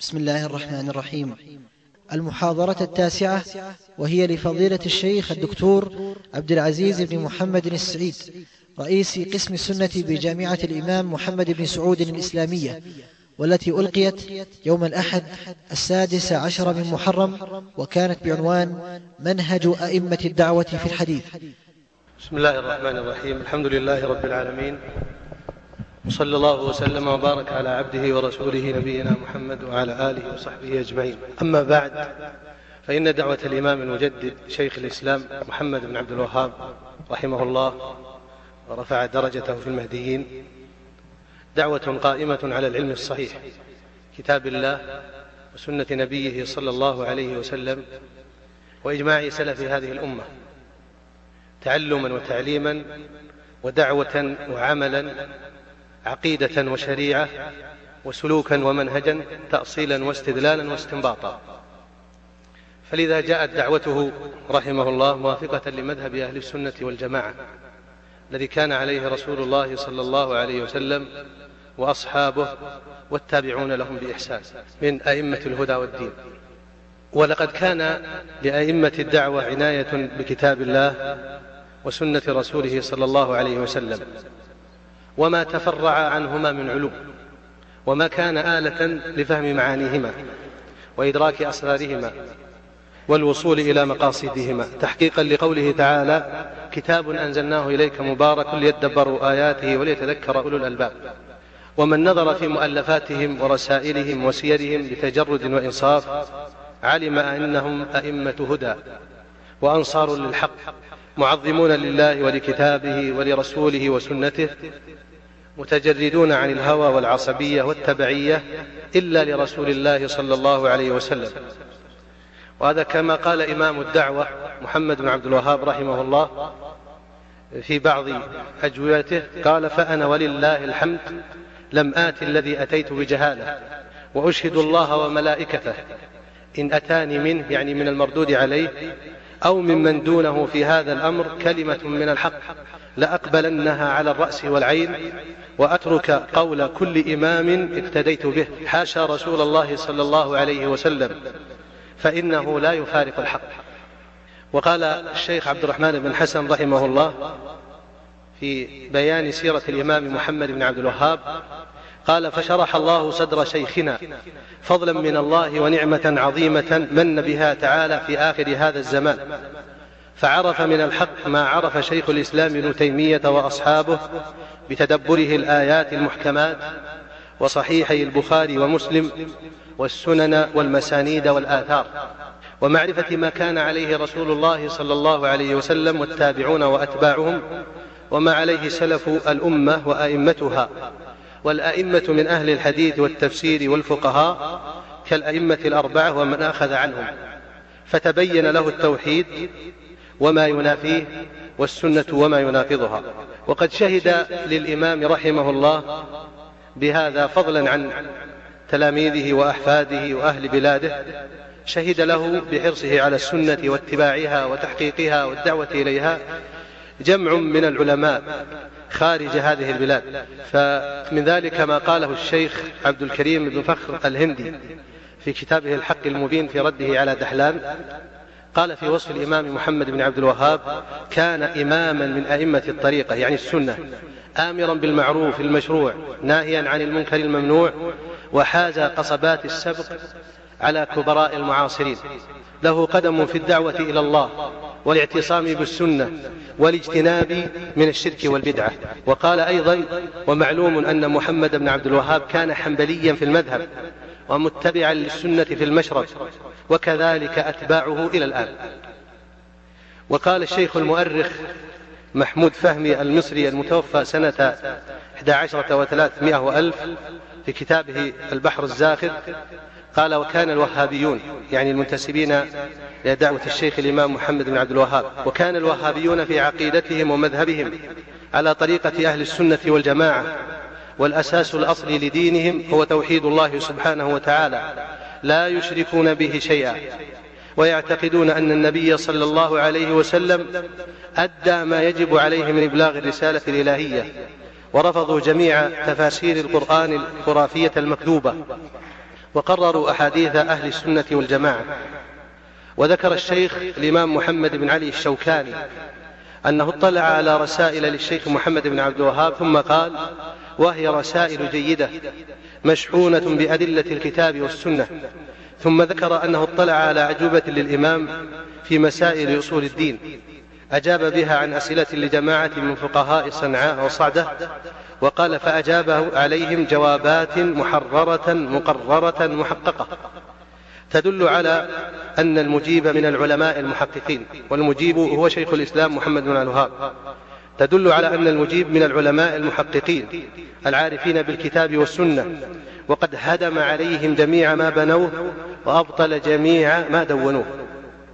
بسم الله الرحمن الرحيم. المحاضرة التاسعة وهي لفضيلة الشيخ الدكتور عبد العزيز بن محمد السعيد رئيس قسم السنة بجامعة الإمام محمد بن سعود الإسلامية والتي ألقيت يوم الأحد السادس عشر من محرم وكانت بعنوان منهج أئمة الدعوة في الحديث. بسم الله الرحمن الرحيم. الحمد لله رب العالمين. وصلى الله وسلم وبارك على عبده ورسوله نبينا محمد وعلى آله وصحبه أجمعين. أما بعد فإن دعوة الإمام المجدد شيخ الإسلام محمد بن عبد الوهاب رحمه الله ورفع درجته في المهديين دعوة قائمة على العلم الصحيح كتاب الله وسنة نبيه صلى الله عليه وسلم وإجماع سلف هذه الأمة تعلما وتعليما ودعوة وعملا عقيدة وشريعة وسلوكا ومنهجا تأصيلا واستدلالا واستنباطا. فلذا جاءت دعوته رحمه الله موافقة لمذهب أهل السنة والجماعة الذي كان عليه رسول الله صلى الله عليه وسلم وأصحابه والتابعون لهم بإحسان من أئمة الهدى والدين. ولقد كان لأئمة الدعوة عناية بكتاب الله وسنة رسوله صلى الله عليه وسلم. وما تفرع عنهما من علوم وما كان آلة لفهم معانيهما وإدراك أسرارهما والوصول إلى مقاصدهما. تحقيقا لقوله تعالى كتاب أنزلناه إليك مبارك ليدبروا آياته وليتذكر أولو الألباب. ومن نظر في مؤلفاتهم ورسائلهم وسيرهم بتجرد وإنصاف علم أنهم أئمة هدى وأنصار للحق معظمون لله ولكتابه ولرسوله وسنته متجردون عن الهوى والعصبية والتبعية إلا لرسول الله صلى الله عليه وسلم. وهذا كما قال إمام الدعوة محمد بن عبد الوهاب رحمه الله في بعض أجوبته قال فأنا ولله الحمد لم آت الذي أتيت بجهالة وأشهد الله وملائكته إن أتاني منه يعني من المردود عليه أو ممن دونه في هذا الأمر كلمة من الحق لأقبلنها على الرأس والعين وأترك قول كل إمام اقتديت به حاشا رسول الله صلى الله عليه وسلم فإنه لا يفارق الحق. وقال الشيخ عبد الرحمن بن حسن رحمه الله في بيان سيرة الإمام محمد بن عبد الوهاب قال فشرح الله صدر شيخنا. فضلا من الله ونعمة عظيمة من بها تعالى في آخر هذا الزمان. فعرف من الحق ما عرف شيخ الإسلام ابن تيمية وأصحابه بتدبره الآيات المحكمات وصحيحي البخاري ومسلم والسنن والمسانيد والآثار. ومعرفة ما كان عليه رسول الله صلى الله عليه وسلم والتابعون وأتباعهم وما عليه سلف الأمة وأئمتها. والأئمة من أهل الحديث والتفسير والفقهاء كالأئمة الأربعة ومن أخذ عنهم فتبين له التوحيد وما ينافيه والسنة وما يناقضها وقد شهد للإمام رحمه الله بهذا فضلا عن تلاميذه وأحفاده وأهل بلاده شهد له بحرصه على السنة واتباعها وتحقيقها والدعوة إليها. جمع من العلماء خارج هذه البلاد. فمن ذلك ما قاله الشيخ عبد الكريم بن فخر الهندي في كتابه الحق المبين في رده على دحلان. قال في وصف الإمام محمد بن عبد الوهاب كان إماما من أئمة الطريقة يعني السنة آمرا بالمعروف المشروع ناهيا عن المنكر الممنوع وحاز قصبات السبق على كبراء المعاصرين. له قدم في الدعوة إلى الله. والاعتصام بالسنة والاجتناب من الشرك والبدعة. وقال أيضا ومعلوم أن محمد بن عبد الوهاب كان حنبليا في المذهب ومتبعا للسنة في المشرب وكذلك أتباعه إلى الآن. وقال الشيخ المؤرخ محمود فهمي المصري المتوفى سنة 11 و300 وألف في كتابه البحر الزاخر قال وكان الوهابيون يعني المنتسبين إلى دعوة الشيخ الإمام محمد بن عبد الوهاب وكان الوهابيون في عقيدتهم ومذهبهم على طريقة أهل السنة والجماعة والأساس الأصلي لدينهم هو توحيد الله سبحانه وتعالى لا يشركون به شيئا. ويعتقدون أن النبي صلى الله عليه وسلم أدى ما يجب عليه من إبلاغ الرسالة الإلهية ورفضوا جميع تفاسير القرآن الخرافية المكذوبة. وقرروا أحاديث أهل السنة والجماعة. وذكر الشيخ الإمام محمد بن علي الشوكاني أنه اطلع على رسائل للشيخ محمد بن عبد الوهاب ثم قال وهي رسائل جيدة مشحونة بأدلة الكتاب والسنة. ثم ذكر أنه اطلع على عجوبة للإمام في مسائل أصول الدين. أجاب بها عن أسئلة لجماعة من فقهاء صنعاء وصعدة وقال فأجابه عليهم جوابات محررة مقررة محققة. تدل على أن المجيب من العلماء المحققين والمجيب هو شيخ الإسلام محمد بن الوهاب. تدل على أن المجيب من العلماء المحققين العارفين بالكتاب والسنة وقد هدم عليهم جميع ما بنوه وأبطل جميع ما دونوه.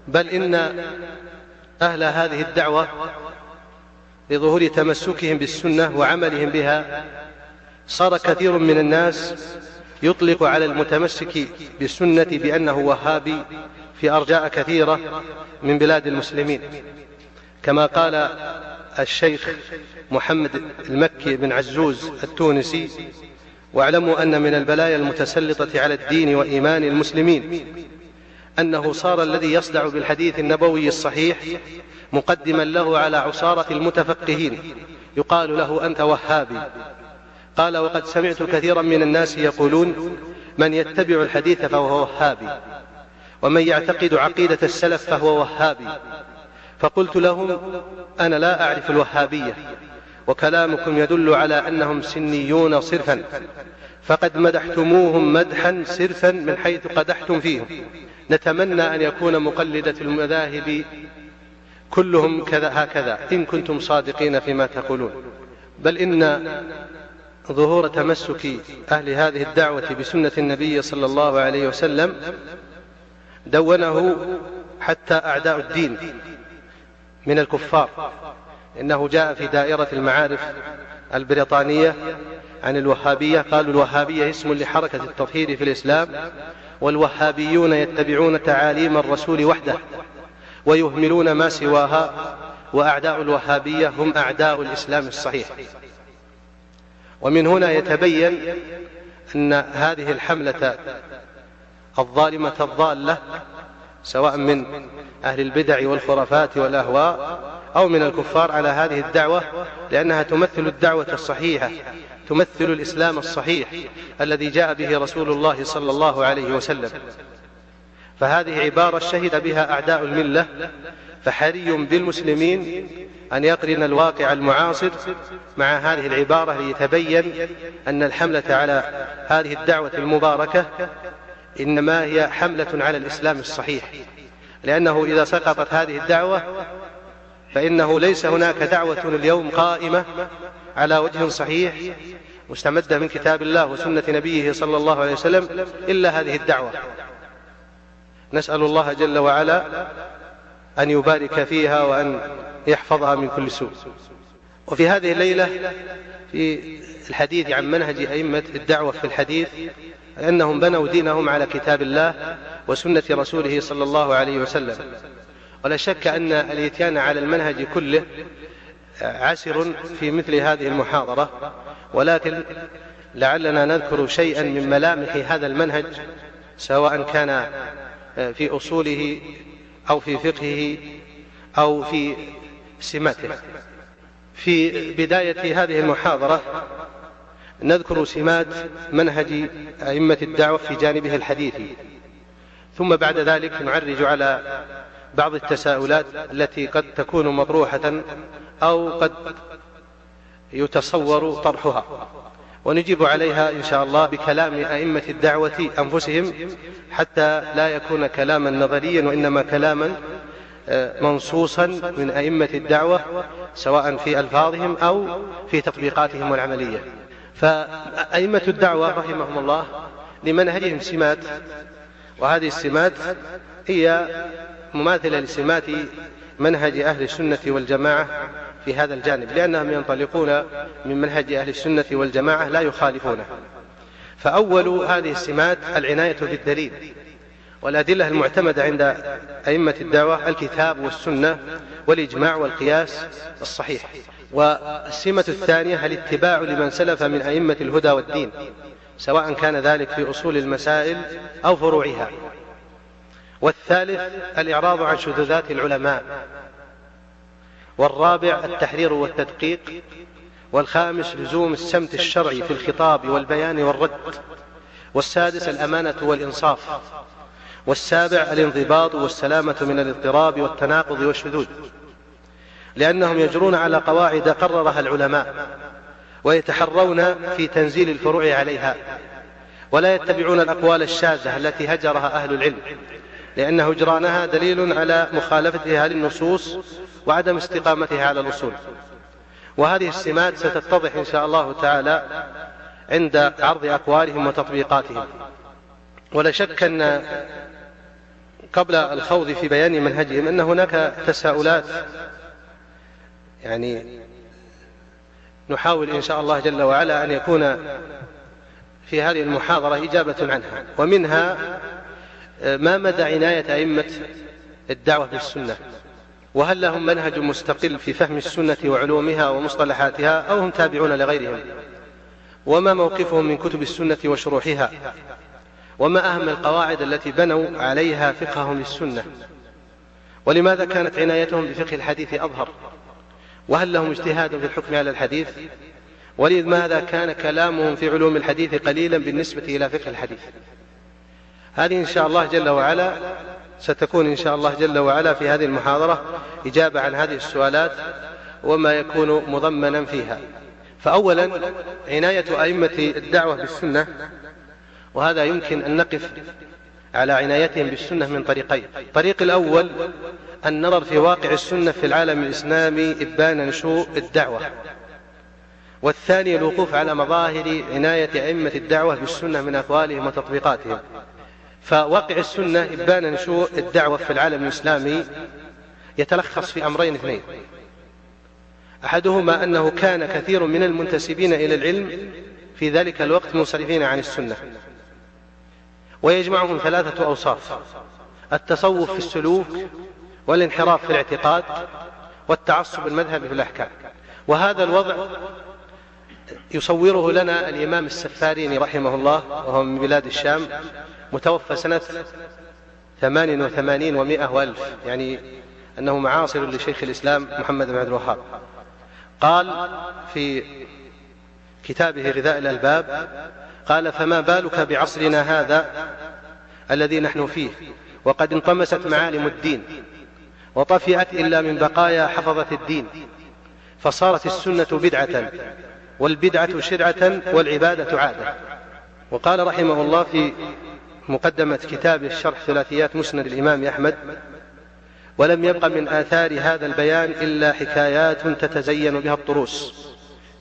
بل إن أهل هذه الدعوة لظهور تمسكهم بالسنة وعملهم بها صار كثير من الناس يطلق على المتمسك بالسنة بأنه وهابي في أرجاء كثيرة من بلاد المسلمين. كما قال الشيخ محمد المكي بن عزوز التونسي واعلموا أن من البلايا المتسلطة على الدين وإيمان المسلمين أنه صار الذي يصدع بالحديث النبوي الصحيح مقدما له على عصارة المتفقهين. يقال له أنت وهابي. قال وقد سمعت كثيرا من الناس يقولون من يتبع الحديث فهو وهابي ومن يعتقد عقيدة السلف فهو وهابي. فقلت لهم أنا لا أعرف الوهابية وكلامكم يدل على أنهم سنيون صرفا فقد مدحتموهم مدحا صرفا من حيث قدحتم فيهم. نتمنى أن يكون مقلدة المذاهب كلهم كذا هكذا إن كنتم صادقين فيما تقولون. بل إن ظهور تمسك أهل هذه الدعوة بسنة النبي صلى الله عليه وسلم دونه حتى أعداء الدين من الكفار. إنه جاء في دائرة المعارف البريطانية عن الوهابية قالوا الوهابية اسم لحركة التطهير في الإسلام. والوهابيون يتبعون تعاليم الرسول وحده ويهملون ما سواها وأعداء الوهابية هم أعداء الإسلام الصحيح. ومن هنا يتبين أن هذه الحملة الظالمة الضالة سواء من أهل البدع والخرافات والأهواء أو من الكفار على هذه الدعوة لأنها تمثل الدعوة الصحيحة. تمثل الإسلام الصحيح الذي جاء به رسول الله صلى الله عليه وسلم. فهذه عبارة شهد بها أعداء الملة فحري بالمسلمين أن يقرن الواقع المعاصر مع هذه العبارة ليتبين أن الحملة على هذه الدعوة المباركة إنما هي حملة على الإسلام الصحيح. لأنه إذا سقطت هذه الدعوة فإنه ليس هناك دعوة اليوم قائمة على وجه صحيح مستمدة من كتاب الله وسنة نبيه صلى الله عليه وسلم إلا هذه الدعوة. نسأل الله جل وعلا أن يبارك فيها وأن يحفظها من كل سوء. وفي هذه الليلة في الحديث عن منهج أئمة الدعوة في الحديث أنهم بنوا دينهم على كتاب الله وسنة رسوله صلى الله عليه وسلم. ولا شك أن الإتيان على المنهج كله عسر في مثل هذه المحاضرة ولكن لعلنا نذكر شيئا من ملامح هذا المنهج سواء كان في أصوله أو في فقهه أو في سماته. في بداية هذه المحاضرة نذكر سمات منهج أئمة الدعوة في جانبه الحديثي ثم بعد ذلك نعرج على بعض التساؤلات التي قد تكون مطروحة أو قد يتصور طرحها. ونجيب عليها إن شاء الله بكلام أئمة الدعوة أنفسهم حتى لا يكون كلاما نظريا وإنما كلاما آه، منصوصا من أئمة الدعوة سواء في ألفاظهم أو في تطبيقاتهم العملية. فأئمة الدعوة رحمهم الله لمنهجهم سمات وهذه السمات هي مماثلة لسمات منهج أهل السنة والجماعة في هذا الجانب لأنهم ينطلقون من منهج أهل السنة والجماعة لا يخالفونه. فأول هذه السمات العناية بالدليل والأدلة المعتمدة عند أئمة الدعوة الكتاب والسنة والإجماع والقياس الصحيح. والسمة الثانية الاتباع لمن سلف من أئمة الهدى والدين سواء كان ذلك في أصول المسائل أو فروعها. والثالث الإعراض عن شذوذات العلماء والرابع التحرير والتدقيق والخامس لزوم السمت الشرعي في الخطاب والبيان والرد والسادس الأمانة والإنصاف والسابع الانضباط والسلامة من الاضطراب والتناقض والشذوذ لأنهم يجرون على قواعد قررها العلماء ويتحرون في تنزيل الفروع عليها ولا يتبعون الأقوال الشاذة التي هجرها أهل العلم. لأن هجرانها دليل على مخالفتها للنصوص وعدم استقامتها على الأصول. وهذه السمات ستتضح إن شاء الله تعالى عند عرض أقوالهم وتطبيقاتهم. ولا شك أن قبل الخوض في بيان منهجهم أن هناك تساؤلات. يعني نحاول إن شاء الله جل وعلا أن يكون في هذه المحاضرة إجابة عنها. ومنها ما مدى عناية أئمة الدعوة بالسنة؟ وهل لهم منهج مستقل في فهم السنة وعلومها ومصطلحاتها أو هم تابعون لغيرهم؟ وما موقفهم من كتب السنة وشروحها؟ وما أهم القواعد التي بنوا عليها فقههم للسنة؟ ولماذا كانت عنايتهم بفقه الحديث أظهر؟ وهل لهم اجتهاد في الحكم على الحديث؟ ولماذا كان كلامهم في علوم الحديث قليلا بالنسبة إلى فقه الحديث؟ هذه إن شاء الله جل وعلا ستكون إن شاء الله جل وعلا في هذه المحاضرة إجابة عن هذه السؤالات وما يكون مضمنا فيها. فأولا عناية أئمة الدعوة بالسنة وهذا يمكن أن نقف على عنايتهم بالسنة من طريقين. الطريق الأول النظر في واقع السنة في العالم الإسلامي إبان نشوء الدعوة. والثاني الوقوف على مظاهر عناية أئمة الدعوة بالسنة من أقوالهم وتطبيقاتهم. فواقع السنة إبان نشوء الدعوة في العالم الإسلامي يتلخص في أمرين اثنين. أحدهما أنه كان كثير من المنتسبين إلى العلم في ذلك الوقت منصرفين عن السنة ويجمعهم ثلاثة أوصاف التصوف في السلوك والانحراف في الاعتقاد والتعصب المذهبي في الأحكام. وهذا الوضع يصوره لنا الإمام السفاريني رحمه الله وهو من بلاد الشام متوفى سنة ثمان وثمانين ومائة وألف يعني أنه معاصر لشيخ الإسلام محمد بن عبد الوهاب. قال في كتابه غذاء الألباب قال فما بالك بعصرنا هذا الذي نحن فيه؟ وقد انطمست معالم الدين وطفئت إلا من بقايا حفظة الدين فصارت السنة بدعة والبدعة شرعة والعبادة عادة. وقال رحمه الله في مقدمة كتاب الشرح ثلاثيات مسند الإمام أحمد. ولم يبق من آثار هذا البيان إلا حكايات تتزين بها الطروس.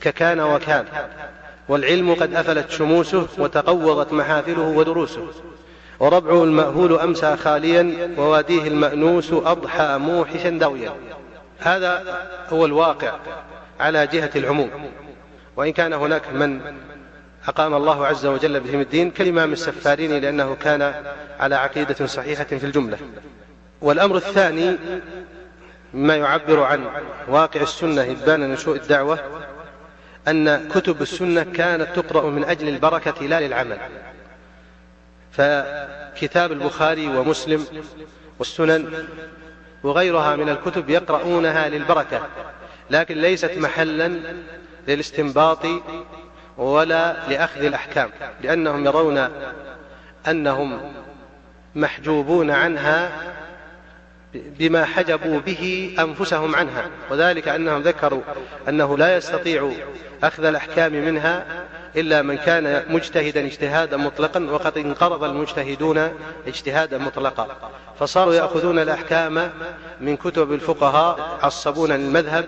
ككان وكان. والعلم قد أفلت شموسه وتقوضت محافله ودروسه. وربعه المأهول أمسى خاليا وواديه المأنوس أضحى موحشا دويا هذا هو الواقع على جهة العموم. وإن كان هناك من أقام الله عز وجل بهم الدين كالإمام السفاريني لأنه كان على عقيدة صحيحة في الجملة. والأمر الثاني مما يعبر عن واقع السنة إبان نشوء الدعوة أن كتب السنة كانت تقرأ من أجل البركة لا للعمل. فكتاب البخاري ومسلم والسنن وغيرها من الكتب يقرؤونها للبركة لكن ليست محلا للاستنباط ولا لأخذ الأحكام لأنهم يرون أنهم محجوبون عنها بما حجبوا به أنفسهم عنها وذلك أنهم ذكروا أنه لا يستطيع أخذ الأحكام منها إلا من كان مجتهدا اجتهادا مطلقا وقد انقرض المجتهدون اجتهادا مطلقا. فصاروا يأخذون الأحكام من كتب الفقهاء عصبون المذهب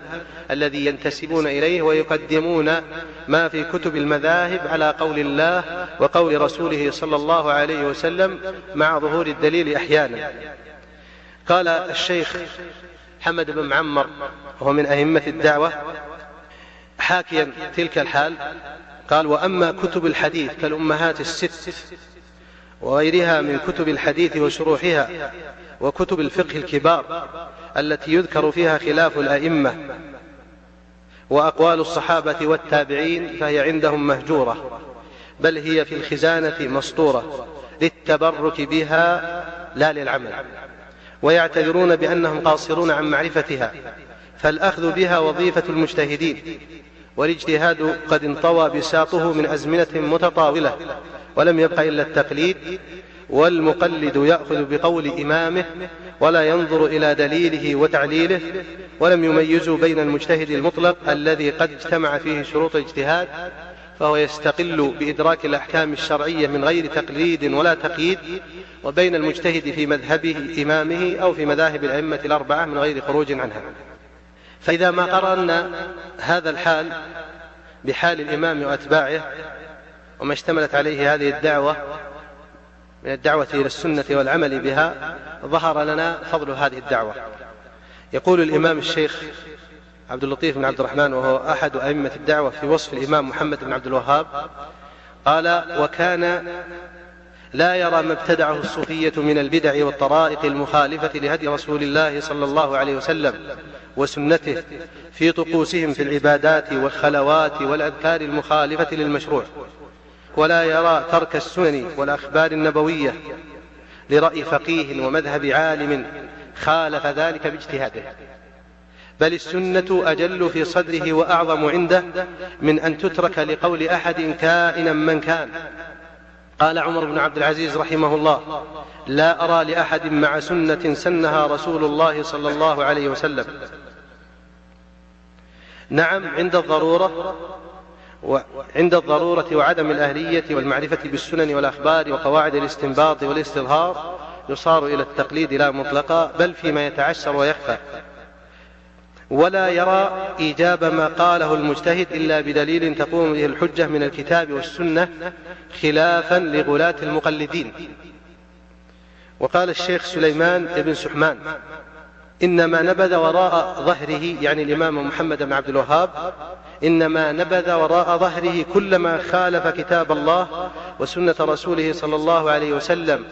الذي ينتسبون إليه ويقدمون ما في كتب المذاهب على قول الله وقول رسوله صلى الله عليه وسلم مع ظهور الدليل أحيانا. قال الشيخ حمد بن معمر وهو من أئمة الدعوة حاكيا تلك الحال قال وأما كتب الحديث كالأمهات الست وغيرها من كتب الحديث وشروحها وكتب الفقه الكبار التي يذكر فيها خلاف الأئمة وأقوال الصحابة والتابعين فهي عندهم مهجورة بل هي في الخزانة مسطورة للتبرك بها لا للعمل ويعتذرون بأنهم قاصرون عن معرفتها فالأخذ بها وظيفة المجتهدين. والاجتهاد قد انطوى بساطه من أزمنة متطاولة ولم يبق إلا التقليد والمقلد يأخذ بقول إمامه ولا ينظر إلى دليله وتعليله ولم يميزوا بين المجتهد المطلق الذي قد اجتمع فيه شروط الاجتهاد فهو يستقل بإدراك الأحكام الشرعية من غير تقليد ولا تقييد وبين المجتهد في مذهبه إمامه أو في مذاهب الأئمة الأربعة من غير خروج عنها. فإذا ما قرأنا هذا الحال بحال الإمام وأتباعه وما اشتملت عليه هذه الدعوة من الدعوة إلى السنة والعمل بها ظهر لنا فضل هذه الدعوة. يقول الإمام الشيخ عبد اللطيف بن عبد الرحمن وهو أحد أئمة الدعوة في وصف الإمام محمد بن عبد الوهاب قال وكان لا يرى ما ابتدعه الصوفية من البدع والطرائق المخالفة لهدي رسول الله صلى الله عليه وسلم وسنته في طقوسهم في العبادات والخلوات والأذكار المخالفة للمشروع. ولا يرى ترك السنن والأخبار النبوية لرأي فقيه ومذهب عالم خالف ذلك باجتهاده. بل السنة أجل في صدره وأعظم عنده من أن تترك لقول أحد كائنا من كان. قال عمر بن عبد العزيز رحمه الله لا أرى لأحد مع سنة سنها رسول الله صلى الله عليه وسلم. نعم عند الضرورة وعند الضرورة وعدم الأهلية والمعرفة بالسنن والأخبار وقواعد الاستنباط والاستظهار يصار إلى التقليد لا مطلقا بل فيما يتعشر ويخفى. ولا يرى إيجاب ما قاله المجتهد إلا بدليل تقوم به الحجة من الكتاب والسنة خلافا لغلاة المقلدين. وقال الشيخ سليمان بن سحمان إنما نبذ وراء ظهره يعني الإمام محمد بن عبد الوهاب إنما نبذ وراء ظهره كل ما خالف كتاب الله وسنة رسوله صلى الله عليه وسلم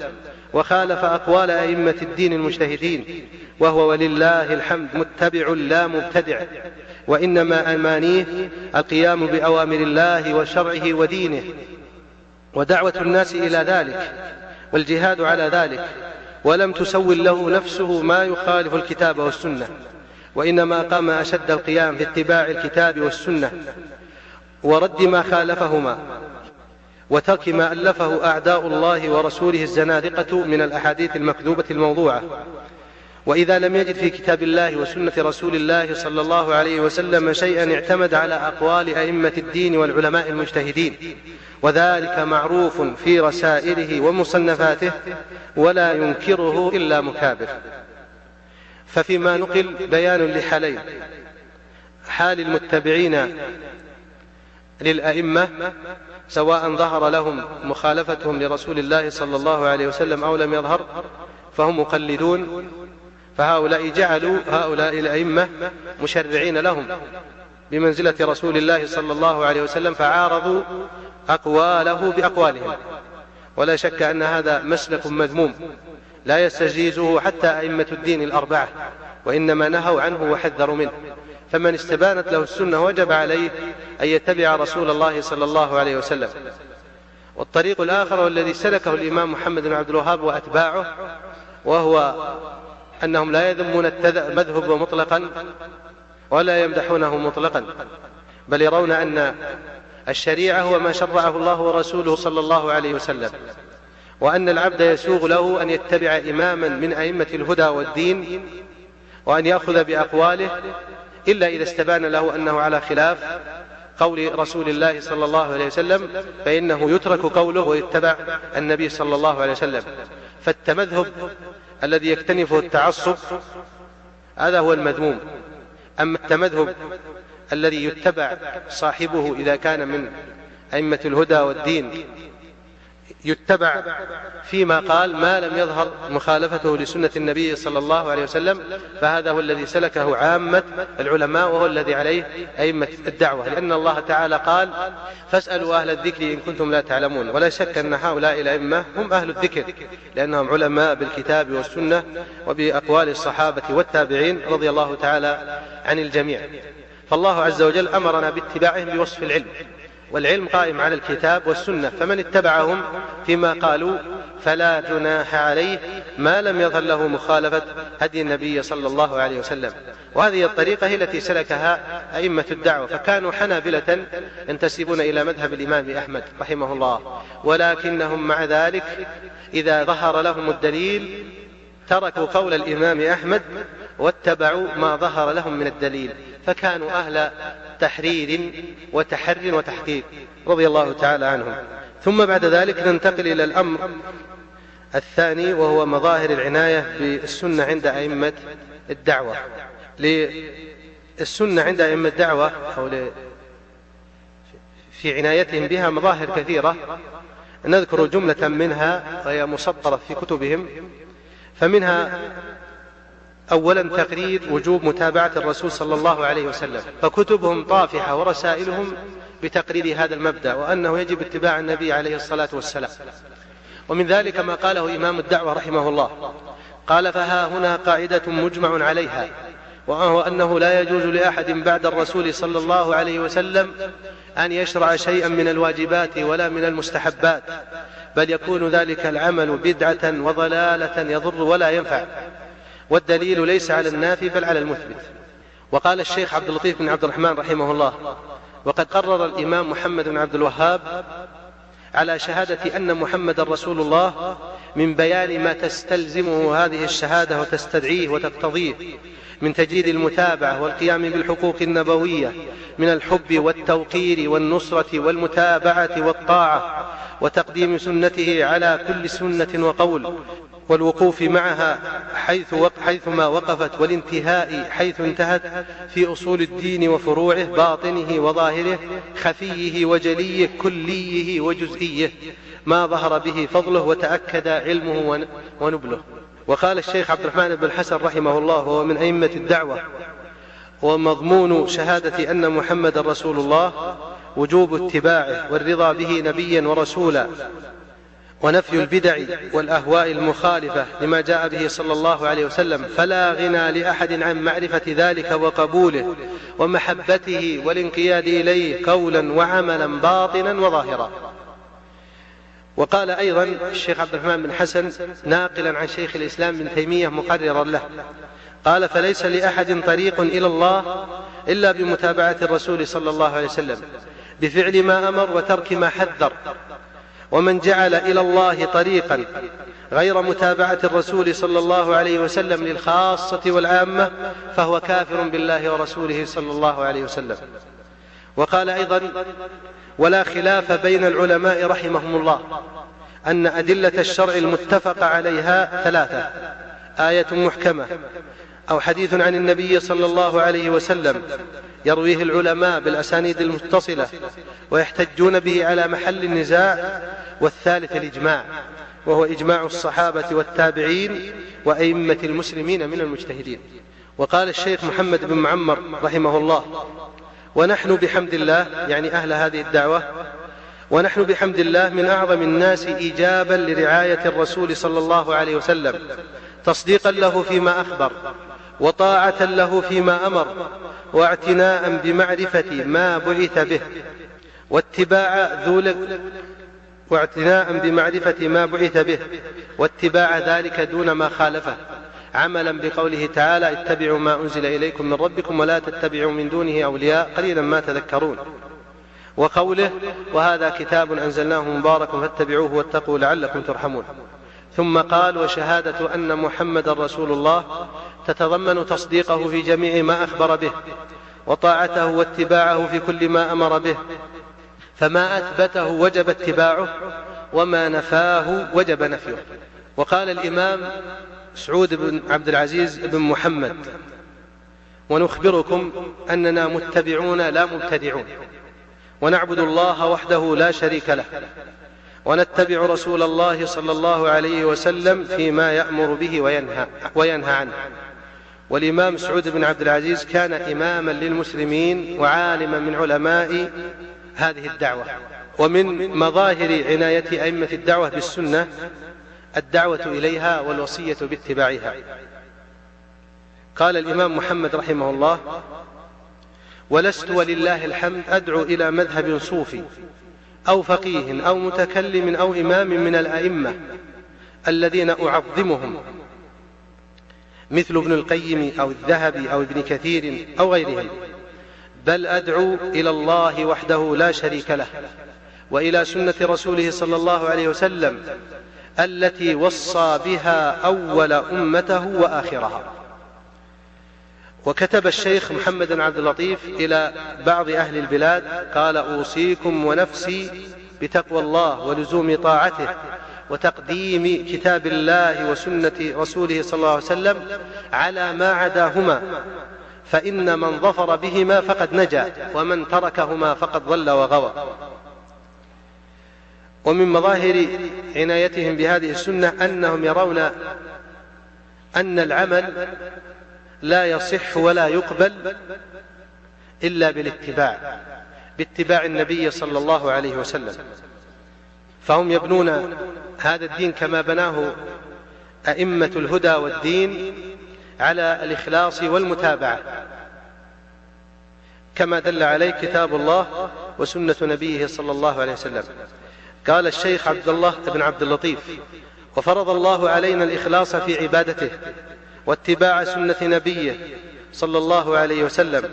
وخالف أقوال أئمة الدين المجتهدين وهو ولله الحمد متبع لا مبتدع وإنما أمانيه القيام بأوامر الله وشرعه ودينه ودعوة الناس إلى ذلك والجهاد على ذلك ولم تسول له نفسه ما يخالف الكتاب والسنة وإنما قام أشد القيام في اتباع الكتاب والسنة ورد ما خالفهما. وترك ما ألفه أعداء الله ورسوله الزنادقة من الأحاديث المكذوبة الموضوعة. وإذا لم يجد في كتاب الله وسنة رسول الله صلى الله عليه وسلم شيئا اعتمد على أقوال أئمة الدين والعلماء المجتهدين. وذلك معروف في رسائله ومصنفاته ولا ينكره إلا مكابر. ففيما نقل بيان لحالين حال المتبعين للأئمة سواء ظهر لهم مخالفتهم لرسول الله صلى الله عليه وسلم أو لم يظهر فهم مقلدون. فهؤلاء جعلوا هؤلاء الأئمة مشرعين لهم بمنزلة رسول الله صلى الله عليه وسلم فعارضوا أقواله بأقوالهم. ولا شك أن هذا مسلك مذموم لا يستجيزه حتى أئمة الدين الأربعة وإنما نهوا عنه وحذروا منه. فمن استبانت له السنة وجب عليه أن يتبع رسول الله صلى الله عليه وسلم. والطريق الآخر والذي سلكه الإمام محمد بن عبد الوهاب وأتباعه وهو أنهم لا يذمون المذهب مطلقا ولا يمدحونه مطلقا بل يرون أن الشريعة هو ما شرعه الله ورسوله صلى الله عليه وسلم وأن العبد يسوغ له أن يتبع إماما من أئمة الهدى والدين وأن يأخذ بأقواله إلا إذا استبان له أنه على خلاف قول رسول الله صلى الله عليه وسلم فإنه يترك قوله ويتبع النبي صلى الله عليه وسلم. فالتمذهب الذي يكتنفه التعصب هذا هو المذموم. أما التمذهب الذي يتبع صاحبه إذا كان من أئمة الهدى والدين يتبع فيما قال ما لم يظهر مخالفته لسنة النبي صلى الله عليه وسلم فهذا هو الذي سلكه عامة العلماء وهو الذي عليه أئمة الدعوة. لأن الله تعالى قال فاسألوا أهل الذكر إن كنتم لا تعلمون. ولا شك أن هؤلاء الأئمة هم أهل الذكر لأنهم علماء بالكتاب والسنة وبأقوال الصحابة والتابعين رضي الله تعالى عن الجميع. فالله عز وجل أمرنا باتباعهم بوصف العلم. والعلم قائم على الكتاب والسنة فمن اتبعهم فيما قالوا فلا جناح عليه ما لم يظهر له مخالفة هدي النبي صلى الله عليه وسلم. وهذه الطريقة هي التي سلكها أئمة الدعوة فكانوا حنابلة ينتسبون إلى مذهب الإمام أحمد رحمه الله. ولكنهم مع ذلك إذا ظهر لهم الدليل تركوا قول الإمام أحمد واتبعوا ما ظهر لهم من الدليل فكانوا أهل تحرير وتحر وتحقيق رضي الله تعالى عنهم. ثم بعد ذلك ننتقل إلى الأمر الثاني وهو مظاهر العناية بالسنة عند أئمة الدعوة. للسنة عند أئمة الدعوة أو في عنايتهم بها مظاهر كثيرة. نذكر جملة منها وهي مسطرة في كتبهم. فمنها أولا تقرير وجوب متابعة الرسول صلى الله عليه وسلم فكتبهم طافحة ورسائلهم بتقرير هذا المبدأ وأنه يجب اتباع النبي عليه الصلاة والسلام. ومن ذلك ما قاله إمام الدعوة رحمه الله قال فها هنا قاعدة مجمع عليها وهو أنه لا يجوز لأحد بعد الرسول صلى الله عليه وسلم أن يشرع شيئا من الواجبات ولا من المستحبات بل يكون ذلك العمل بدعة وضلالة يضر ولا ينفع. والدليل ليس على النافي بل على المثبت. وقال الشيخ عبد اللطيف بن عبد الرحمن رحمه الله وقد قرر الإمام محمد بن عبد الوهاب على شهادة أن محمد رسول الله من بيان ما تستلزمه هذه الشهادة وتستدعيه وتقتضيه من تجديد المتابعة والقيام بالحقوق النبوية من الحب والتوقير والنصرة والمتابعة والطاعة وتقديم سنته على كل سنة وقول. والوقوف معها حيث وق حيث ما وقفت والانتهاء حيث انتهت في أصول الدين وفروعه باطنه وظاهره خفيه وجليه كليه وجزئيه. ما ظهر به فضله وتأكد علمه ونبله. وقال الشيخ عبد الرحمن بن الحسن رحمه الله وهو من أئمة الدعوة ومضمون شهادة أن محمد رسول الله وجوب اتباعه والرضا به نبيا ورسولا. ونفي البدع والأهواء المخالفة لما جاء به صلى الله عليه وسلم. فلا غنى لأحد عن معرفة ذلك وقبوله ومحبته والانقياد إليه قولا وعملا باطنا وظاهرا. وقال أيضا الشيخ عبد الرحمن بن حسن ناقلا عن شيخ الإسلام ابن تيمية مقررا له. قال فليس لأحد طريق إلى الله إلا بمتابعة الرسول صلى الله عليه وسلم بفعل ما أمر وترك ما حذر. ومن جعل إلى الله طريقا غير متابعة الرسول صلى الله عليه وسلم للخاصة والعامة فهو كافر بالله ورسوله صلى الله عليه وسلم. وقال أيضا ولا خلاف بين العلماء رحمهم الله أن أدلة الشرع المتفق عليها ثلاثة آية محكمة أو حديث عن النبي صلى الله عليه وسلم يرويه العلماء بالأسانيد المتصلة ويحتجون به على محل النزاع والثالث الإجماع وهو إجماع الصحابة والتابعين وأئمة المسلمين من المجتهدين. وقال الشيخ محمد بن معمر رحمه الله ونحن بحمد الله يعني أهل هذه الدعوة ونحن بحمد الله من أعظم الناس ايجابا لرعاية الرسول صلى الله عليه وسلم تصديقا له فيما أخبر وطاعة له فيما أمر واعتناء بمعرفة ما بعث به واتباع ذو واعتناء بمعرفة ما بعث به واتباع ذلك دون ما خالفه. عملا بقوله تعالى اتبعوا ما أنزل إليكم من ربكم ولا تتبعوا من دونه أولياء. قليلا ما تذكرون. وقوله وهذا كتاب أنزلناه مبارك فاتبعوه واتقوا لعلكم ترحمون. ثم قال وشهادة أن محمد رسول الله تتضمن تصديقه في جميع ما أخبر به وطاعته واتباعه في كل ما أمر به فما أثبته وجب اتباعه وما نفاه وجب نفيه. وقال الإمام سعود بن عبد العزيز بن محمد ونخبركم أننا متبعون لا مبتدعون ونعبد الله وحده لا شريك له. ونتبع رسول الله صلى الله عليه وسلم فيما يأمر به وينهى, وينهى عنه. والإمام سعود بن عبد العزيز كان إماما للمسلمين وعالما من علماء هذه الدعوة. ومن مظاهر عناية أئمة الدعوة بالسنة الدعوة إليها والوصية باتباعها. قال الإمام محمد رحمه الله ولست ولله الحمد أدعو إلى مذهب صوفي أو فقيه أو متكلم أو إمام من الأئمة الذين أعظمهم مثل ابن القيم أو الذهبي أو ابن كثير أو غيرهم بل أدعو إلى الله وحده لا شريك له وإلى سنة رسوله صلى الله عليه وسلم التي وصى بها أول أمته وآخرها. وكتب الشيخ محمد بن عبد اللطيف إلى بعض أهل البلاد قال أوصيكم ونفسي بتقوى الله ولزوم طاعته وتقديم كتاب الله وسنة رسوله صلى الله عليه وسلم على ما عداهما فإن من ظفر بهما فقد نجا ومن تركهما فقد ضل وغوى. ومن مظاهر عنايتهم بهذه السنة أنهم يرون أن العمل لا يصح ولا يقبل إلا بالاتباع باتباع النبي صلى الله عليه وسلم. فهم يبنون هذا الدين كما بناه أئمة الهدى والدين على الإخلاص والمتابعة. كما دل عليه كتاب الله وسنة نبيه صلى الله عليه وسلم. قال الشيخ عبد الله بن عبد اللطيف وفرض الله علينا الإخلاص في عبادته واتباع سنة نبيه صلى الله عليه وسلم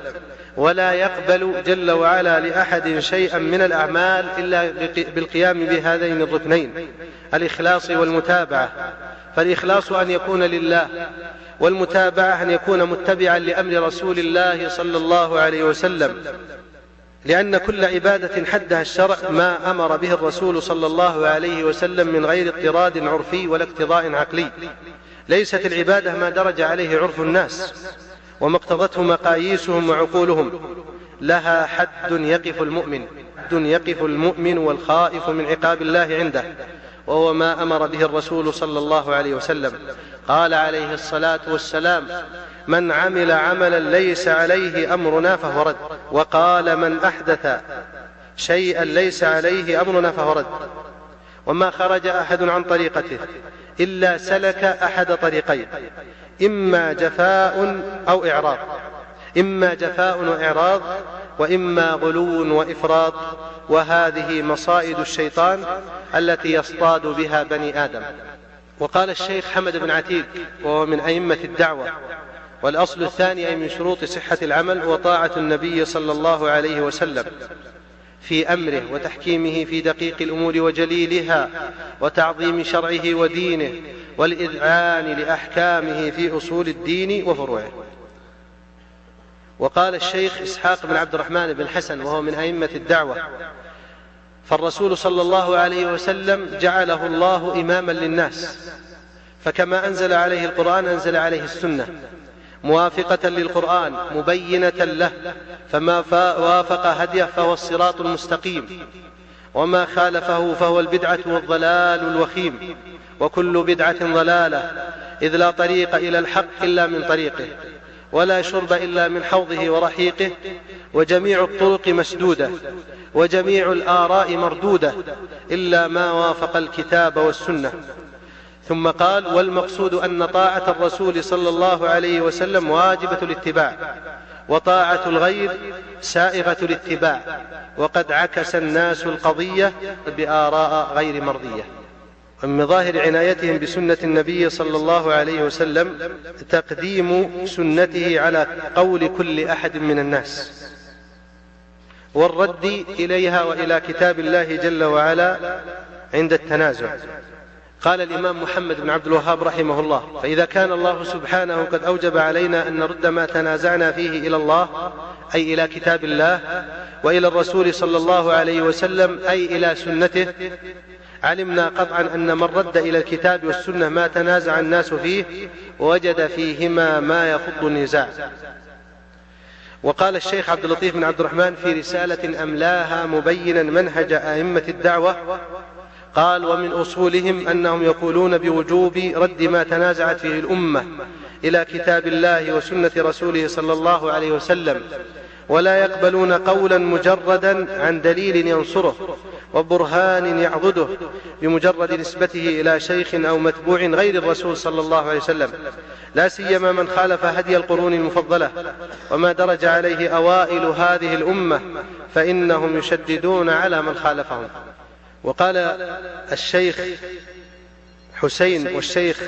ولا يقبل جل وعلا لأحد شيئا من الأعمال إلا بالقيام بهذين الركنين الإخلاص والمتابعة. فالإخلاص أن يكون لله والمتابعة أن يكون متبعا لأمر رسول الله صلى الله عليه وسلم. لأن كل عبادة حدها الشرع ما أمر به الرسول صلى الله عليه وسلم من غير اضطراد عرفي ولا اقتضاء عقلي. ليست العبادة ما درج عليه عرف الناس وما اقتضته مقاييسهم وعقولهم. لها حد يقف المؤمن حد يقف المؤمن والخائف من عقاب الله عنده وهو ما أمر به الرسول صلى الله عليه وسلم. قال عليه الصلاة والسلام من عمل عملا ليس عليه أمرنا فهو رد وقال من أحدث شيئا ليس عليه أمرنا فهو رد. وما خرج أحد عن طريقته إلا سلك أحد طريقين. إما جفاء أو إعراض. إما جفاء وإعراض وإما غلو وإفراط. وهذه مصائد الشيطان التي يصطاد بها بني آدم. وقال الشيخ حمد بن عتيق وهو من أئمة الدعوة. والأصل الثاني أي من شروط صحة العمل وطاعه النبي صلى الله عليه وسلم. في أمره وتحكيمه في دقيق الأمور وجليلها وتعظيم شرعه ودينه والإذعان لأحكامه في أصول الدين وفروعه. وقال الشيخ إسحاق بن عبد الرحمن بن حسن وهو من أئمة الدعوة فالرسول صلى الله عليه وسلم جعله الله إماما للناس فكما أنزل عليه القرآن أنزل عليه السنة. موافقة للقرآن مبينة له فما وافق هديه فهو الصراط المستقيم. وما خالفه فهو البدعة والضلال الوخيم. وكل بدعة ضلالة إذ لا طريق إلى الحق إلا من طريقه ولا شرب إلا من حوضه ورحيقه وجميع الطرق مسدودة وجميع الآراء مردودة إلا ما وافق الكتاب والسنة. ثم قال والمقصود أن طاعة الرسول صلى الله عليه وسلم واجبة الاتباع وطاعة الغير سائغة الاتباع وقد عكس الناس القضية بآراء غير مرضية. ومن مظاهر عنايتهم بسنة النبي صلى الله عليه وسلم تقديم سنته على قول كل أحد من الناس. والرد إليها وإلى كتاب الله جل وعلا عند التنازع. قال الإمام محمد بن عبد الوهاب رحمه الله فإذا كان الله سبحانه قد أوجب علينا أن نرد ما تنازعنا فيه إلى الله أي إلى كتاب الله وإلى الرسول صلى الله عليه وسلم أي إلى سنته علمنا قطعا أن من رد إلى الكتاب والسنة ما تنازع الناس فيه وجد فيهما ما يفض النزاع. وقال الشيخ عبد اللطيف بن عبد الرحمن في رسالة أملاها مبينا منهج أئمة الدعوة قال ومن أصولهم أنهم يقولون بوجوب رد ما تنازعت فيه الأمة إلى كتاب الله وسنة رسوله صلى الله عليه وسلم ولا يقبلون قولا مجردا عن دليل ينصره وبرهان يعضده بمجرد نسبته إلى شيخ أو متبوع غير الرسول صلى الله عليه وسلم لا سيما من خالف هدي القرون المفضلة وما درج عليه أوائل هذه الأمة فإنهم يشددون على من خالفهم. وقال الشيخ حسين والشيخ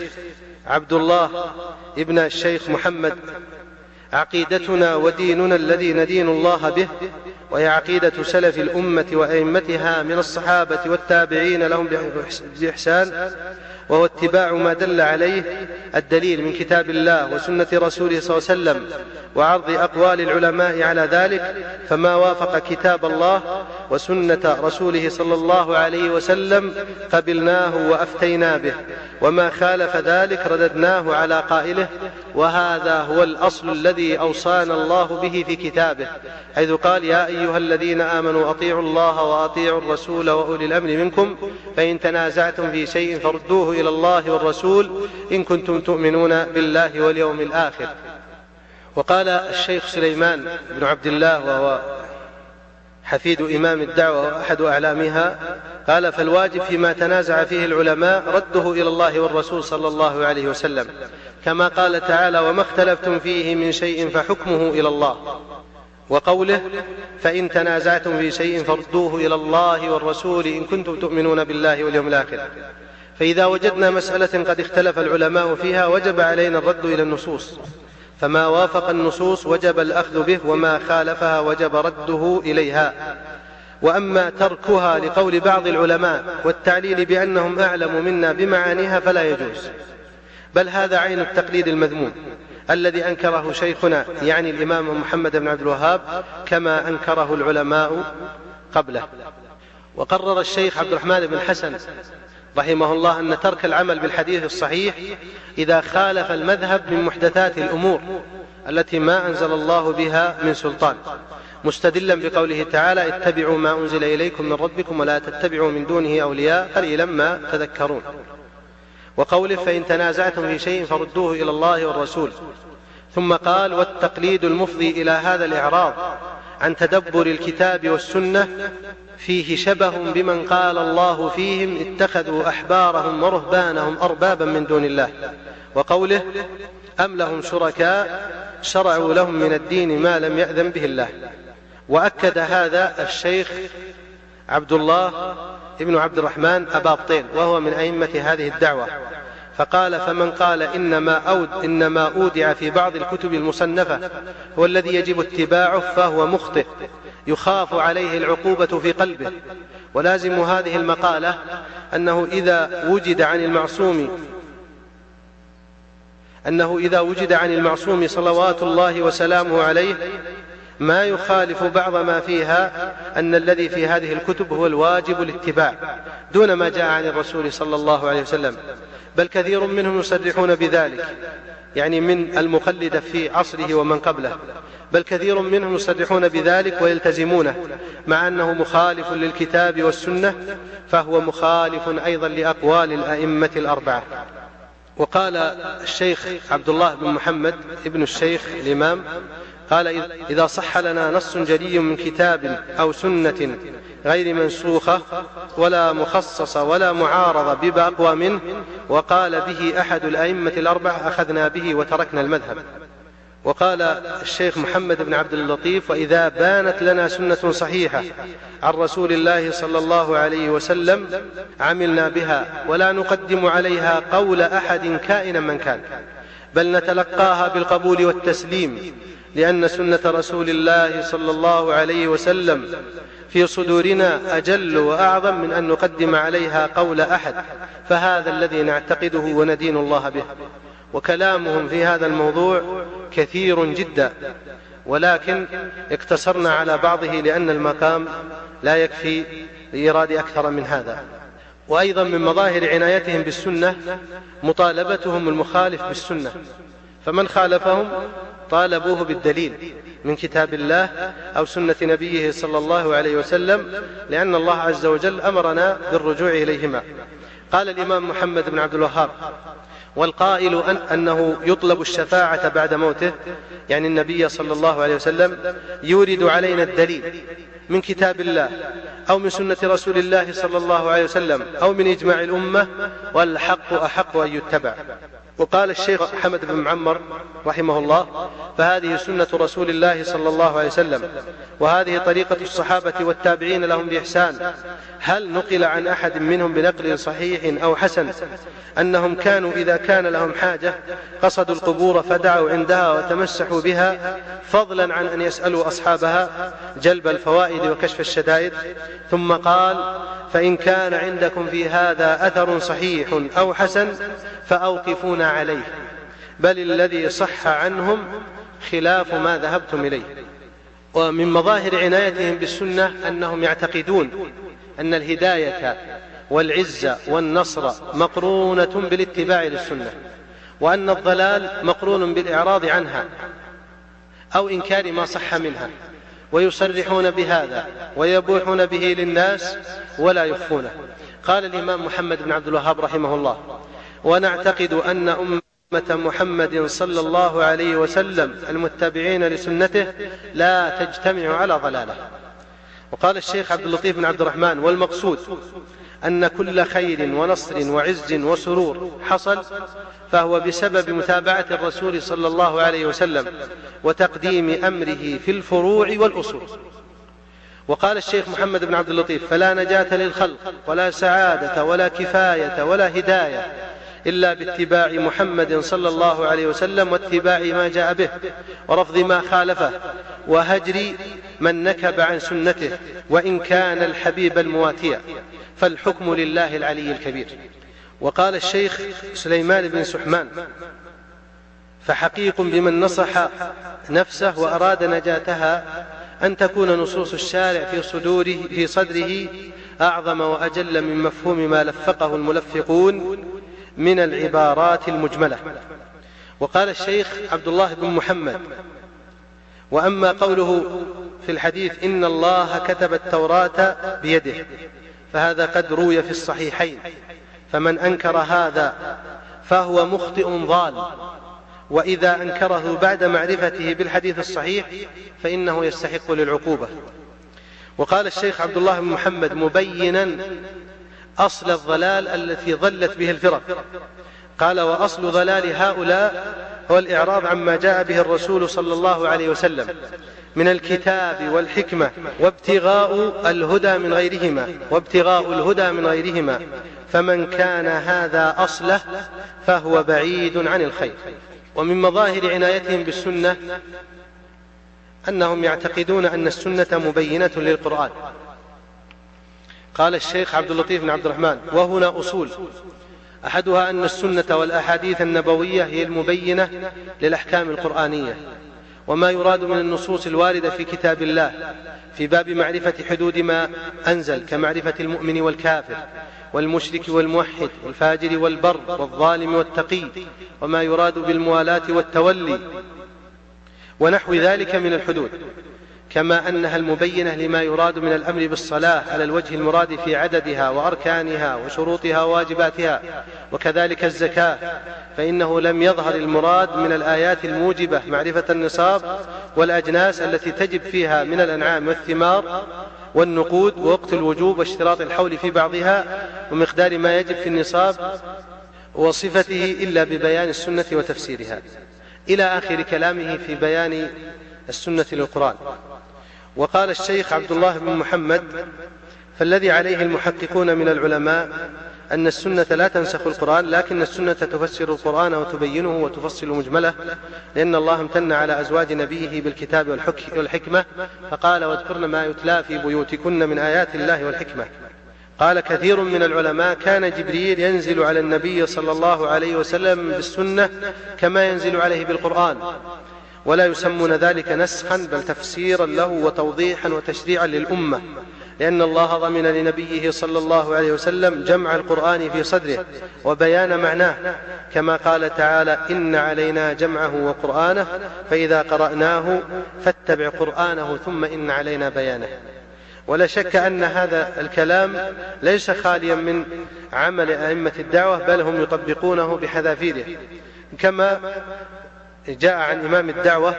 عبد الله ابن الشيخ محمد عقيدتنا وديننا الذي ندين الله به وهي عقيدة سلف الأمة وأئمتها من الصحابة والتابعين لهم بإحسان وهو اتباع ما دل عليه الدليل من كتاب الله وسنة رسوله صلى الله عليه وسلم وعرض أقوال العلماء على ذلك فما وافق كتاب الله وسنة رسوله صلى الله عليه وسلم قبلناه وأفتينا به وما خالف ذلك رددناه على قائله وهذا هو الأصل الذي أوصانا الله به في كتابه حيث قال يا أيها الذين آمنوا أطيعوا الله وأطيعوا الرسول وأولي الأمر منكم فإن تنازعتم في شيء فردوه إلى الله والرسول إن كنتم تؤمنون بالله واليوم الآخر. وقال الشيخ سليمان بن عبد الله وهو حفيد إمام الدعوة وأحد أعلامها قال فالواجب فيما تنازع فيه العلماء رده إلى الله والرسول صلى الله عليه وسلم كما قال تعالى وما اختلفتم فيه من شيء فحكمه إلى الله وقوله فإن تنازعتم في شيء فردوه إلى الله والرسول إن كنتم تؤمنون بالله واليوم الآخر فإذا وجدنا مسألة قد اختلف العلماء فيها وجب علينا الرد إلى النصوص. فما وافق النصوص وجب الأخذ به وما خالفها وجب رده إليها. وأما تركها لقول بعض العلماء والتعليل بأنهم أعلم منا بمعانيها فلا يجوز. بل هذا عين التقليد المذموم الذي أنكره شيخنا يعني الإمام محمد بن عبد الوهاب كما أنكره العلماء قبله. وقرر الشيخ عبد الرحمن بن حسن رحمه الله أن ترك العمل بالحديث الصحيح إذا خالف المذهب من محدثات الأمور التي ما أنزل الله بها من سلطان. مستدلا بقوله تعالى اتبعوا ما أنزل إليكم من ربكم ولا تتبعوا من دونه أولياء قليلا ما تذكرون. وقوله فإن تنازعتم في شيء فردوه إلى الله والرسول. ثم قال والتقليد المفضي إلى هذا الإعراض عن تدبر الكتاب والسنة فيه شبه بمن قال الله فيهم اتخذوا أحبارهم ورهبانهم أربابا من دون الله. وقوله أم لهم شركاء شرعوا لهم من الدين ما لم يأذن به الله. وأكد هذا الشيخ عبد الله ابن عبد الرحمن أبابطين وهو من أئمة هذه الدعوة. فقال فمن قال إنما, أود إنما أودع في بعض الكتب المصنفة هو الذي يجب اتباعه فهو مخطئ. يخاف عليه العقوبة في قلبه. ولازم هذه المقالة أنه إذا وجد عن المعصوم أنه إذا وجد عن المعصوم صلوات الله وسلامه عليه ما يخالف بعض ما فيها أن الذي في هذه الكتب هو الواجب الاتباع دون ما جاء عن الرسول صلى الله عليه وسلم. بل كثير منهم يصرحون بذلك يعني من المقلدة في عصره ومن قبله. بل كثير منهم يصرحون بذلك ويلتزمونه مع أنه مخالف للكتاب والسنة فهو مخالف أيضا لأقوال الأئمة الأربعة. وقال الشيخ عبد الله بن محمد ابن الشيخ الإمام قال إذا صح لنا نص جلي من كتاب أو سنة غير منسوخة ولا مخصصة ولا معارضة بأقوى منه وقال به أحد الأئمة الأربعة أخذنا به وتركنا المذهب. وقال الشيخ محمد بن عبد اللطيف وإذا بانت لنا سنة صحيحة عن رسول الله صلى الله عليه وسلم عملنا بها ولا نقدم عليها قول أحد كائنا من كان بل نتلقاها بالقبول والتسليم لأن سنة رسول الله صلى الله عليه وسلم في صدورنا أجل وأعظم من أن نقدم عليها قول أحد فهذا الذي نعتقده وندين الله به. وكلامهم في هذا الموضوع كثير جدا. ولكن اقتصرنا على بعضه لأن المقام لا يكفي لإيراد أكثر من هذا. وأيضا من مظاهر عنايتهم بالسنة مطالبتهم المخالف بالسنة. فمن خالفهم طالبوه بالدليل من كتاب الله أو سنة نبيه صلى الله عليه وسلم لأن الله عز وجل أمرنا بالرجوع إليهما. قال الإمام محمد بن عبد الوهاب والقائل أن أنه يطلب الشفاعة بعد موته يعني النبي صلى الله عليه وسلم يورد علينا الدليل من كتاب الله أو من سنة رسول الله صلى الله عليه وسلم أو من إجماع الأمة والحق أحق أن يتبع. وقال الشيخ حمد بن معمر رحمه الله فهذه سنة رسول الله صلى الله عليه وسلم وهذه طريقة الصحابة والتابعين لهم بإحسان. هل نقل عن أحد منهم بنقل صحيح أو حسن؟ أنهم كانوا إذا كان لهم حاجة قصدوا القبور فدعوا عندها وتمسحوا بها فضلا عن أن يسألوا أصحابها جلب الفوائد وكشف الشدائد. ثم قال فإن كان عندكم في هذا أثر صحيح أو حسن فأوقفونا عليه بل الذي صح عنهم خلاف ما ذهبتم إليه. ومن مظاهر عنايتهم بالسنة أنهم يعتقدون أن الهداية والعزة والنصر مقرونة بالاتباع للسنة وأن الضلال مقرون بالإعراض عنها أو إنكار ما صح منها ويصرحون بهذا ويبوحون به للناس ولا يخفونه. قال الإمام محمد بن عبد الوهاب رحمه الله ونعتقد أن أمة محمد صلى الله عليه وسلم المتبعين لسنته لا تجتمع على ضلالة. وقال الشيخ عبد اللطيف بن عبد الرحمن والمقصود أن كل خير ونصر وعز وسرور حصل فهو بسبب متابعة الرسول صلى الله عليه وسلم وتقديم أمره في الفروع والأصول. وقال الشيخ محمد بن عبد اللطيف فلا نجاة للخلق ولا سعادة ولا كفاية ولا هداية إلا باتباع محمد صلى الله عليه وسلم واتباع ما جاء به ورفض ما خالفه وهجر من نكب عن سنته وإن كان الحبيب المواتيا فالحكم لله العلي الكبير. وقال الشيخ سليمان بن سحمان فحقيق بمن نصح نفسه وأراد نجاتها أن تكون نصوص الشارع في صدوره في صدره أعظم وأجل من مفهوم ما لفقه الملفقون من العبارات المجملة. وقال الشيخ عبد الله بن محمد وأما قوله في الحديث إن الله كتب التوراة بيده فهذا قد روي في الصحيحين. فمن أنكر هذا فهو مخطئ ضال. وإذا أنكره بعد معرفته بالحديث الصحيح فإنه يستحق للعقوبة. وقال الشيخ عبد الله بن محمد مبينا أصل الضلال التي ضلت به الفرق. قال وأصل ضلال هؤلاء هو الإعراض عما جاء به الرسول صلى الله عليه وسلم من الكتاب والحكمة وابتغاء الهدى من غيرهما وابتغاء الهدى من غيرهما. فمن كان هذا أصله فهو بعيد عن الخير. ومن مظاهر عنايتهم بالسنة أنهم يعتقدون أن السنة مبينة للقرآن. قال الشيخ عبد اللطيف بن عبد الرحمن وهنا أصول. أحدها أن السنة والأحاديث النبوية هي المبينة للأحكام القرآنية وما يراد من النصوص الواردة في كتاب الله في باب معرفة حدود ما أنزل كمعرفة المؤمن والكافر والمشرك والموحد والفاجر والبر والظالم والتقي وما يراد بالموالاة والتولي ونحو ذلك من الحدود. كما أنها المبينة لما يراد من الأمر بالصلاة على الوجه المراد في عددها وأركانها وشروطها وواجباتها وكذلك الزكاة فإنه لم يظهر المراد من الآيات الموجبة معرفة النصاب والأجناس التي تجب فيها من الأنعام والثمار والنقود ووقت الوجوب واشتراط الحول في بعضها ومقدار ما يجب في النصاب وصفته إلا ببيان السنة وتفسيرها. إلى آخر كلامه في بيان السنة للقرآن. وقال الشيخ عبد الله بن محمد فالذي عليه المحققون من العلماء أن السنة لا تنسخ القرآن لكن السنة تفسر القرآن وتبينه وتفصل مجمله لأن الله امتن على أزواج نبيه بالكتاب والحكمة فقال واذكرن ما يتلى في بيوتكن من آيات الله والحكمة. قال كثير من العلماء كان جبريل ينزل على النبي صلى الله عليه وسلم بالسنة كما ينزل عليه بالقرآن. ولا يسمون ذلك نسخا بل تفسيرا له وتوضيحا وتشريعا للأمة. لأن الله ضمن لنبيه صلى الله عليه وسلم جمع القرآن في صدره وبيان معناه. كما قال تعالى إن علينا جمعه وقرآنه فإذا قرأناه فاتبع قرآنه ثم إن علينا بيانه. ولا شك أن هذا الكلام ليس خاليا من عمل أئمة الدعوة بل هم يطبقونه بحذافيره. كما جاء عن إمام الدعوة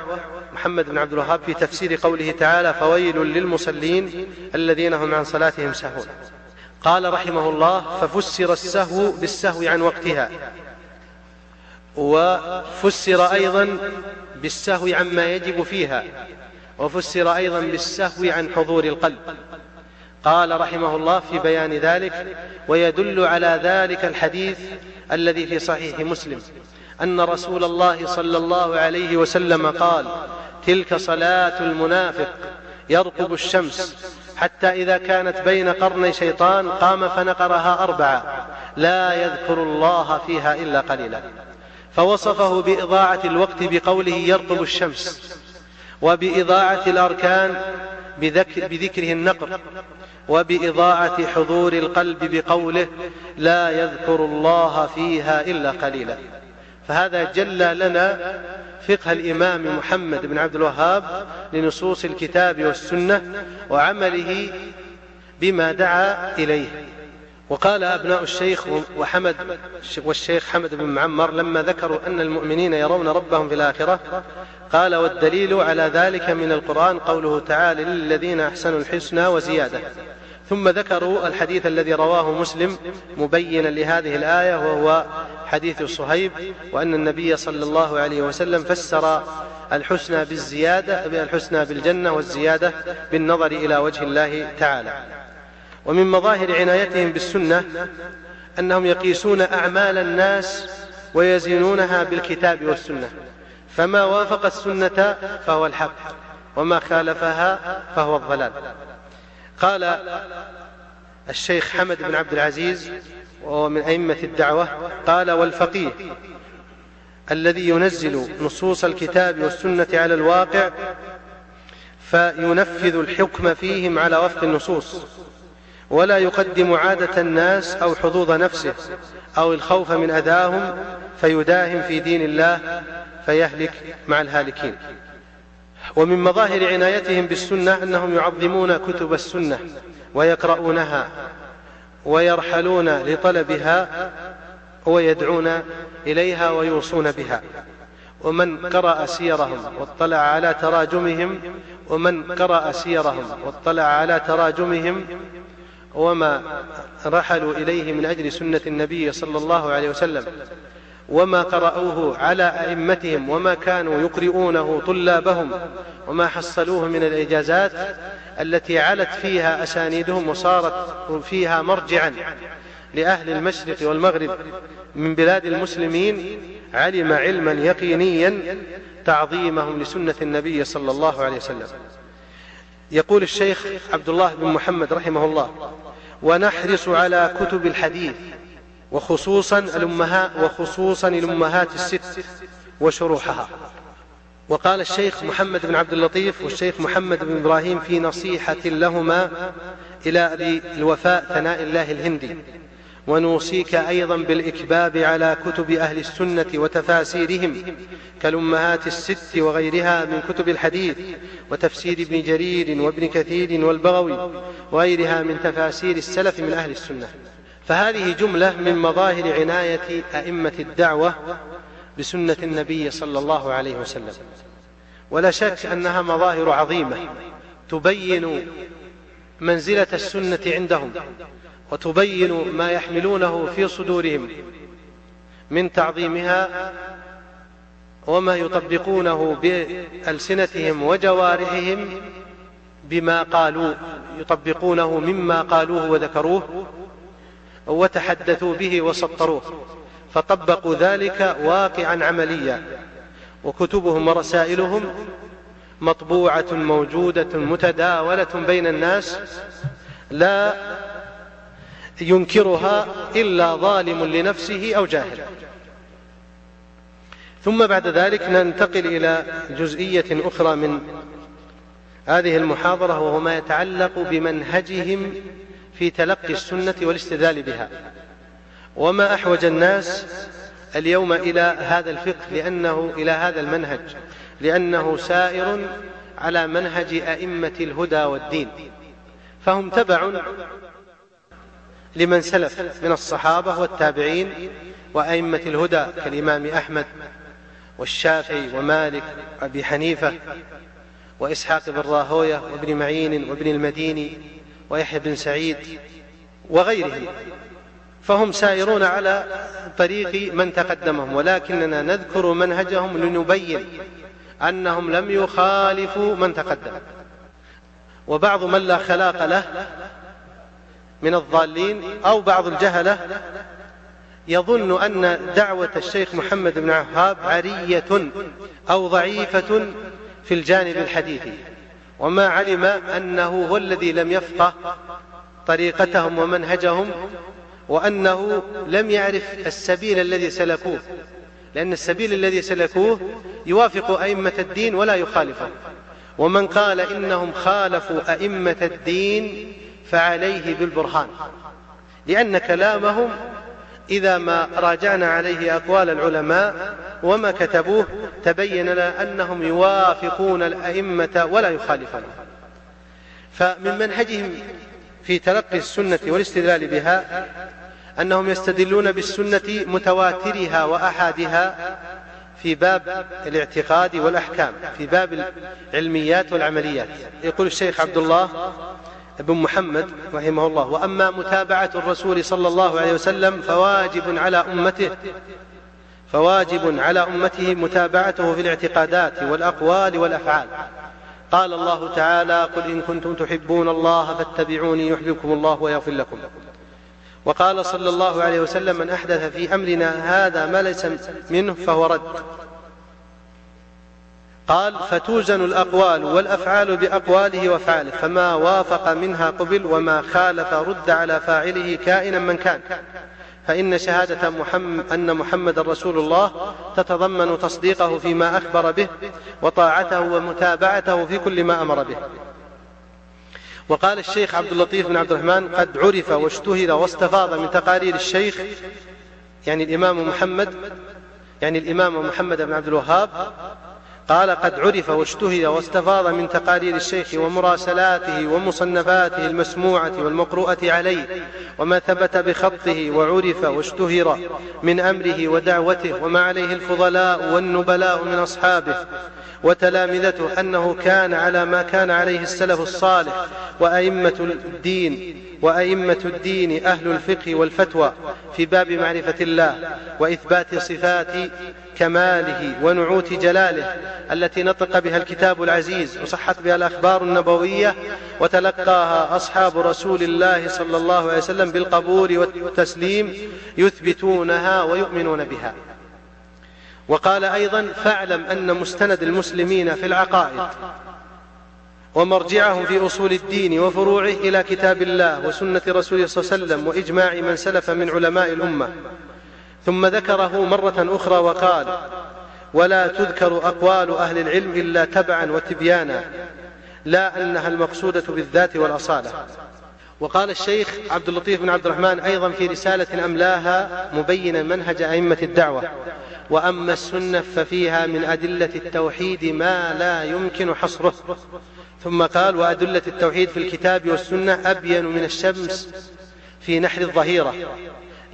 محمد بن عبد الوهاب في تفسير قوله تعالى فويل للمصلين الذين هم عن صلاتهم سهون قال رحمه الله ففسر السهو بالسهو عن وقتها وفسر أيضا بالسهو عما يجب فيها وفسر أيضا بالسهو عن حضور القلب قال رحمه الله في بيان ذلك ويدل على ذلك الحديث الذي في صحيح مسلم أن رسول الله صلى الله عليه وسلم قال تلك صلاة المنافق يرقب الشمس. حتى إذا كانت بين قرني شيطان قام فنقرها أربعة. لا يذكر الله فيها إلا قليلا. فوصفه بإضاعة الوقت بقوله يرقب الشمس وبإضاعة الأركان بذكر بذكره النقر وبإضاعة حضور القلب بقوله لا يذكر الله فيها إلا قليلا. فهذا جل لنا فقه الإمام محمد بن عبد الوهاب لنصوص الكتاب والسنة وعمله بما دعا إليه. وقال أبناء الشيخ وحمد والشيخ حمد بن معمر لما ذكروا أن المؤمنين يرون ربهم في الآخرة قال والدليل على ذلك من القرآن قوله تعالى للذين أحسنوا الحسنى وزيادة ثم ذكروا الحديث الذي رواه مسلم مبينا لهذه الآية وهو حديث صهيب وأن النبي صلى الله عليه وسلم فسر الحسنى بالزيادة الحسنى بالجنة والزيادة بالنظر إلى وجه الله تعالى. ومن مظاهر عنايتهم بالسنة أنهم يقيسون أعمال الناس ويزنونها بالكتاب والسنة. فما وافق السنة فهو الحق وما خالفها فهو الضلال. قال الشيخ حمد بن عبد العزيز وهو من أئمة الدعوة قال والفقيه الذي ينزل نصوص الكتاب والسنة على الواقع فينفذ الحكم فيهم على وفق النصوص ولا يقدم عادة الناس أو حظوظ نفسه أو الخوف من أذاهم فيداهم في دين الله فيهلك مع الهالكين. ومن مظاهر عنايتهم بالسنة أنهم يعظمون كتب السنة ويقرؤونها ويرحلون لطلبها ويدعون إليها ويوصون بها. ومن قرأ سيرهم واطلع على تراجمهم ومن قرأ سيرهم واطلع على تراجمهم وما رحلوا إليه من أجل سنة النبي صلى الله عليه وسلم. وما قرأوه على أئمتهم وما كانوا يقرؤونه طلابهم وما حصلوه من الإجازات التي علت فيها أسانيدهم وصارت فيها مرجعا لأهل المشرق والمغرب من بلاد المسلمين علم علما يقينيا تعظيمهم لسنة النبي صلى الله عليه وسلم. يقول الشيخ عبد الله بن محمد رحمه الله ونحرص على كتب الحديث وخصوصا الأمهات وخصوصا الأمهات الست وشروحها. وقال الشيخ محمد بن عبد اللطيف والشيخ محمد بن إبراهيم في نصيحة لهما إلى أبي الوفاء ثناء الله الهندي. ونوصيك أيضا بالإكباب على كتب أهل السنة وتفاسيرهم كالأمهات الست وغيرها من كتب الحديث وتفسير ابن جرير وابن كثير والبغوي وغيرها من تفاسير السلف من أهل السنة. فهذه جملة من مظاهر عناية أئمة الدعوة بسنة النبي صلى الله عليه وسلم. ولا شك أنها مظاهر عظيمة تبين منزلة السنة عندهم وتبين ما يحملونه في صدورهم من تعظيمها وما يطبقونه بألسنتهم وجوارحهم بما قالوا يطبقونه مما قالوه وذكروه وتحدثوا به وسطروه. فطبقوا ذلك واقعا عمليا. وكتبهم ورسائلهم مطبوعة موجودة متداولة بين الناس لا ينكرها إلا ظالم لنفسه أو جاهل. ثم بعد ذلك ننتقل إلى جزئية أخرى من هذه المحاضرة وهو ما يتعلق بمنهجهم في تلقي السنة والاستدلال بها. وما أحوج الناس اليوم إلى هذا الفقه لأنه إلى هذا المنهج لأنه سائر على منهج أئمة الهدى والدين. فهم تبع لمن سلف من الصحابة والتابعين وأئمة الهدى كالإمام أحمد والشافعي ومالك وأبي حنيفة وإسحاق بن راهوية وابن معين وابن المديني ويحيى بن سعيد وغيرهم. فهم سائرون على طريق من تقدمهم ولكننا نذكر منهجهم لنبين أنهم لم يخالفوا من تقدم. وبعض من لا خلاق له من الضالين أو بعض الجهلة يظن أن دعوة الشيخ محمد بن عهاب عرية أو ضعيفة في الجانب الحديثي. وما علم أنه هو الذي لم يفقه طريقتهم ومنهجهم وأنه لم يعرف السبيل الذي سلكوه. لأن السبيل الذي سلكوه يوافق أئمة الدين ولا يخالفه. ومن قال إنهم خالفوا أئمة الدين فعليه بالبرهان لأن كلامهم إذا ما راجعنا عليه أقوال العلماء وما كتبوه تبين لنا أنهم يوافقون الأئمة ولا يخالفون فمن منهجهم في تلقي السنة والاستدلال بها أنهم يستدلون بالسنة متواترها وأحادها في باب الاعتقاد والأحكام في باب العلميات والعمليات. يقول الشيخ عبد الله بن محمد رحمه الله. وأما متابعة الرسول صلى الله عليه وسلم فواجب على أمته فواجب على أمته متابعته في الاعتقادات والأقوال والأفعال. قال الله تعالى قل إن كنتم تحبون الله فاتبعوني يحببكم الله ويغفر لكم. وقال صلى الله عليه وسلم من أحدث في أمرنا هذا ما ليس منه فهو رد. قال فتوزن الأقوال والأفعال بأقواله وفعله فما وافق منها قبل وما خالف رد على فاعله كائنا من كان. فإن شهادة محمد أن محمد رسول الله تتضمن تصديقه فيما أخبر به وطاعته ومتابعته في كل ما أمر به. وقال الشيخ عبد اللطيف بن عبد الرحمن قد عرف واشتهر واستفاض من تقارير الشيخ يعني الإمام محمد يعني الإمام محمد بن عبد الوهاب قال قد عرف واشتهر واستفاض من تقارير الشيخ ومراسلاته ومصنفاته المسموعة والمقروءة عليه وما ثبت بخطه وعرف واشتهر من أمره ودعوته وما عليه الفضلاء والنبلاء من أصحابه وتلامذته أنه كان على ما كان عليه السلف الصالح وأئمة الدين وأئمة الدين أهل الفقه والفتوى في باب معرفة الله وإثبات صفات كماله ونعوت جلاله التي نطق بها الكتاب العزيز وصحت بها الأخبار النبوية وتلقاها أصحاب رسول الله صلى الله عليه وسلم بالقبول والتسليم يثبتونها ويؤمنون بها. وقال أيضا فاعلم أن مستند المسلمين في العقائد ومرجعهم في أصول الدين وفروعه إلى كتاب الله وسنة رسوله صلى الله عليه وسلم وإجماع من سلف من علماء الأمة ثم ذكره مرة أخرى وقال ولا تذكر أقوال أهل العلم إلا تبعا وتبيانا لا أنها المقصودة بالذات والأصالة. وقال الشيخ عبد اللطيف بن عبد الرحمن أيضا في رسالة أملاها مبينا منهج أئمة الدعوة وأما السنة ففيها من أدلة التوحيد ما لا يمكن حصره. ثم قال وأدلة التوحيد في الكتاب والسنة أبين من الشمس في نحر الظهيرة.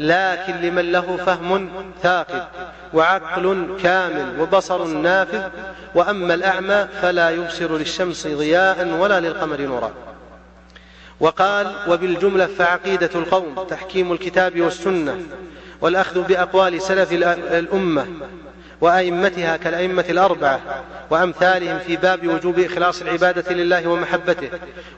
لكن لمن له فهم ثاقب وعقل كامل وبصر نافذ وأما الأعمى فلا يبصر للشمس ضياء ولا للقمر نورا. وقال وبالجملة فعقيدة القوم تحكيم الكتاب والسنة والأخذ بأقوال سلف الأمة. وأئمتها كالأئمة الأربعة وأمثالهم في باب وجوب إخلاص العبادة لله ومحبته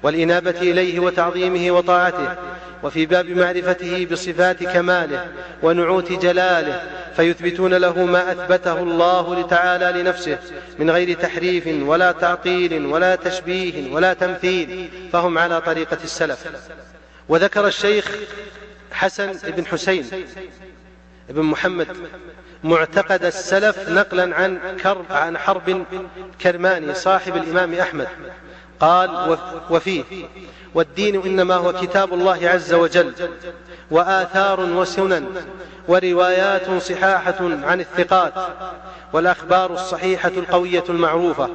والإنابة إليه وتعظيمه وطاعته وفي باب معرفته بصفات كماله ونعوت جلاله فيثبتون له ما أثبته الله تعالى لنفسه من غير تحريف ولا تعطيل ولا تشبيه ولا تمثيل فهم على طريقة السلف. وذكر الشيخ حسن بن حسين بن محمد معتقد السلف نقلا عن كرب عن حرب كرماني صاحب الإمام أحمد. قال وفيه. والدين إنما هو كتاب الله عز وجل وآثار وسنن وروايات صحاحة عن الثقات والأخبار الصحيحة القوية المعروفة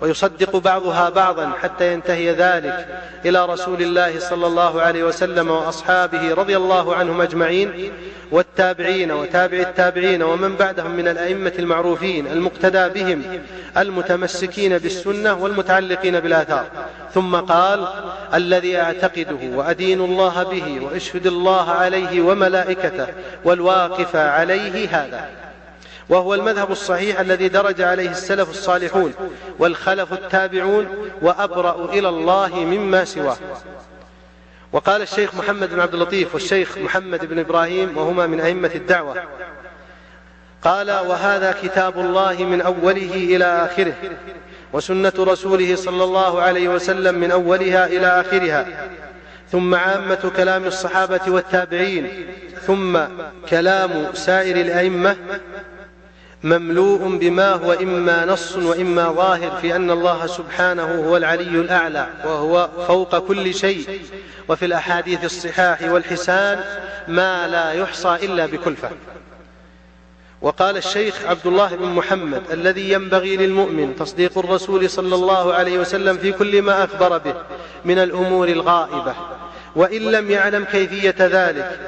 ويصدق بعضها بعضا حتى ينتهي ذلك. إلى رسول الله صلى الله عليه وسلم وأصحابه رضي الله عنهم أجمعين والتابعين وتابع التابعين ومن بعدهم من الأئمة المعروفين المقتدى بهم المتمسكين بالسنة والمتعلقين بالآثار. ثم قال الذي أعتقده وأدين الله به وأشهد الله عليه وملائكته والواقف عليه هذا. وهو المذهب الصحيح الذي درج عليه السلف الصالحون والخلف التابعون وأبرأ إلى الله مما سواه. وقال الشيخ محمد بن عبد اللطيف والشيخ محمد بن إبراهيم وهما من أئمة الدعوة. قال وهذا كتاب الله من أوله إلى آخره وسنة رسوله صلى الله عليه وسلم من أولها إلى آخرها ثم عامة كلام الصحابة والتابعين ثم كلام سائر الأئمة مملوء بما هو إما نص وإما ظاهر في أن الله سبحانه هو العلي الأعلى وهو فوق كل شيء. وفي الأحاديث الصحاح والحسان ما لا يحصى إلا بكلفة. وقال الشيخ عبد الله بن محمد الذي ينبغي للمؤمن تصديق الرسول صلى الله عليه وسلم في كل ما أخبر به من الأمور الغائبة. وإن لم يعلم كيفية ذلك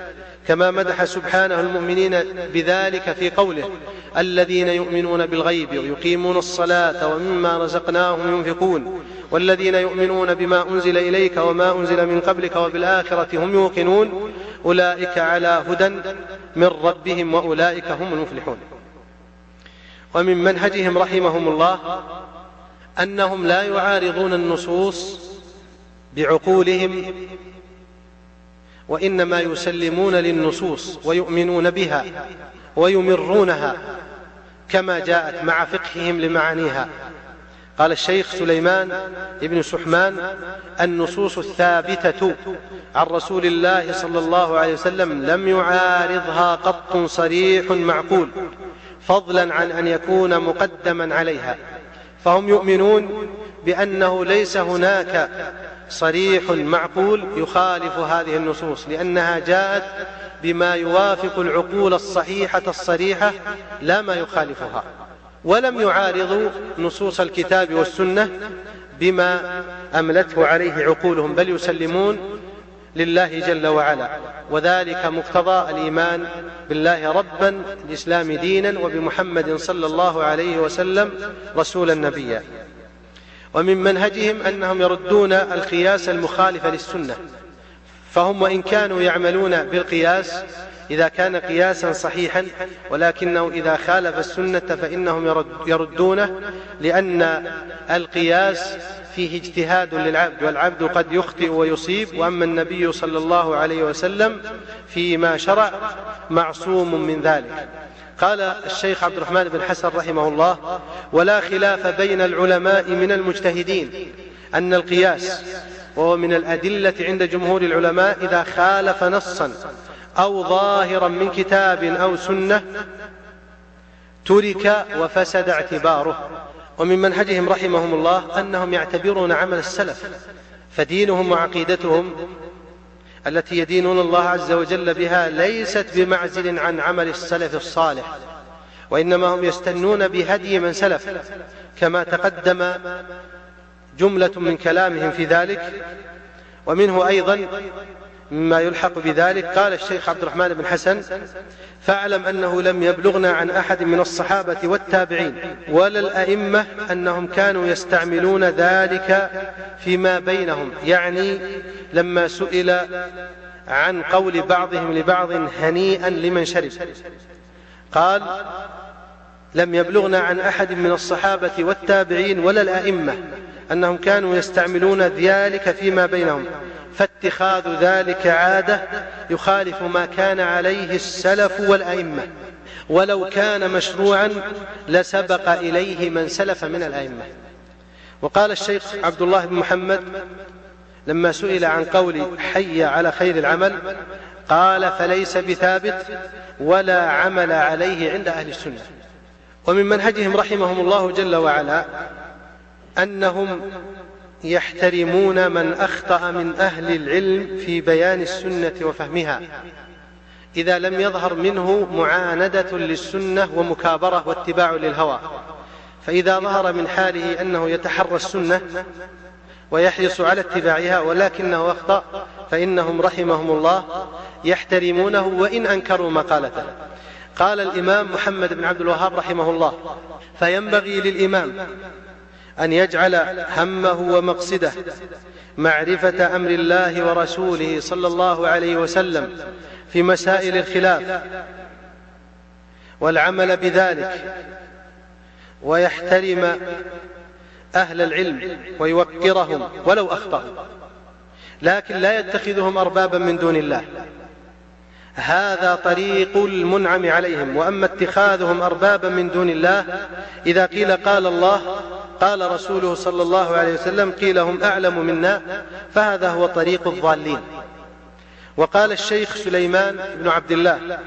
كما مدح سبحانه المؤمنين بذلك في قوله الذين يؤمنون بالغيب ويقيمون الصلاة ومما رزقناهم ينفقون والذين يؤمنون بما أنزل إليك وما أنزل من قبلك وبالآخرة هم يوقنون أولئك على هدى من ربهم وأولئك هم المفلحون. ومن منهجهم رحمهم الله أنهم لا يعارضون النصوص بعقولهم وإنما يسلمون للنصوص ويؤمنون بها ويمرونها كما جاءت مع فقههم لمعانيها. قال الشيخ سليمان بن سحمان النصوص الثابتة عن رسول الله صلى الله عليه وسلم لم يعارضها قط صريح معقول فضلا عن أن يكون مقدما عليها. فهم يؤمنون بأنه ليس هناك صريح معقول يخالف هذه النصوص لأنها جاءت بما يوافق العقول الصحيحة الصريحة لا ما يخالفها ولم يعارضوا نصوص الكتاب والسنة بما أملته عليه عقولهم بل يسلمون لله جل وعلا وذلك مقتضى الإيمان بالله ربا الإسلام دينا وبمحمد صلى الله عليه وسلم رسولا نبيا. ومن منهجهم أنهم يردون القياس المخالف للسنة. فهم وإن كانوا يعملون بالقياس إذا كان قياسا صحيحا ولكنه إذا خالف السنة فإنهم يردونه لأن القياس فيه اجتهاد للعبد والعبد قد يخطئ ويصيب. وأما النبي صلى الله عليه وسلم فيما شرع معصوم من ذلك. قال الشيخ عبد الرحمن بن حسن رحمه الله ولا خلاف بين العلماء من المجتهدين أن القياس وهو من الأدلة عند جمهور العلماء إذا خالف نصا أو ظاهرا من كتاب أو سنة ترك وفسد اعتباره. ومن منهجهم رحمهم الله أنهم يعتبرون عمل السلف فدينهم وعقيدتهم التي يدينون الله عز وجل بها ليست بمعزل عن عمل السلف الصالح وإنما هم يستنون بهدي من سلف كما تقدم جملة من كلامهم في ذلك ومنه أيضا مما يلحق بذلك. قال الشيخ عبد الرحمن بن حسن فاعلم أنه لم يبلغنا عن أحد من الصحابة والتابعين ولا الأئمة أنهم كانوا يستعملون ذلك فيما بينهم. يعني لما سئل عن قول بعضهم لبعض هنيئا لمن شرب قال لم يبلغنا عن أحد من الصحابة والتابعين ولا الأئمة أنهم كانوا يستعملون ذلك فيما بينهم. فاتخاذ ذلك عادة يخالف ما كان عليه السلف والأئمة. ولو كان مشروعا لسبق إليه من سلف من الأئمة. وقال الشيخ عبد الله بن محمد لما سئل عن قول حي على خير العمل قال فليس بثابت ولا عمل عليه عند أهل السنة. ومن منهجهم رحمهم الله جل وعلا أنهم يحترمون من أخطأ من أهل العلم في بيان السنة وفهمها. إذا لم يظهر منه معاندة للسنة ومكابرة واتباع للهوى فإذا ظهر من حاله أنه يتحرى السنة ويحرص على اتباعها ولكنه أخطأ فإنهم رحمهم الله يحترمونه وإن أنكروا مقالته. قال الإمام محمد بن عبد الوهاب رحمه الله فينبغي للإمام أن يجعل همه ومقصده معرفة أمر الله ورسوله صلى الله عليه وسلم في مسائل الخلاف والعمل بذلك ويحترم أهل العلم ويوقرهم ولو أخطأوا لكن لا يتخذهم أربابا من دون الله. هذا طريق المنعم عليهم وأما اتخاذهم أربابا من دون الله إذا قيل قال الله قال رسوله صلى الله عليه وسلم قيل هم أعلم منا فهذا هو طريق الضالين. وقال الشيخ سليمان بن عبد الله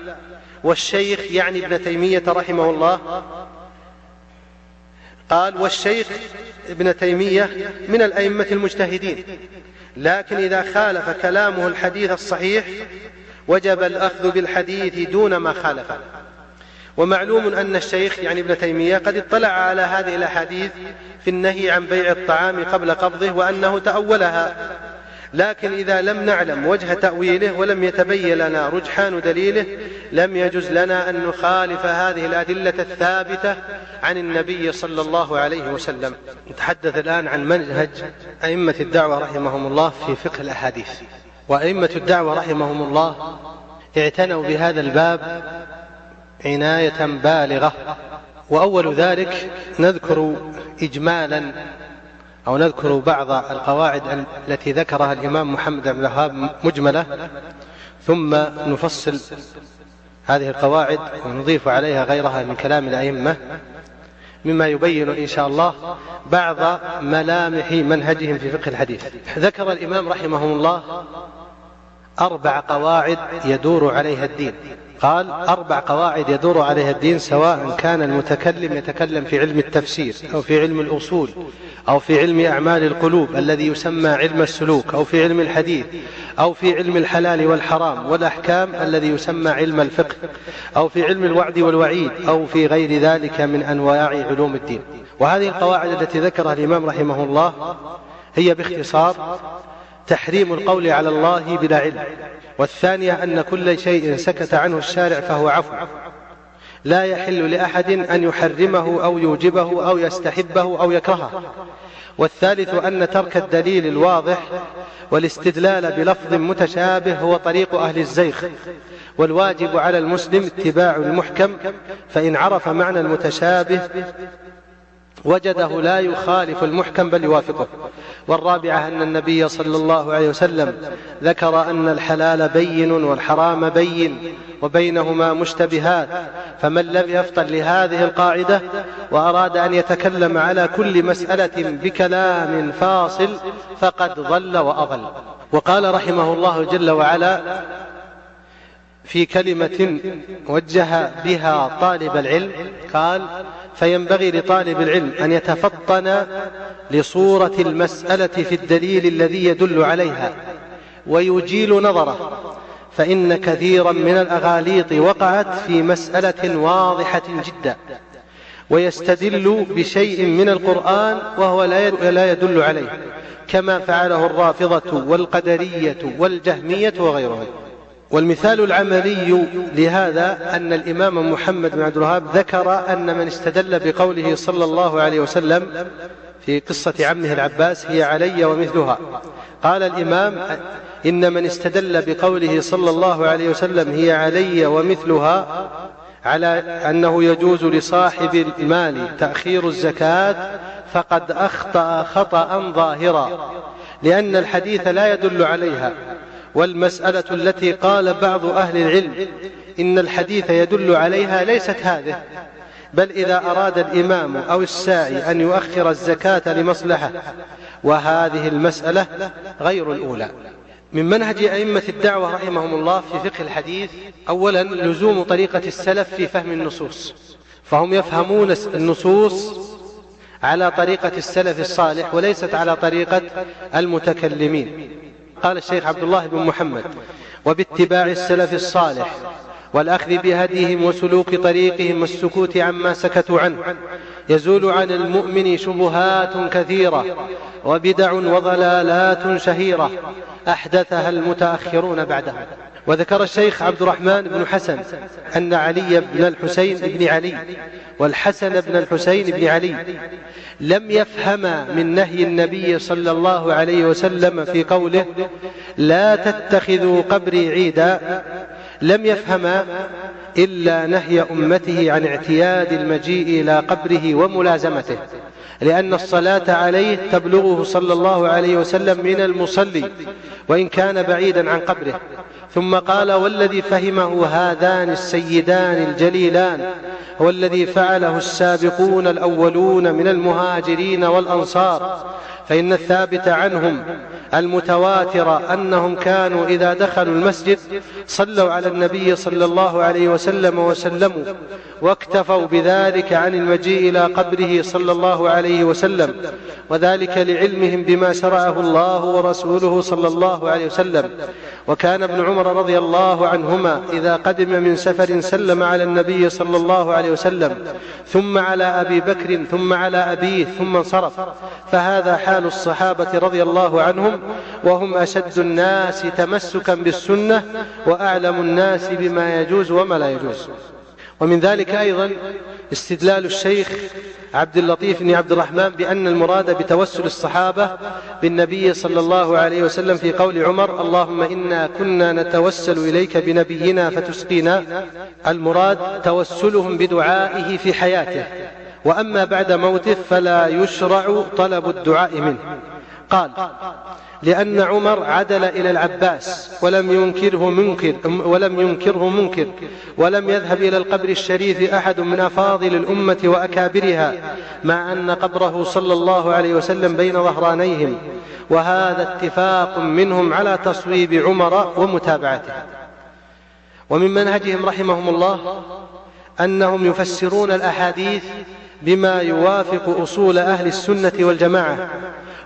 والشيخ يعني ابن تيمية رحمه الله قال والشيخ ابن تيمية من الأئمة المجتهدين لكن إذا خالف كلامه الحديث الصحيح وجب الأخذ بالحديث دون ما خالفه. ومعلوم أن الشيخ يعني ابن تيمية قد اطلع على هذه الأحاديث في النهي عن بيع الطعام قبل قبضه وأنه تأولها. لكن إذا لم نعلم وجه تأويله ولم يتبين لنا رجحان دليله لم يجز لنا أن نخالف هذه الأدلة الثابتة عن النبي صلى الله عليه وسلم. نتحدث الآن عن منهج أئمة الدعوة رحمهم الله في فقه الأحاديث. وأئمة الدعوة رحمهم الله اعتنوا بهذا الباب عناية بالغة. وأول ذلك نذكر إجمالا أو نذكر بعض القواعد التي ذكرها الإمام محمد بن الوهاب مجملة. ثم نفصل هذه القواعد ونضيف عليها غيرها من كلام الأئمة مما يبين إن شاء الله بعض ملامح منهجهم في فقه الحديث. ذكر الإمام رحمه الله أربع قواعد يدور عليها الدين. قال أربع قواعد يدور عليها الدين سواء كان المتكلم يتكلم في علم التفسير أو في علم الأصول أو في علم أعمال القلوب الذي يسمى علم السلوك أو في علم الحديث أو في علم الحلال والحرام والأحكام الذي يسمى علم الفقه أو في علم الوعد والوعيد أو في غير ذلك من أنواع علوم الدين. وهذه القواعد التي ذكرها الإمام رحمه الله هي باختصار تحريم القول على الله بلا علم. والثانية أن كل شيء سكت عنه الشارع فهو عفو. لا يحل لأحد أن يحرمه أو يوجبه أو يستحبه أو يكرهه. والثالث أن ترك الدليل الواضح والاستدلال بلفظ متشابه هو طريق أهل الزيغ والواجب على المسلم اتباع المحكم فإن عرف معنى المتشابه وجده لا يخالف المحكم بل يوافقه. والرابعة أن النبي صلى الله عليه وسلم ذكر أن الحلال بين والحرام بين وبينهما مشتبهات فمن لم يفطن لهذه القاعدة وأراد أن يتكلم على كل مسألة بكلام فاصل فقد ضل وأضل. وقال رحمه الله جل وعلا في كلمة وجه بها طالب العلم قال فينبغي لطالب العلم أن يتفطن لصورة المسألة في الدليل الذي يدل عليها ويجيل نظره فإن كثيرا من الأغاليط وقعت في مسألة واضحة جدا ويستدل بشيء من القرآن وهو لا يدل عليه كما فعله الرافضة والقدرية والجهمية وغيرهم. والمثال العملي لهذا أن الإمام محمد بن عبد الوهاب ذكر أن من استدل بقوله صلى الله عليه وسلم في قصة عمه العباس هي علي ومثلها. قال الإمام إن من استدل بقوله صلى الله عليه وسلم هي علي ومثلها على أنه يجوز لصاحب المال تأخير الزكاة فقد أخطأ خطأ ظاهرا لأن الحديث لا يدل عليها. والمسألة التي قال بعض أهل العلم إن الحديث يدل عليها ليست هذه بل إذا أراد الإمام أو الساعي أن يؤخر الزكاة لمصلحة وهذه المسألة غير الأولى. من منهج أئمة الدعوة رحمهم الله في فقه الحديث أولا لزوم طريقة السلف في فهم النصوص فهم يفهمون النصوص على طريقة السلف الصالح وليست على طريقة المتكلمين. قال الشيخ عبد الله بن محمد وباتباع السلف الصالح والأخذ بهديهم وسلوك طريقهم والسكوت عما سكتوا عنه يزول عن المؤمن شبهات كثيرة وبدع وضلالات شهيرة أحدثها المتأخرون بعدهم وذكر الشيخ عبد الرحمن بن حسن أن علي بن الحسين بن علي والحسن بن الحسين بن علي لم يفهما من نهي النبي صلى الله عليه وسلم في قوله لا تتخذوا قبري عيدا لم يفهما إلا نهي أمته عن اعتياد المجيء إلى قبره وملازمته. لأن الصلاة عليه تبلغه صلى الله عليه وسلم من المصلي وإن كان بعيدا عن قبره. ثم قال والذي فهمه هذان السيدان الجليلان هو الذي فعله السابقون الأولون من المهاجرين والأنصار فإن الثابت عنهم المتواتر أنهم كانوا إذا دخلوا المسجد صلوا على النبي صلى الله عليه وسلم وسلموا واكتفوا بذلك عن المجيء إلى قبره صلى الله عليه وسلم وذلك لعلمهم بما شرعه الله ورسوله صلى الله عليه وسلم. وكان ابن عمر رضي الله عنهما إذا قدم من سفر سلم على النبي صلى الله عليه وسلم ثم على أبي بكر ثم على أبيه ثم انصرف. فهذا حال الصحابة رضي الله عنهم وهم أشد الناس تمسكا بالسنة وأعلم الناس بما يجوز وما لا يجوز. ومن ذلك أيضا استدلال الشيخ عبد اللطيف بن عبد الرحمن بأن المراد بتوسل الصحابة بالنبي صلى الله عليه وسلم في قول عمر اللهم إنا كنا نتوسل إليك بنبينا فتسقينا. المراد توسلهم بدعائه في حياته. وأما بعد موته فلا يشرع طلب الدعاء منه. قال لأن عمر عدل إلى العباس ولم ينكره منكر ولم ينكره منكر ولم يذهب إلى القبر الشريف أحد من أفاضل الأمة وأكابرها مع أن قبره صلى الله عليه وسلم بين ظهرانيهم وهذا اتفاق منهم على تصويب عمر ومتابعته. ومن منهجهم رحمهم الله أنهم يفسرون الأحاديث بما يوافق أصول أهل السنة والجماعة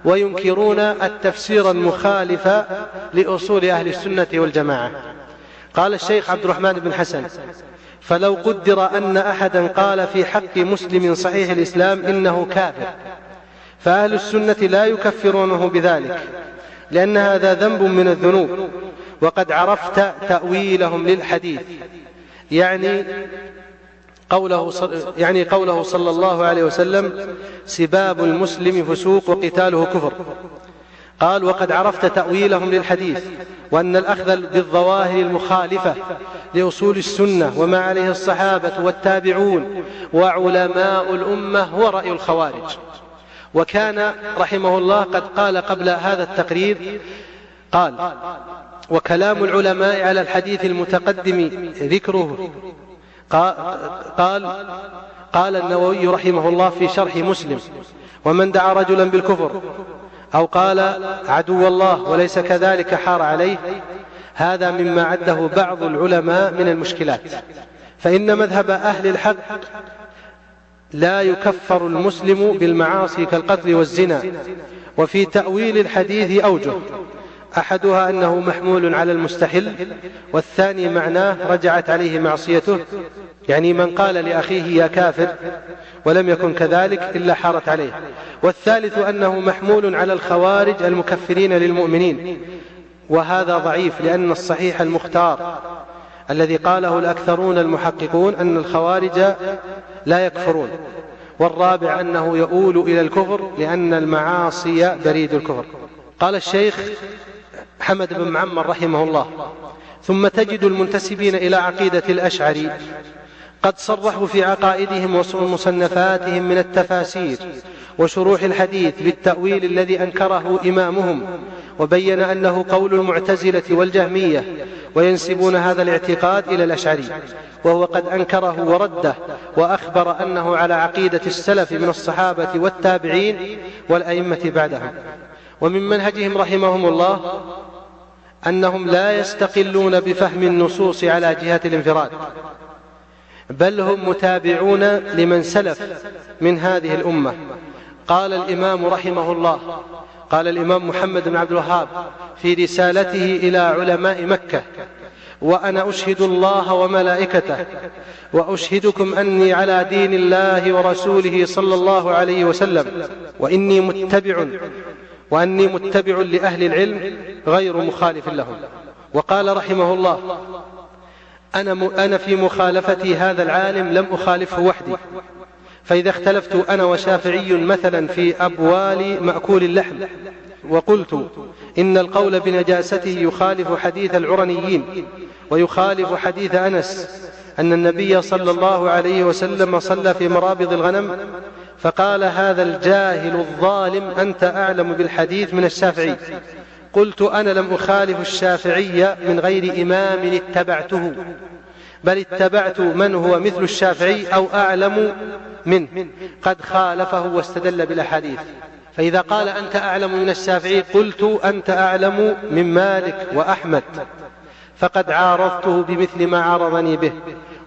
وينكرون التفسير المخالف لأصول أهل السنة والجماعة. قال الشيخ عبد الرحمن بن حسن فلو قدر أن أحدا قال في حق مسلم صحيح الإسلام إنه كافر فأهل السنة لا يكفرونه بذلك لأن هذا ذنب من الذنوب وقد عرفت تأويلهم للحديث. يعني قوله يعني قوله صلى الله عليه وسلم سباب المسلم فسوق وقتاله كفر. قال وقد عرفت تأويلهم للحديث وأن الأخذ بالظواهر المخالفة لأصول السنة وما عليه الصحابة والتابعون وعلماء الأمة هو رأي الخوارج. وكان رحمه الله قد قال قبل هذا التقرير قال وكلام العلماء على الحديث المتقدم ذكره. قال قال النووي رحمه الله في شرح مسلم ومن دعا رجلا بالكفر أو قال عدو الله وليس كذلك حار عليه هذا مما عده بعض العلماء من المشكلات فإن مذهب أهل الحق لا يكفر المسلم بالمعاصي كالقتل والزنا وفي تأويل الحديث أوجه أحدها أنه محمول على المستحل والثاني معناه رجعت عليه معصيته يعني من قال لأخيه يا كافر ولم يكن كذلك إلا حارت عليه. والثالث أنه محمول على الخوارج المكفرين للمؤمنين. وهذا ضعيف لأن الصحيح المختار الذي قاله الأكثرون المحققون أن الخوارج لا يكفرون والرابع أنه يؤول إلى الكفر لأن المعاصي بريد الكفر. قال الشيخ حمد بن معمر رحمه الله. ثم تجد المنتسبين إلى عقيدة الأشعري. قد صرحوا في عقائدهم ومصنفاتهم من التفاسير وشروح الحديث بالتأويل الذي أنكره إمامهم وبين أنه قول المعتزلة والجهمية وينسبون هذا الاعتقاد إلى الأشعري وهو قد أنكره ورده وأخبر أنه على عقيدة السلف من الصحابة والتابعين والأئمة بعدهم. ومن منهجهم رحمهم الله أنهم لا يستقلون بفهم النصوص على جهة الانفراد بل هم متابعون لمن سلف من هذه الأمة. قال الإمام رحمه الله قال الإمام محمد بن عبد الوهاب في رسالته إلى علماء مكة وأنا أشهد الله وملائكته وأشهدكم أني على دين الله ورسوله صلى الله عليه وسلم وإني متبع وأني متبع لأهل العلم غير مخالف لهم. وقال رحمه الله أنا, أنا في مخالفتي هذا العالم لم أخالفه وحدي. فإذا اختلفت أنا وشافعي مثلا في أبوال مأكول اللحم وقلت إن القول بنجاسته يخالف حديث العرنيين ويخالف حديث أنس أن النبي صلى الله عليه وسلم صلى في مرابض الغنم فقال هذا الجاهل الظالم أنت أعلم بالحديث من الشافعي. قلت أنا لم أخالف الشافعي من غير إمام اتبعته بل اتبعت من هو مثل الشافعي أو أعلم منه. قد خالفه واستدل بالأحاديث. فإذا قال أنت أعلم من الشافعي قلت أنت أعلم من مالك وأحمد. فقد عارضته بمثل ما عارضني به.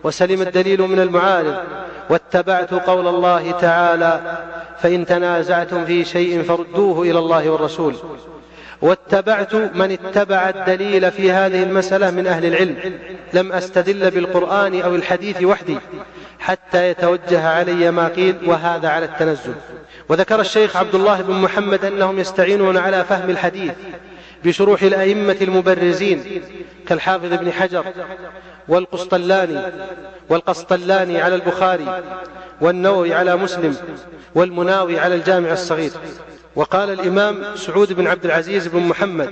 وسلم الدليل من المعارض. واتبعت قول الله تعالى فإن تنازعتم في شيء فردوه إلى الله والرسول. واتبعت من اتبع الدليل في هذه المسألة من أهل العلم. لم أستدل بالقرآن أو الحديث وحدي حتى يتوجه علي ما قيل وهذا على التنزل وذكر الشيخ عبد الله بن محمد أنهم يستعينون على فهم الحديث. بشروح الأئمة المبرزين كالحافظ ابن حجر والقسطلاني والقسطلاني على البخاري والنووي على مسلم والمناوي على الجامع الصغير. وقال الإمام سعود بن عبد العزيز بن محمد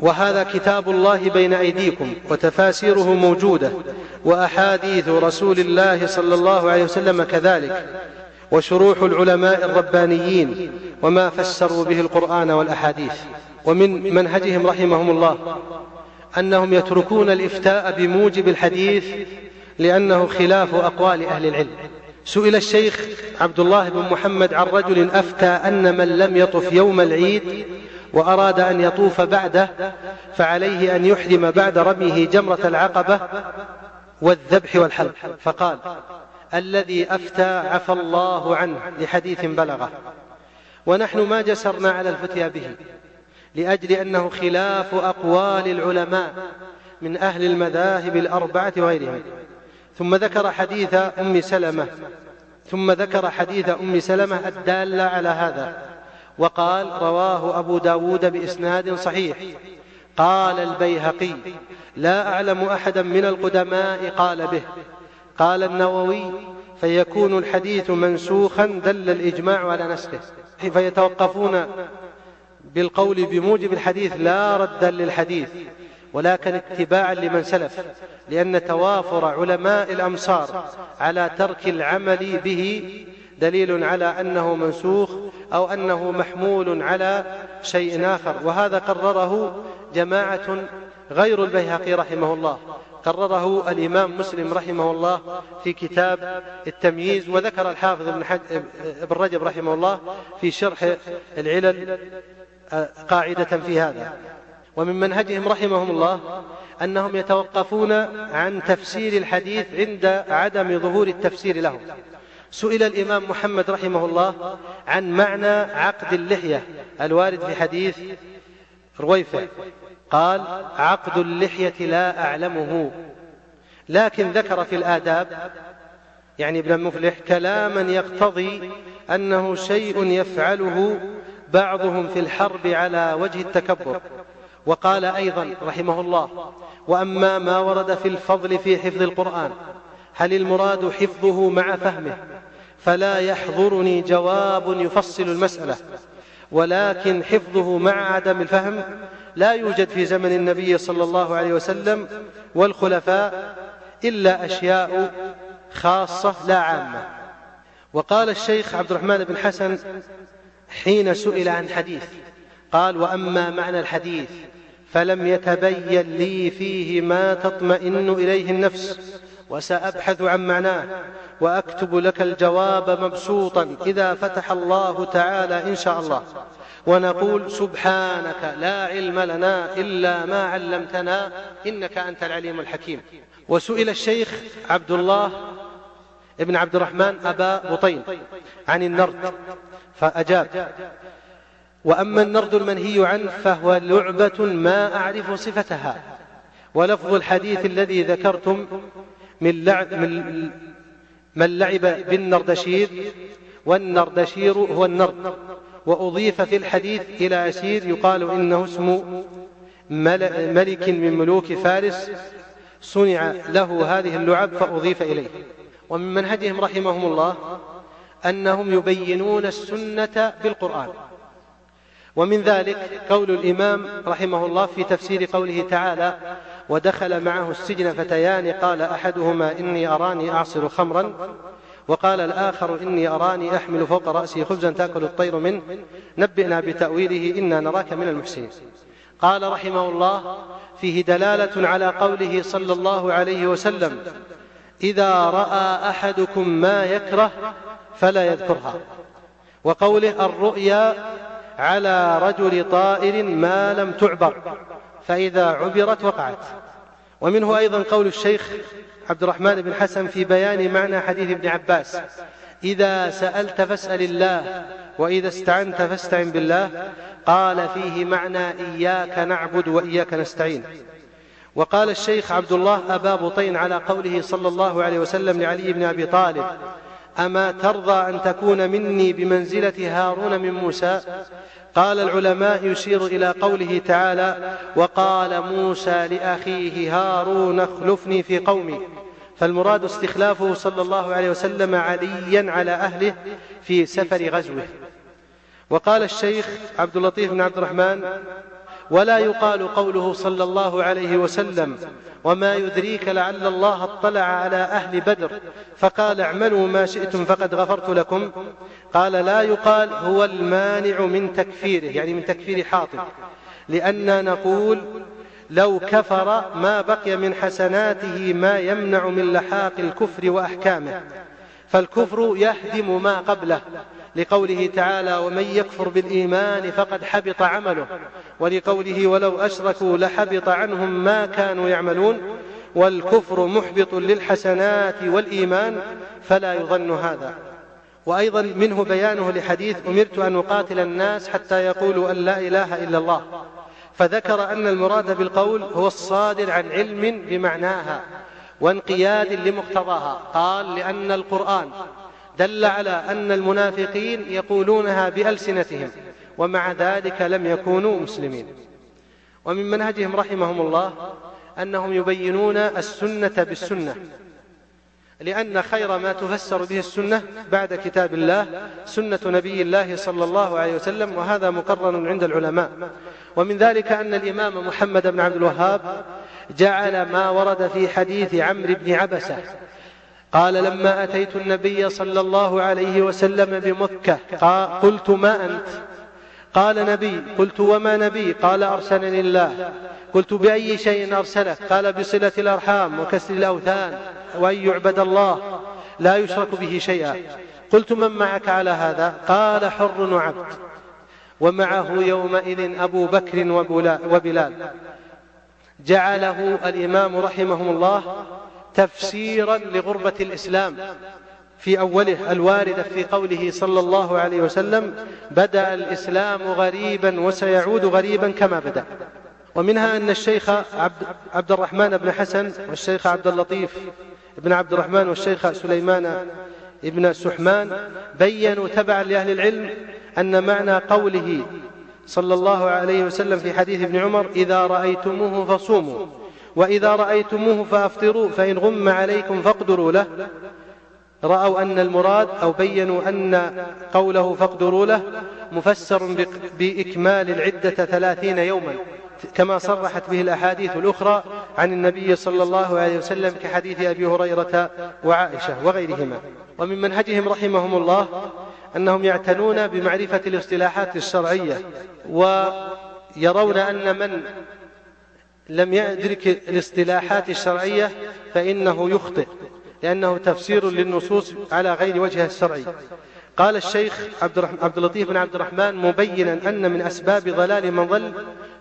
وهذا كتاب الله بين أيديكم وتفاسيره موجودة وأحاديث رسول الله صلى الله عليه وسلم كذلك وشروح العلماء الربانيين وما فسروا به القرآن والأحاديث. ومن منهجهم رحمهم الله أنهم يتركون الإفتاء بموجب الحديث لأنه خلاف أقوال أهل العلم. سئل الشيخ عبد الله بن محمد عن رجل أفتى أن من لم يطف يوم العيد وأراد أن يطوف بعده فعليه أن يحرم بعد رميه جمرة العقبة والذبح والحلق. فقال الذي أفتى عفى الله عنه لحديث بلغه ونحن ما جسرنا على الفتيا به. لأجل أنه خلاف أقوال العلماء من أهل المذاهب الأربعة وغيرهم. ثم ذكر حديث أم سلمة ثم ذكر حديث أم سلمة الدالة على هذا وقال رواه أبو داود بإسناد صحيح. قال البيهقي لا أعلم أحدا من القدماء قال به. قال النووي فيكون الحديث منسوخا دل الإجماع على نسخه. فيتوقفون بالقول بموجب الحديث لا ردا للحديث ولكن اتباعا لمن سلف لأن توافر علماء الأمصار على ترك العمل به دليل على أنه منسوخ أو أنه محمول على شيء آخر. وهذا قرره جماعة غير البيهقي رحمه الله. قرره الإمام مسلم رحمه الله في كتاب التمييز وذكر الحافظ ابن, حج ابن رجب رحمه الله في شرح العلل. قاعدة في هذا. ومن منهجهم رحمهم الله أنهم يتوقفون عن تفسير الحديث عند عدم ظهور التفسير له سئل الإمام محمد رحمه الله عن معنى عقد اللحية الوارد في حديث رويفة. قال عقد اللحية لا أعلمه. لكن ذكر في الآداب يعني ابن المفلح كلاما يقتضي أنه شيء يفعله بعضهم في الحرب على وجه التكبر. وقال أيضا رحمه الله وأما ما ورد في الفضل في حفظ القرآن هل المراد حفظه مع فهمه؟ فلا يحضرني جواب يفصل المسألة. ولكن حفظه مع عدم الفهم لا يوجد في زمن النبي صلى الله عليه وسلم والخلفاء إلا أشياء خاصة لا عامة. وقال الشيخ عبد الرحمن بن حسن حين سئل عن حديث قال وأما معنى الحديث فلم يتبين لي فيه ما تطمئن إليه النفس وسأبحث عن معناه وأكتب لك الجواب مبسوطا إذا فتح الله تعالى إن شاء الله ونقول سبحانك لا علم لنا إلا ما علمتنا إنك أنت العليم الحكيم. وسئل الشيخ عبد الله ابن عبد الرحمن أبا بطين عن النرد. فأجاب. وأما النرد المنهي عنه فهو لعبة ما أعرف صفتها. ولفظ الحديث الذي ذكرتم من لعب من, من لعب بالنردشير والنردشير هو النرد. وأضيف في الحديث إلى أسير يقال إنه اسم ملك من ملوك فارس صنع له هذه اللعب فأضيف إليه. ومن منهجهم رحمهم الله أنهم يبينون السنة بالقرآن. ومن ذلك قول الإمام رحمه الله في تفسير قوله تعالى ودخل معه السجن فتيان قال أحدهما إني أراني أعصر خمرا وقال الآخر إني أراني أحمل فوق رأسي خبزا تأكل الطير منه نبئنا بتأويله إنا نراك من المحسنين قال رحمه الله فيه دلالة على قوله صلى الله عليه وسلم إذا رأى أحدكم ما يكره فلا يذكرها. وقوله الرؤيا على رجل طائر ما لم تعبر فإذا عبرت وقعت. ومنه أيضا قول الشيخ عبد الرحمن بن حسن في بيان معنى حديث ابن عباس إذا سألت فاسأل الله وإذا استعنت فاستعن بالله. قال فيه معنى إياك نعبد وإياك نستعين. وقال الشيخ عبد الله أبا بطين على قوله صلى الله عليه وسلم لعلي بن أبي طالب أما ترضى أن تكون مني بمنزلة هارون من موسى؟ قال العلماء يشير إلى قوله تعالى وقال موسى لأخيه هارون اخلفني في قومي. فالمراد استخلافه صلى الله عليه وسلم عليا على أهله في سفر غزوه. وقال الشيخ عبد اللطيف بن عبد الرحمن ولا يقال قوله صلى الله عليه وسلم وما يدريك لعل الله اطلع على أهل بدر فقال اعملوا ما شئتم فقد غفرت لكم. قال لا يقال هو المانع من تكفيره يعني من تكفير حاطب لأننا نقول لو كفر ما بقي من حسناته ما يمنع من لحاق الكفر وأحكامه فالكفر يهدم ما قبله. لقوله تعالى ومن يكفر بالإيمان فقد حبط عمله ولقوله ولو أشركوا لحبط عنهم ما كانوا يعملون والكفر محبط للحسنات والإيمان فلا يظن هذا. وأيضا منه بيانه لحديث أمرت أن أقاتل الناس حتى يقولوا أن لا إله إلا الله فذكر أن المراد بالقول هو الصادر عن علم بمعناها وانقياد لمقتضاها. قال لأن القرآن دل على أن المنافقين يقولونها بألسنتهم ومع ذلك لم يكونوا مسلمين. ومن منهجهم رحمهم الله أنهم يبينون السنة بالسنة لأن خير ما تفسر به السنة بعد كتاب الله سنة نبي الله صلى الله عليه وسلم وهذا مقرر عند العلماء. ومن ذلك أن الإمام محمد بن عبد الوهاب جعل ما ورد في حديث عمرو بن عبسة قال لما أتيت النبي صلى الله عليه وسلم بمكة قلت ما أنت؟ قال نبي قلت وما نبي؟ قال أرسلني الله. قلت بأي شيء أرسلك؟ قال بصلة الأرحام وكسر الأوثان وأن يعبد الله. لا يشرك به شيئا. قلت من معك على هذا؟ قال حر وعبد. ومعه يومئذ أبو بكر وبلال. جعله الإمام رحمه الله تفسيرا لغربة الإسلام. في أوله الواردة في قوله صلى الله عليه وسلم بدأ الإسلام غريبا وسيعود غريبا كما بدأ. ومنها أن الشيخ عبد, عبد الرحمن بن حسن والشيخ عبد اللطيف بن عبد الرحمن والشيخ سليمان ابن سحمان بينوا تبعا لأهل العلم أن معنى قوله صلى الله عليه وسلم في حديث ابن عمر إذا رأيتموه فصوموا. وإذا رأيتموه فأفطروا فإن غم عليكم فاقدروا له. رأوا أن المراد أو بينوا أن قوله فاقدروا له مفسر بإكمال العدة ثلاثين يوما. كما صرحت به الأحاديث الأخرى عن النبي صلى الله عليه وسلم كحديث أبي هريرة وعائشة وغيرهما. ومن منهجهم رحمهم الله أنهم يعتنون بمعرفة الاصطلاحات الشرعية ويرون أن من لم يدرك الاصطلاحات الشرعية فإنه يخطئ لأنه تفسير للنصوص على غير وجهها الشرعي. قال الشيخ عبد, اللطيف بن عبد الرحمن مبينا أن من أسباب ضلال من ضل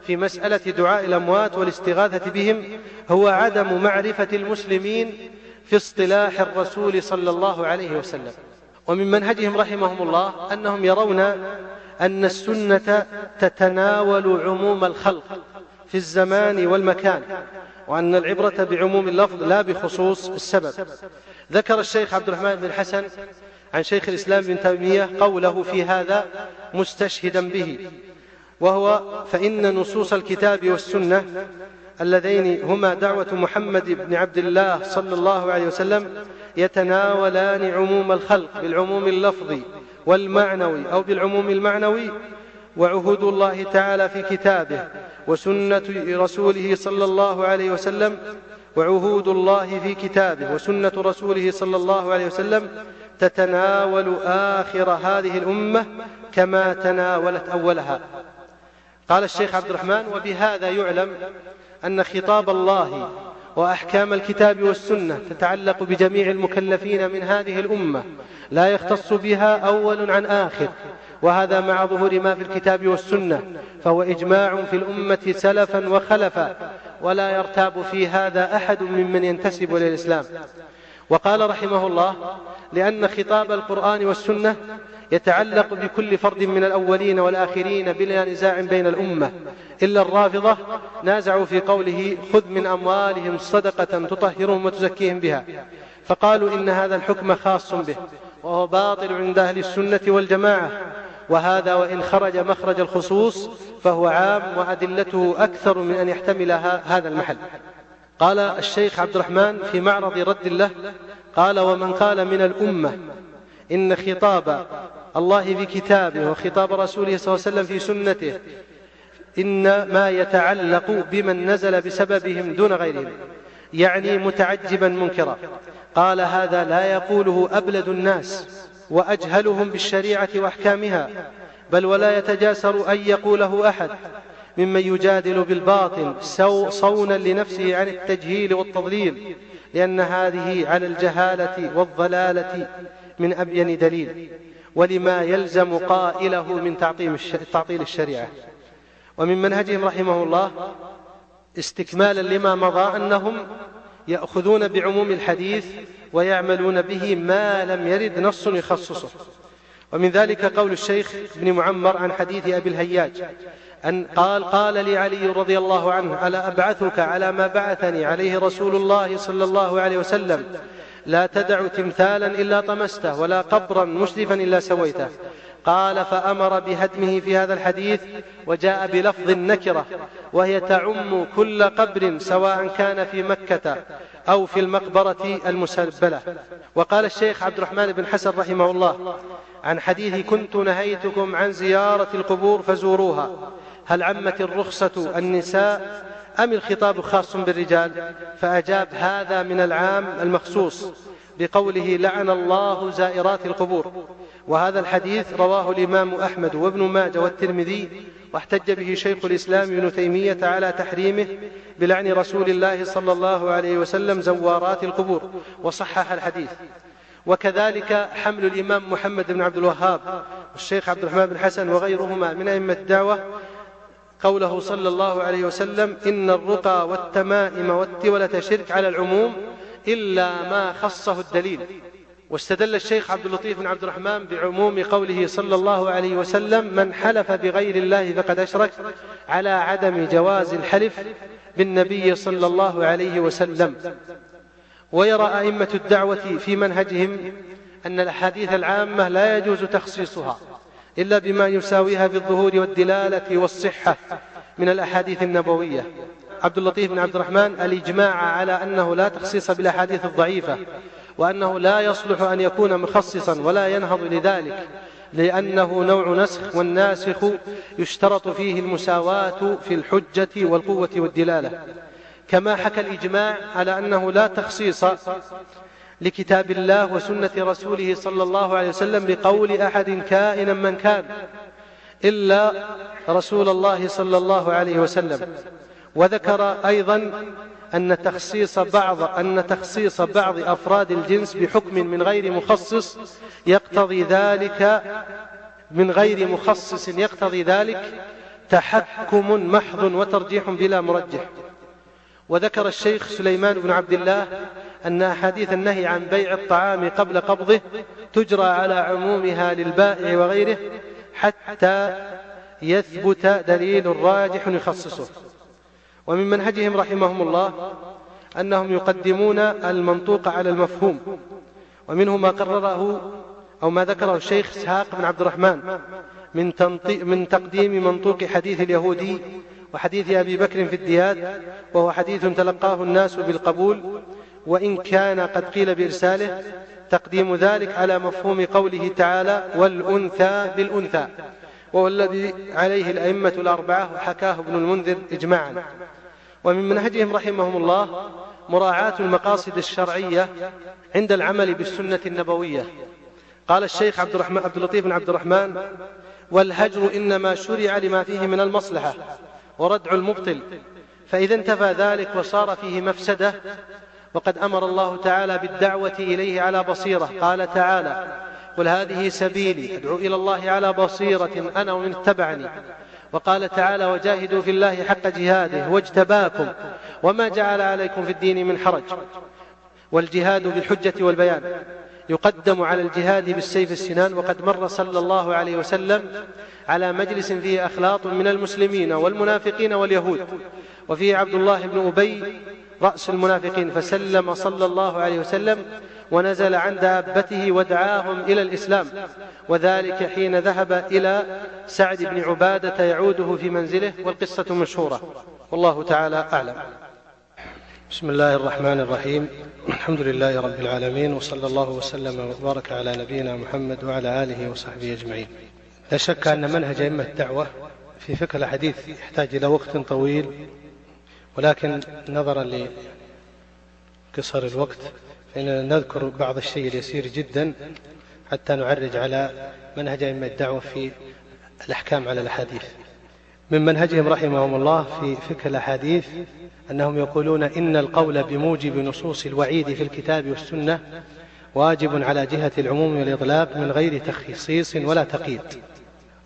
في مسألة دعاء الأموات والاستغاثة بهم هو عدم معرفة المسلمين في اصطلاح الرسول صلى الله عليه وسلم. ومن منهجهم رحمهم الله أنهم يرون أن السنة تتناول عموم الخلق. في الزمان والمكان وأن العبرة بعموم اللفظ لا بخصوص السبب. ذكر الشيخ عبد الرحمن بن حسن عن شيخ الإسلام بن تيمية قوله في هذا مستشهدا به وهو فإن نصوص الكتاب والسنة اللذين هما دعوة محمد بن عبد الله صلى الله عليه وسلم يتناولان عموم الخلق بالعموم اللفظي والمعنوي أو بالعموم المعنوي وعهود الله تعالى في كتابه وسنة رسوله صلى الله عليه وسلم وعهود الله في كتابه وسنة رسوله صلى الله عليه وسلم تتناول آخر هذه الأمة كما تناولت أولها. قال الشيخ عبد الرحمن وبهذا يعلم أن خطاب الله وأحكام الكتاب والسنة تتعلق بجميع المكلفين من هذه الأمة لا يختص بها أول عن آخر وهذا مع ظهور ما في الكتاب والسنة فهو إجماع في الأمة سلفا وخلفا ولا يرتاب في هذا أحد ممن ينتسب للإسلام وقال رحمه الله لأن خطاب القرآن والسنة يتعلق بكل فرد من الأولين والآخرين بلا نزاع بين الأمة إلا الرافضة نازعوا في قوله خذ من أموالهم صدقة تطهرهم وتزكيهم بها فقالوا إن هذا الحكم خاص به وهو باطل عند أهل السنة والجماعة. وهذا وإن خرج مخرج الخصوص فهو عام وأدلته أكثر من أن يحتمل هذا المحل. قال الشيخ عبد الرحمن في معرض رد له قال ومن قال من الأمة إن خطاب الله في كتابه وخطاب رسوله صلى الله عليه وسلم في سنته إن ما يتعلق بمن نزل بسببهم دون غيرهم يعني متعجبا منكرا قال هذا لا يقوله أبلد الناس وأجهلهم بالشريعة وأحكامها بل ولا يتجاسر أن يقوله أحد ممن يجادل بالباطل صونا لنفسه عن التجهيل والتضليل لأن هذه على الجهالة والضلالة من أبين دليل ولما يلزم قائله من تعطيل الشريعة. ومن منهجهم رحمه الله استكمالا لما مضى أنهم يأخذون بعموم الحديث ويعملون به ما لم يرد نص يخصصه. ومن ذلك قول الشيخ ابن معمر عن حديث أبي الهياج أن قال قال لي علي رضي الله عنه ألا أبعثك على ما بعثني عليه رسول الله صلى الله عليه وسلم؟ لا تدع تمثالا إلا طمسته ولا قبرا مشرفا إلا سويته. قال فأمر بهدمه في هذا الحديث وجاء بلفظ النكرة وهي تعم كل قبر سواء كان في مكة أو في المقبرة المسبلة. وقال الشيخ عبد الرحمن بن حسن رحمه الله عن حديث كنت نهيتكم عن زيارة القبور فزوروها هل عمت الرخصة النساء أم الخطاب خاص بالرجال؟ فأجاب هذا من العام المخصوص بقوله لعن الله زائرات القبور. وهذا الحديث رواه الإمام أحمد وابن ماجه والترمذي واحتج به شيخ الإسلام ابن تيمية على تحريمه بلعن رسول الله صلى الله عليه وسلم زوارات القبور وصحح الحديث. وكذلك حمل الإمام محمد بن عبد الوهاب والشيخ عبد الرحمن بن حسن وغيرهما من أئمة الدعوة قوله صلى الله عليه وسلم إن الرقى والتمائم والتولة شرك على العموم إلا ما خصه الدليل. واستدل الشيخ عبد اللطيف بن عبد الرحمن بعموم قوله صلى الله عليه وسلم من حلف بغير الله فقد أشرك على عدم جواز الحلف بالنبي صلى الله عليه وسلم. ويرى أئمة الدعوة في منهجهم أن الأحاديث العامة لا يجوز تخصيصها إلا بما يساويها في الظهور والدلالة والصحة من الأحاديث النبوية. عبد اللطيف بن عبد الرحمن الإجماع على أنه لا تخصيص بالأحاديث الضعيفة وأنه لا يصلح أن يكون مخصصا ولا ينهض لذلك لأنه نوع نسخ والناسخ يشترط فيه المساواة في الحجة والقوة والدلالة. كما حكى الإجماع على أنه لا تخصيص لكتاب الله وسنة رسوله صلى الله عليه وسلم بقول أحد كائنا من كان إلا رسول الله صلى الله عليه وسلم. وذكر أيضا أن تخصيص بعض أن تخصيص بعض أفراد الجنس بحكم من غير مخصص يقتضي ذلك من غير مخصص يقتضي ذلك تحكم محض وترجيح بلا مرجح. وذكر الشيخ سليمان بن عبد الله أن أحاديث النهي عن بيع الطعام قبل قبضه تجرى على عمومها للبائع وغيره حتى يثبت دليل راجح يخصصه. ومن منهجهم رحمهم الله أنهم يقدمون المنطوق على المفهوم. ومنه ما قرره أو ما ذكره الشيخ إسحاق بن عبد الرحمن من, من تقديم منطوق حديث اليهودي وحديث أبي بكر في الديات وهو حديث تلقاه الناس بالقبول وإن كان قد قيل بإرساله تقديم ذلك على مفهوم قوله تعالى والأنثى بالأنثى وهو الذي عليه الأئمة الأربعة وحكاه ابن المنذر إجماعا. ومن منهجهم رحمهم الله مراعاة المقاصد الشرعية عند العمل بالسنة النبوية. قال الشيخ عبد الرحمن عبد اللطيف بن عبد الرحمن والهجر إنما شرع لما فيه من المصلحة وردع المبطل فإذا انتفى ذلك وصار فيه مفسدة وقد أمر الله تعالى بالدعوة إليه على بصيرة. قال تعالى قل هذه سبيلي أدعو إلى الله على بصيرة أنا ومن اتبعني. وقال تعالى وجاهدوا في الله حق جهاده واجتباكم وما جعل عليكم في الدين من حرج. والجهاد بالحجة والبيان يقدم على الجهاد بالسيف السنان وقد مر صلى الله عليه وسلم على مجلس فيه أخلاط من المسلمين والمنافقين واليهود. وفيه عبد الله بن أبي رأس المنافقين فسلم صلى الله عليه وسلم ونزل عن دابته ودعاهم إلى الإسلام. وذلك حين ذهب إلى سعد بن عبادة يعوده في منزله والقصة مشهورة. والله تعالى أعلم. بسم الله الرحمن الرحيم. الحمد لله رب العالمين وصلى الله وسلم وبارك على نبينا محمد وعلى آله وصحبه أجمعين. لا شك أن منهج أئمة الدعوة في فقه الحديث يحتاج إلى وقت طويل ولكن نظرا لقصر الوقت نذكر بعض الشيء اليسير جدا حتى نعرج على منهج أئمة الدعوة في الأحكام على الأحاديث. من منهجهم رحمهم الله في فقه الأحاديث أنهم يقولون إن القول بموجب نصوص الوعيد في الكتاب والسنة واجب على جهة العموم والإطلاق من غير تخصيص ولا تقييد.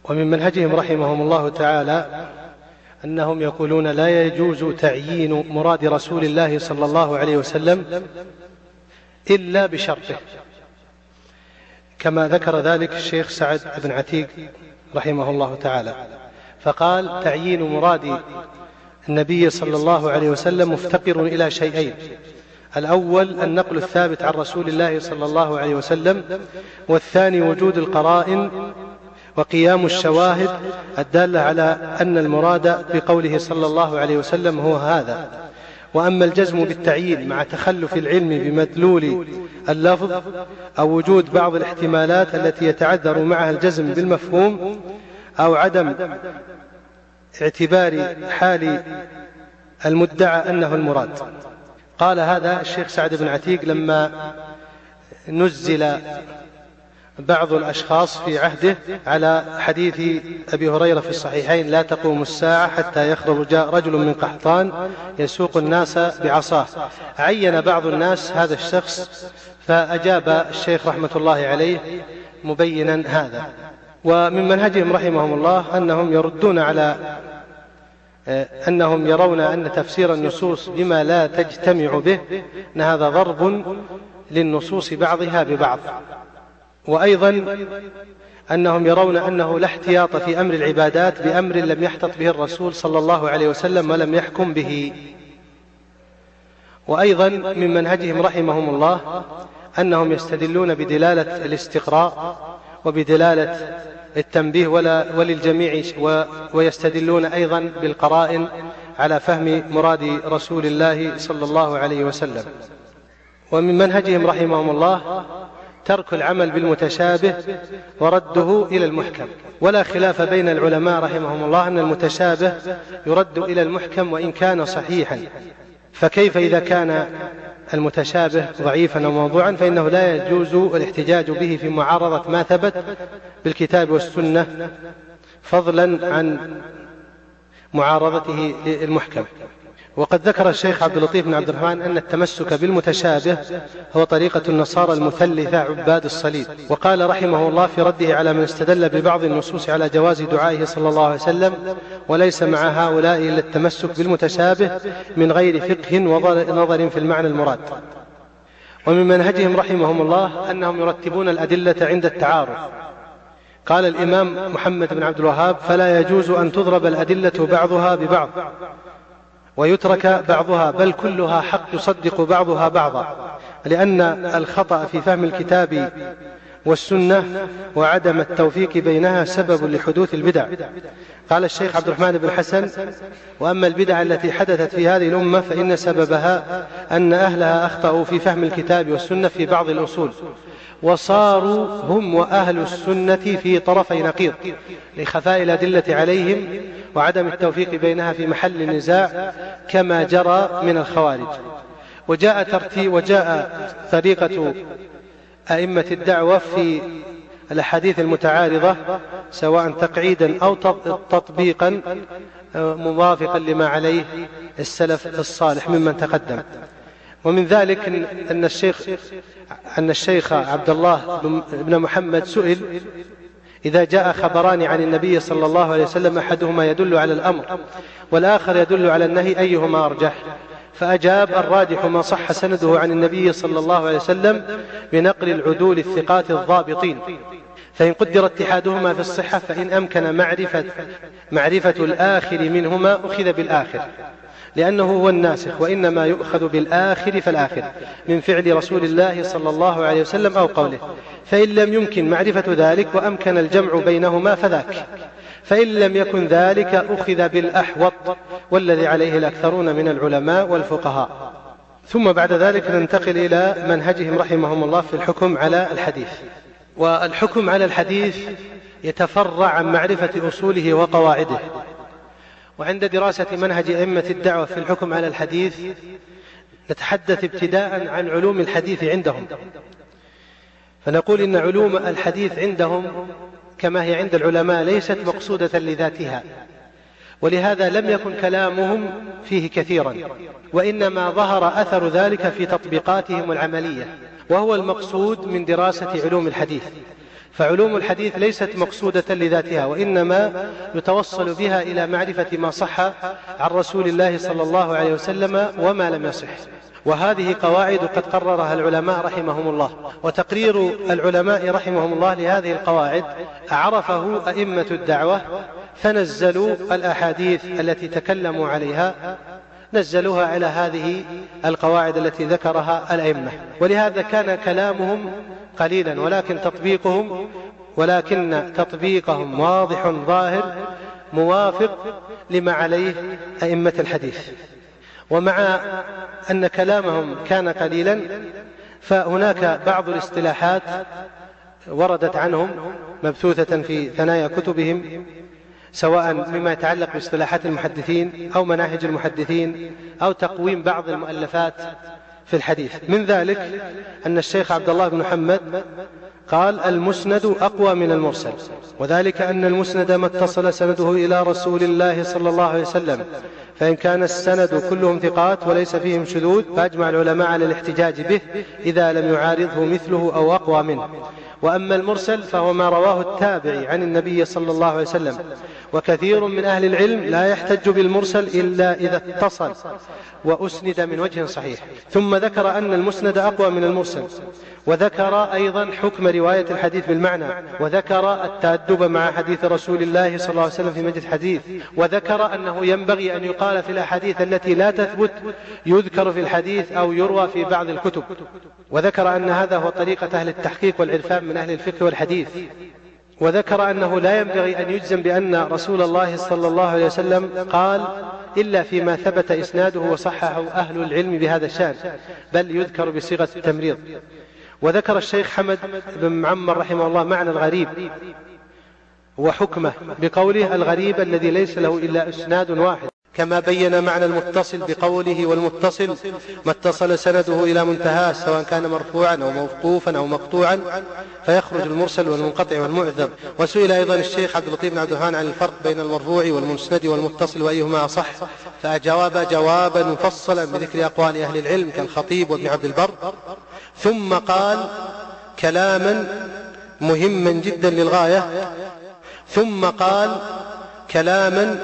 ومن منهجهم رحمهم الله تعالى أنهم يقولون لا يجوز تعيين مراد رسول الله صلى الله عليه وسلم إلا بشرطه. كما ذكر ذلك الشيخ سعد بن عتيق رحمه الله تعالى. فقال تعيين مراد النبي صلى الله عليه وسلم مفتقر إلى شيئين. الأول النقل الثابت عن رسول الله صلى الله عليه وسلم والثاني وجود القرائن وقيام الشواهد الدالة على أن المراد بقوله صلى الله عليه وسلم هو هذا. وأما الجزم بالتعيين مع تخلف العلم بمدلول اللفظ أو وجود بعض الاحتمالات التي يتعذر معها الجزم بالمفهوم أو عدم اعتبار حال المدعى أنه المراد. قال هذا الشيخ سعد بن عتيق لما نزل بعض الأشخاص في عهده على حديث أبي هريرة في الصحيحين لا تقوم الساعة حتى يخرج رجل من قحطان يسوق الناس بعصاه. عين بعض الناس هذا الشخص فأجاب الشيخ رحمة الله عليه مبينا هذا. ومن منهجهم رحمهم الله أنهم يردون على أنهم يرون أن تفسير النصوص بما لا تجتمع به أن هذا ضرب للنصوص بعضها ببعض. وأيضا أنهم يرون أنه لا احتياط في أمر العبادات بأمر لم يحتط به الرسول صلى الله عليه وسلم ولم يحكم به. وأيضا من منهجهم رحمهم الله أنهم يستدلون بدلالة الاستقراء وبدلالة التنبيه ولا وللجميع ويستدلون أيضا بالقرائن على فهم مراد رسول الله صلى الله عليه وسلم. ومن منهجهم رحمهم الله ترك العمل بالمتشابه ورده إلى المحكم. ولا خلاف بين العلماء رحمهم الله أن المتشابه يرد إلى المحكم وإن كان صحيحا. فكيف إذا كان المتشابه ضعيفا أو موضوعا فإنه لا يجوز الاحتجاج به في معارضة ما ثبت بالكتاب والسنة فضلا عن معارضته للمحكم. وقد ذكر الشيخ عبد اللطيف بن عبد الرحمن أن التمسك بالمتشابه هو طريقة النصارى المثلثة عباد الصليب. وقال رحمه الله في رده على من استدل ببعض النصوص على جواز دعائه صلى الله عليه وسلم وليس مع هؤلاء إلا التمسك بالمتشابه من غير فقه ونظر في المعنى المراد. ومن منهجهم رحمهم الله أنهم يرتبون الأدلة عند التعارض. قال الإمام محمد بن عبد الوهاب فلا يجوز أن تضرب الأدلة بعضها ببعض. ويترك بعضها بل كلها حق يصدق بعضها بعضا. لأن الخطأ في فهم الكتاب والسنة وعدم التوفيق بينها سبب لحدوث البدع. قال الشيخ عبد الرحمن بن حسن وأما البدع التي حدثت في هذه الأمة فإن سببها أن أهلها أخطأوا في فهم الكتاب والسنة في بعض الأصول. وصاروا هم وأهل السنة في طرفي نقيض لخفاء الأدلة عليهم وعدم التوفيق بينها في محل النزاع كما جرى من الخوارج. وجاء ترتيب وجاء طريقة أئمة الدعوة في الأحاديث المتعارضة سواء تقعيدا أو تطبيقا موافقا لما عليه السلف الصالح ممن تقدم. ومن ذلك أن الشيخ أن الشيخ عبد الله بن محمد سئل إذا جاء خبران عن النبي صلى الله عليه وسلم أحدهما يدل على الأمر والآخر يدل على النهي أيهما أرجح. فأجاب الراجح ما صح سنده عن النبي صلى الله عليه وسلم بنقل العدول الثقات الضابطين. فإن قدر اتحادهما في الصحة فإن أمكن معرفة, معرفة الآخر منهما أخذ بالآخر. لأنه هو الناسخ وإنما يؤخذ بالآخر فالآخر من فعل رسول الله صلى الله عليه وسلم أو قوله. فإن لم يمكن معرفة ذلك وأمكن الجمع بينهما فذاك. فإن لم يكن ذلك أخذ بالأحوط والذي عليه الأكثرون من العلماء والفقهاء. ثم بعد ذلك ننتقل إلى منهجهم رحمهم الله في الحكم على الحديث. والحكم على الحديث يتفرع عن معرفة أصوله وقواعده. وعند دراسة منهج أئمة الدعوة في الحكم على الحديث نتحدث ابتداء عن علوم الحديث عندهم. فنقول إن علوم الحديث عندهم كما هي عند العلماء ليست مقصودة لذاتها ولهذا لم يكن كلامهم فيه كثيرا وإنما ظهر أثر ذلك في تطبيقاتهم العملية وهو المقصود من دراسة علوم الحديث. فعلوم الحديث ليست مقصودة لذاتها وإنما يتوصل بها إلى معرفة ما صح عن رسول الله صلى الله عليه وسلم وما لم يصح. وهذه قواعد قد قررها العلماء رحمهم الله وتقرير العلماء رحمهم الله لهذه القواعد عرفه أئمة الدعوة فنزلوا الأحاديث التي تكلموا عليها نزلوها على هذه القواعد التي ذكرها الأئمة. ولهذا كان كلامهم قليلا ولكن تطبيقهم ولكن تطبيقهم واضح ظاهر موافق لما عليه أئمة الحديث. ومع أن كلامهم كان قليلا فهناك بعض الاصطلاحات وردت عنهم مبثوثة في ثنايا كتبهم سواء مما يتعلق باصطلاحات المحدثين أو مناهج المحدثين أو تقويم بعض المؤلفات في الحديث. من ذلك أن الشيخ عبد الله بن محمد قال المسند أقوى من المرسل وذلك أن المسند ما اتصل سنده إلى رسول الله صلى الله عليه وسلم فإن كان السند كلهم ثقات وليس فيهم شذوذ فأجمع العلماء على الاحتجاج به إذا لم يعارضه مثله أو أقوى منه. وأما المرسل فهو ما رواه التابعي عن النبي صلى الله عليه وسلم. وكثير من أهل العلم لا يحتج بالمرسل إلا إذا اتصل وأسند من وجه صحيح. ثم ذكر أن المسند أقوى من المرسل. وذكر أيضا حكم رواية الحديث بالمعنى وذكر التأدب مع حديث رسول الله صلى الله عليه وسلم في مجلس الحديث وذكر أنه ينبغي أن يقال في الأحاديث التي لا تثبت يذكر في الحديث أو يروى في بعض الكتب وذكر أن هذا هو طريقة أهل التحقيق والعرفان من أهل الفقه والحديث وذكر أنه لا ينبغي أن يجزم بأن رسول الله صلى الله عليه وسلم قال إلا فيما ثبت إسناده وصححه أهل العلم بهذا الشأن بل يذكر بصيغة التمريض. وذكر الشيخ حمد بن معمر رحمه الله معنى الغريب وحكمه بقوله الغريب الذي ليس له إلا إسناد واحد. كما بين معنى المتصل بقوله والمتصل ما اتصل سنده إلى منتهاه سواء كان مرفوعا أو موقوفا أو مقطوعا فيخرج المرسل والمنقطع والمعذب وسئل أيضا الشيخ عبد اللطيف بن عبد الرحمن عن الفرق بين المرفوع والمسند والمتصل وأيهما أصح؟ فأجاب جوابا مفصلا بذكر أقوال أهل العلم كالخطيب وابن عبد البر. ثم قال كلاما مهما جدا للغاية. ثم قال كلاما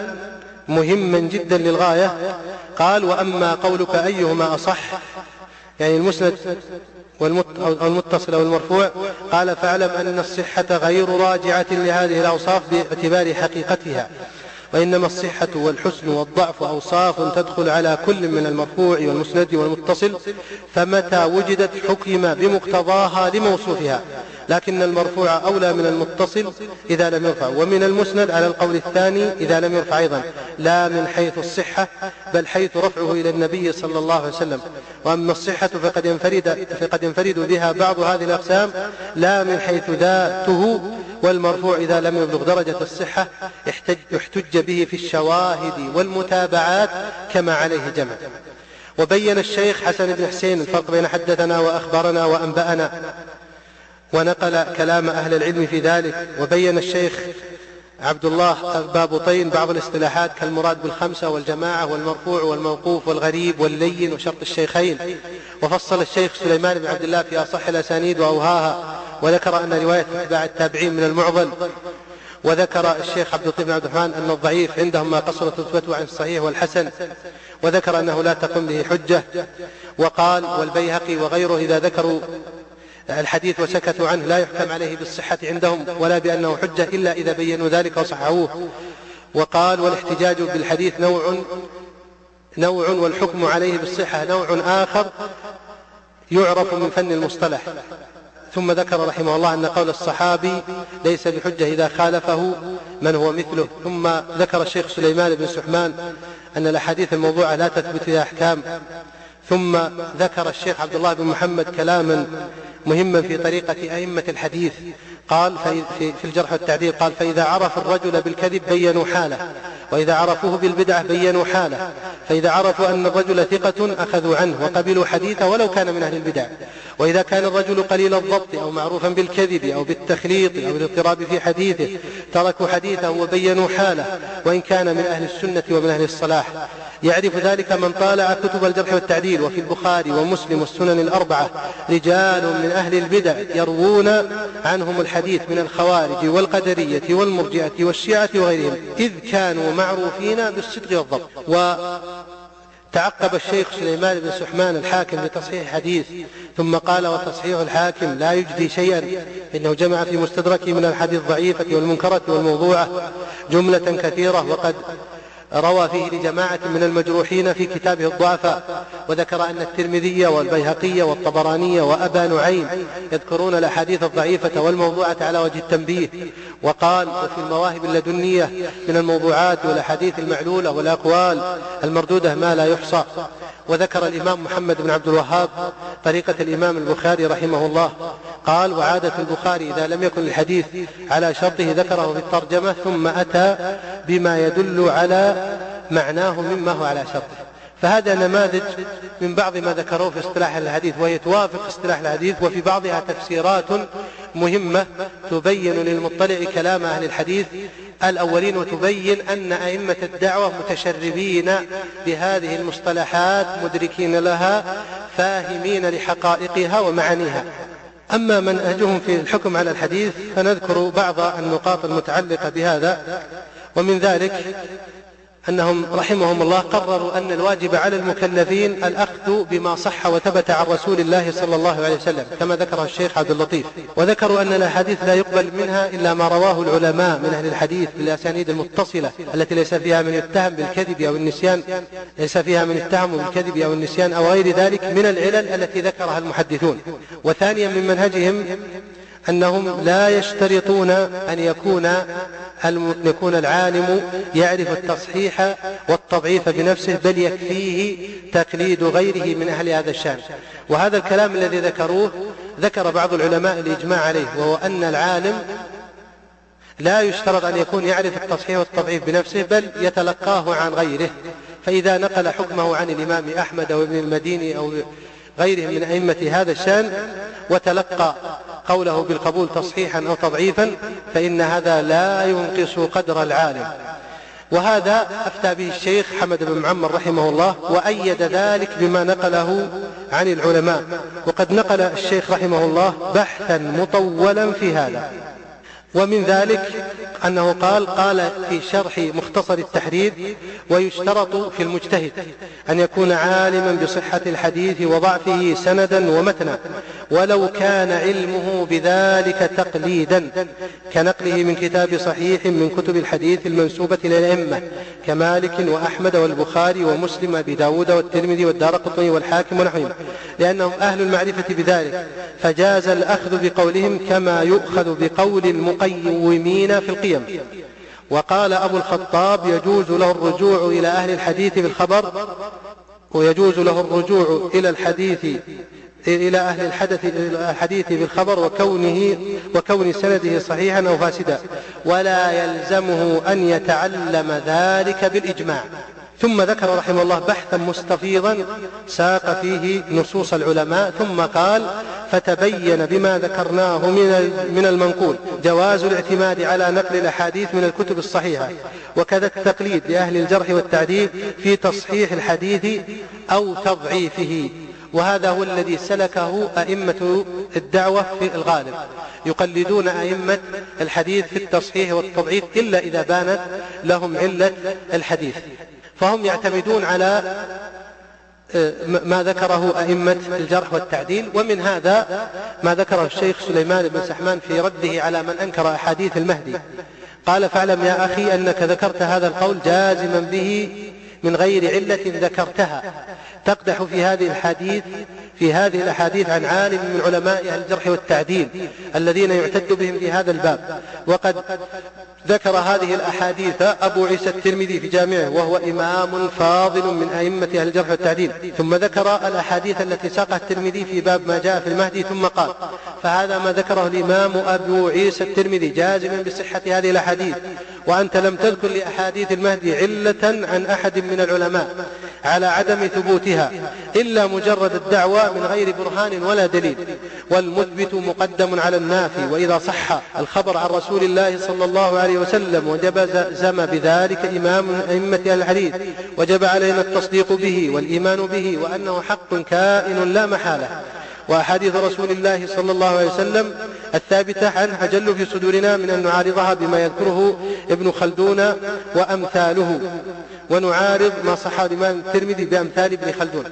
مهما جدا للغاية. قال وأما قولك أيهما أصح؟ يعني المسند أو المتصل أو المرفوع. قال فاعلم أن الصحة غير راجعة لهذه الأوصاف باعتبار حقيقتها. وإنما الصحة والحسن والضعف أوصاف تدخل على كل من المرفوع والمسند والمتصل فمتى وجدت حكم بمقتضاها لموصوفها. لكن المرفوع أولى من المتصل إذا لم يرفع ومن المسند على القول الثاني إذا لم يرفع أيضا لا من حيث الصحة بل حيث رفعه إلى النبي صلى الله عليه وسلم. وأما الصحة فقد ينفرد, فقد ينفرد بها بعض هذه الأقسام لا من حيث ذاته والمرفوع إذا لم يبلغ درجة الصحة احتج, احتج به في الشواهد والمتابعات كما عليه جمع. وبين الشيخ حسن بن حسين الفرق بين حدثنا وأخبرنا وأنبأنا ونقل كلام أهل العلم في ذلك وبين الشيخ عبد الله بابطين بعض الاصطلاحات كالمراد بالخمسة والجماعة والمرفوع والموقوف والغريب واللين وشرط الشيخين. وفصل الشيخ سليمان بن عبد الله في أصح الأسانيد وأوهاها وذكر أن رواية أتباع التابعين من المعضل وذكر الشيخ عبد اللطيف بن عبد الرحمن أن الضعيف عندهم ما قصرت رتبته عن الصحيح والحسن. وذكر أنه لا تقوم به حجة. وقال والبيهقي وغيره إذا ذكروا الحديث وسكتوا عنه لا يحكم عليه بالصحة عندهم ولا بأنه حجة إلا إذا بينوا ذلك وصححوه. وقال والاحتجاج بالحديث نوع نوع والحكم عليه بالصحة نوع آخر يعرف من فن المصطلح. ثم ذكر رحمه الله أن قول الصحابي ليس بحجة إذا خالفه من هو مثله. ثم ذكر الشيخ سليمان بن سحمان أن الأحاديث الموضوعة لا تثبت فيها أحكام. ثم ذكر الشيخ عبد الله بن محمد كلاما مهما في طريقة أئمة الحديث. قال في الجرح والتعديل قال فإذا عرف الرجل بالكذب بينوا حاله وإذا عرفوه بالبدعة بينوا حاله فإذا عرفوا أن الرجل ثقة أخذوا عنه وقبلوا حديثه ولو كان من أهل البدع. وإذا كان الرجل قليل الضبط أو معروفا بالكذب أو بالتخليط أو الاضطراب في حديثه تركوا حديثه وبينوا حاله وإن كان من أهل السنة ومن أهل الصلاح. يعرف ذلك من طالع كتب الجرح والتعديل وفي البخاري ومسلم والسنن الأربعة رجال من أهل البدع يروون عنهم الحديث من الخوارج والقدرية والمرجئة والشيعة وغيرهم إذ كانوا معروفين بالصدق والضبط. تعقب الشيخ سليمان بن سحمان الحاكم بتصحيح حديث ثم قال وتصحيح الحاكم لا يجدي شيئا إنه جمع في مستدركه من الحديث الضعيفة والمنكرة والموضوعة جملة كثيرة وقد روى فيه لجماعة من المجروحين في كتابه الضعفاء وذكر أن الترمذي والبيهقي والطبراني وأبا نعيم يذكرون الأحاديث الضعيفة والموضوعة على وجه التنبيه وقال وفي المواهب اللدنية من الموضوعات والأحاديث المعلولة والأقوال المردودة ما لا يحصى. وذكر الإمام محمد بن عبد الوهاب طريقة الإمام البخاري رحمه الله. قال وعادة البخاري إذا لم يكن الحديث على شرطه ذكره في الترجمة ثم أتى بما يدل على معناه مما هو على شرطه. فهذا نماذج من بعض ما ذكروه في اصطلاح الحديث وهي توافق اصطلاح الحديث وفي بعضها تفسيرات مهمة تبين للمطلع كلام أهل الحديث الأولين وتبين أن أئمة الدعوة متشربين بهذه المصطلحات مدركين لها فاهمين لحقائقها ومعانيها. أما منهجهم في الحكم على الحديث فنذكر بعض النقاط المتعلقة بهذا. ومن ذلك أنهم رحمهم الله قرروا أن الواجب على المكلفين الأخذ بما صح وثبت عن رسول الله صلى الله عليه وسلم كما ذكره الشيخ عبد اللطيف. وذكروا أن الأحاديث لا يقبل منها إلا ما رواه العلماء من أهل الحديث بالأسانيد المتصلة التي ليس فيها من يتهم بالكذب أو النسيان ليس فيها من يتهم بالكذب أو النسيان أو غير ذلك من العلل التي ذكرها المحدثون. وثانيا من منهجهم أنهم لا يشترطون أن يكون يكون العالم يعرف التصحيح والتضعيف بنفسه بل يكفيه تقليد غيره من أهل هذا الشأن. وهذا الكلام الذي ذكروه ذكر بعض العلماء الإجماع عليه وهو أن العالم لا يشترط أن يكون يعرف التصحيح والتضعيف بنفسه بل يتلقاه عن غيره. فإذا نقل حكمه عن الإمام أحمد أو ابن المديني أو غيرهم من أئمة هذا الشأن وتلقى قوله بالقبول تصحيحا أو تضعيفا فإن هذا لا ينقص قدر العالم. وهذا أفتى به الشيخ حمد بن معمر رحمه الله وأيد ذلك بما نقله عن العلماء. وقد نقل الشيخ رحمه الله بحثا مطولا في هذا. ومن ذلك أنه قال قال في شرح مختصر التحرير ويشترط في المجتهد أن يكون عالما بصحة الحديث وضعفه سندا ومتنا ولو كان علمه بذلك تقليدا كنقله من كتاب صحيح من كتب الحديث المنسوبة إلى كمالك وأحمد والبخاري ومسلم أبي والترمذي والدار والحاكم ونحوهم لأنهم أهل المعرفة بذلك فجاز الأخذ بقولهم كما يؤخذ بقول المقيمين في القيم. وقال أبو الخطاب يجوز له الرجوع إلى أهل الحديث بالخبر ويجوز له الرجوع إلى الحديث إلى أهل الحدث الحديث بالخبر وكونه وكون سنده صحيحا أو فاسدا. ولا يلزمه أن يتعلم ذلك بالإجماع. ثم ذكر رحمه الله بحثا مستفيضا ساق فيه نصوص العلماء ثم قال فتبين بما ذكرناه من من المنقول جواز الاعتماد على نقل الأحاديث من الكتب الصحيحة وكذا التقليد لأهل الجرح والتعديل في تصحيح الحديث أو تضعيفه. وهذا هو الذي سلكه أئمة الدعوة في الغالب. يقلدون أئمة الحديث في التصحيح والتضعيف إلا إذا بانت لهم علة الحديث. فهم يعتمدون على آه، ما ذكره أئمة الجرح والتعديل ومن هذا ما ذكره الشيخ سليمان بن سحمان في رده على من أنكر أحاديث المهدي. قال فاعلم يا أخي أنك ذكرت هذا القول جازما به من غير علة ذكرتها. تقدح في هذه الحديث في هذه الأحاديث عن عالم من علماء الجرح والتعديل الذين يعتد بهم في هذا الباب. وقد ذكر هذه الأحاديث أبو عيسى الترمذي في جامعه وهو إمام فاضل من أئمة أهل الجرح والتعديل. ثم ذكر الأحاديث التي ساقها الترمذي في باب ما جاء في المهدي ثم قال فهذا ما ذكره الإمام أبو عيسى الترمذي جازما بصحة هذه الأحاديث. وأنت لم تذكر لأحاديث المهدي علة عن أحد من العلماء. على عدم ثبوتها إلا مجرد الدعوة من غير برهان ولا دليل. والمثبت مقدم على النافي وإذا صح الخبر عن رسول الله صلى الله عليه وسلم وجب زم بذلك إمام أئمة الحديث وجب علينا التصديق به والإيمان به وأنه حق كائن لا محالة. وأحاديث رسول الله صلى الله عليه وسلم الثابتة عنه أجل في صدورنا من أن نعارضها بما يذكره ابن خلدون وأمثاله ونعارض ما صح الإمام الترمذي بأمثال ابن خلدون.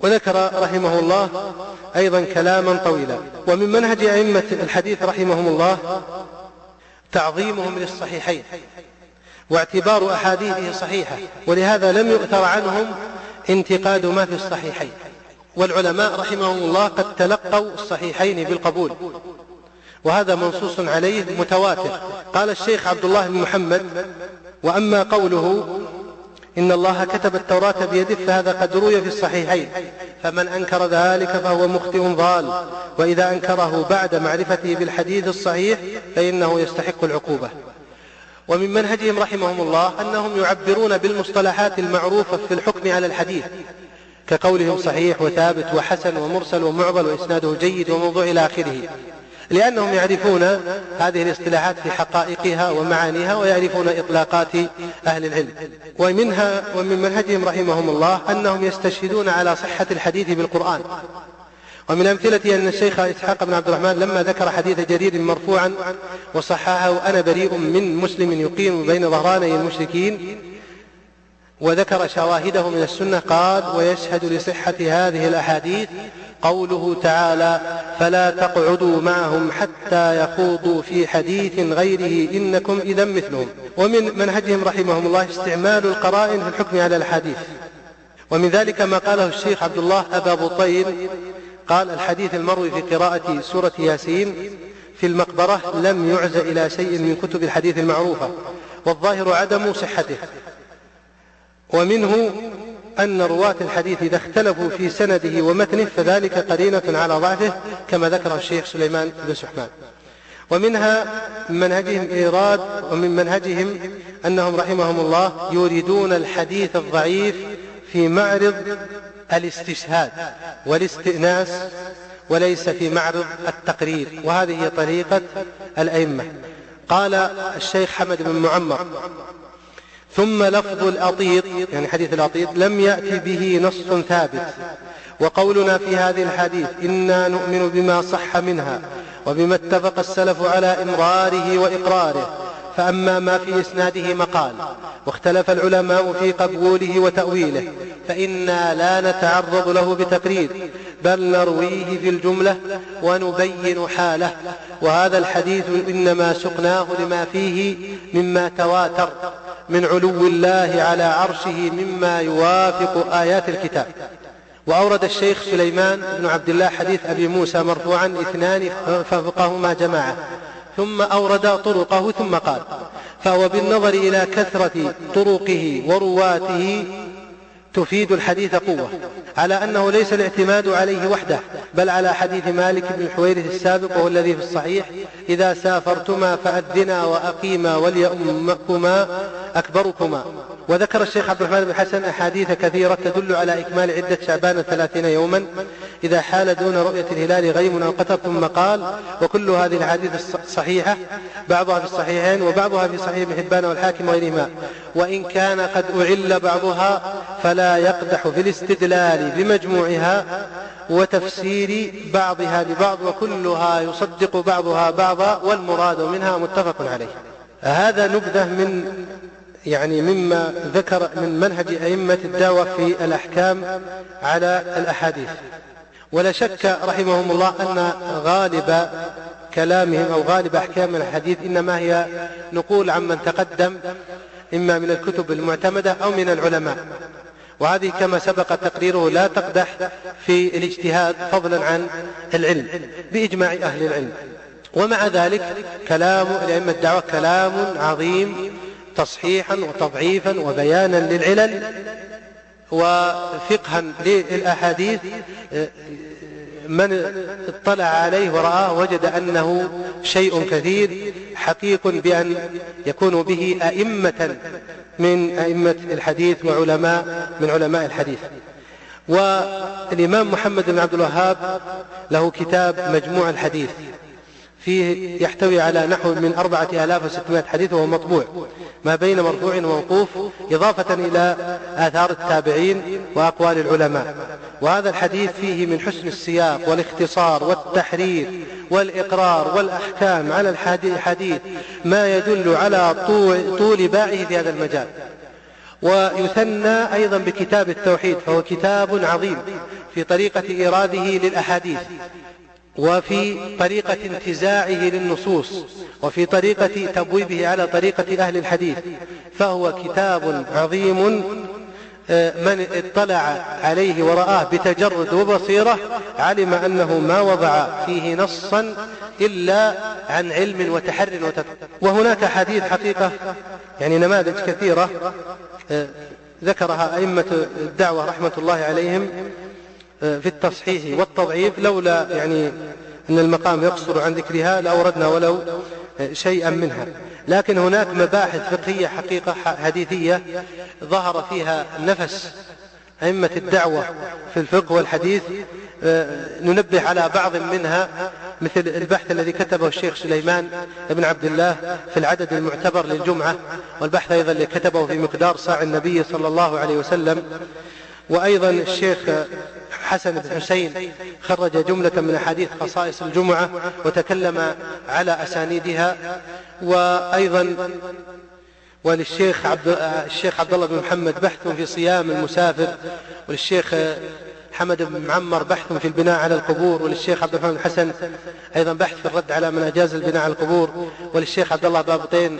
وذكر رحمه الله أيضا كلاما طويلا. ومن منهج أئمة الحديث رحمهم الله تعظيمهم للصحيحين واعتبار أحاديثه صحيحة ولهذا لم يؤثر عنهم انتقاد ما في الصحيحين. والعلماء رحمهم الله قد تلقوا الصحيحين بالقبول. وهذا منصوص عليه متواتر. قال الشيخ عبد الله بن محمد وأما قوله إن الله كتب التوراة بيده فهذا قد روي في الصحيحين. فمن أنكر ذلك فهو مخطئ ضال. وإذا أنكره بعد معرفته بالحديث الصحيح فإنه يستحق العقوبة. ومن منهجهم رحمهم الله أنهم يعبرون بالمصطلحات المعروفة في الحكم على الحديث. كقولهم صحيح وثابت وحسن ومرسل ومعضل وإسناده جيد وموضوع إلى آخره. لأنهم يعرفون هذه الاصطلاحات في حقائقها ومعانيها ويعرفون إطلاقات أهل العلم. ومنها ومن منهجهم رحمهم الله أنهم يستشهدون على صحة الحديث بالقرآن. ومن أمثلة أن الشيخ إسحاق بن عبد الرحمن لما ذكر حديث جرير مرفوعا وصححه أنا بريء من مسلم يقيم بين ظهراني المشركين وذكر شواهده من السنة قال ويشهد لصحة هذه الأحاديث قوله تعالى فلا تقعدوا معهم حتى يخوضوا في حديث غيره إنكم إذا مثلهم. ومن منهجهم رحمهم الله استعمال القرائن في الحكم على الحديث. ومن ذلك ما قاله الشيخ عبد الله أبا بطيل قال الحديث المروي في قراءة سورة ياسين في المقبرة لم يعز إلى شيء من كتب الحديث المعروفة والظاهر عدم صحته. ومنه أن رواة الحديث إذا اختلفوا في سنده ومتنه فذلك قرينة على ضعفه كما ذكر الشيخ سليمان بن سحمان. ومنها من منهجهم إيراد ومن منهجهم أنهم رحمهم الله يريدون الحديث الضعيف في معرض الاستشهاد والاستئناس وليس في معرض التقرير. وهذه طريقة الأئمة. قال الشيخ حمد بن معمر ثم لفظ الأطيط يعني حديث الأطيط لم يأتي به نص ثابت. وقولنا في هذه الحديث إنا نؤمن بما صح منها وبما اتفق السلف على إمراره وإقراره. فأما ما في إسناده مقال واختلف العلماء في قبوله وتأويله فإنا لا نتعرض له بتقرير بل نرويه في الجملة ونبين حاله. وهذا الحديث إنما سقناه لما فيه مما تواتر. من علو الله على عرشه مما يوافق آيات الكتاب. وأورد الشيخ سليمان بن عبد الله حديث أبي موسى مرفوعا اثنان ففقهما جماعة. ثم أورد طرقه ثم قال فهو بالنظر إلى كثرة طرقه ورواته تفيد الحديث قوة. على أنه ليس الاعتماد عليه وحده بل على حديث مالك بن الحويرث السابق وهو الذي في الصحيح إذا سافرتما فأدنا وأقيما وليؤمكما أكبركما. وذكر الشيخ عبد الرحمن بن حسن أحاديث كثيرة تدل على إكمال عدة شعبان ثلاثين يوما. إذا حال دون رؤية الهلال غيم أو قتر ثم قال وكل هذه الأحاديث الصحيحة بعضها في الصحيحين وبعضها في صحيح ابن حبان والحاكم وغيرهما. وإن كان قد أعل بعضها فلا يقدح في الاستدلال بمجموعها وتفسير بعضها لبعض وكلها يصدق بعضها بعضا والمراد منها متفق عليه. هذا نبذة من يعني مما ذكر من منهج أئمة الدعوة في الأحكام على الأحاديث. ولا شك رحمهم الله أن غالب كلامهم أو غالب أحكام الحديث إنما هي نقول عمن تقدم إما من الكتب المعتمدة أو من العلماء. وهذه كما سبق تقريره لا تقدح في الاجتهاد فضلا عن العلم بإجماع أهل العلم. ومع ذلك كلام الأئمة الدعوة كلام عظيم تصحيحا وتضعيفا وبيانا للعلل وفقها للأحاديث من اطلع عليه ورآه وجد أنه شيء كثير حقيق بأن يكون به أئمة من أئمة الحديث وعلماء من علماء الحديث. والإمام محمد بن عبد الوهاب له كتاب مجموع الحديث. فيه يحتوي على نحو من أربعة آلاف وستمائة حديث وهو مطبوع. ما بين مرفوع وموقوف إضافة إلى آثار التابعين وأقوال العلماء. وهذا الحديث فيه من حسن السياق والاختصار والتحرير والإقرار والأحكام على الحديث ما يدل على طول باعه في هذا المجال. ويثنى أيضا بكتاب التوحيد فهو كتاب عظيم في طريقة إيراده للأحاديث. وفي طريقة انتزاعه للنصوص وفي طريقة تبويبه على طريقة أهل الحديث فهو كتاب عظيم آه، من اطلع عليه ورآه بتجرد وبصيرة علم أنه ما وضع فيه نصا إلا عن علم وتحر وتدقيق وهناك حديث حقيقة يعني نماذج كثيرة آه، ذكرها أئمة الدعوة رحمة الله عليهم في التصحيح والتضعيف لولا يعني أن المقام يقصر عن ذكرها لأوردنا ولو شيئا منها. لكن هناك مباحث فقهية حقيقة حديثية ظهر فيها نفس أئمة الدعوة في الفقه والحديث ننبه على بعض منها مثل البحث الذي كتبه الشيخ سليمان بن عبد الله في العدد المعتبر للجمعة والبحث أيضا اللي كتبه في مقدار صاع النبي صلى الله عليه وسلم وأيضا الشيخ حسن بن حسين خرج جملة من أحاديث خصائص الجمعة وتكلم على أسانيدها وأيضا وللشيخ عبد الشيخ عبد الله بن محمد بحث في صيام المسافر وللشيخ حمد بن معمر بحث في البناء على القبور وللشيخ عبد الرحمن الحسن أيضا بحث في الرد على من أجاز البناء على القبور وللشيخ عبد الله بابطين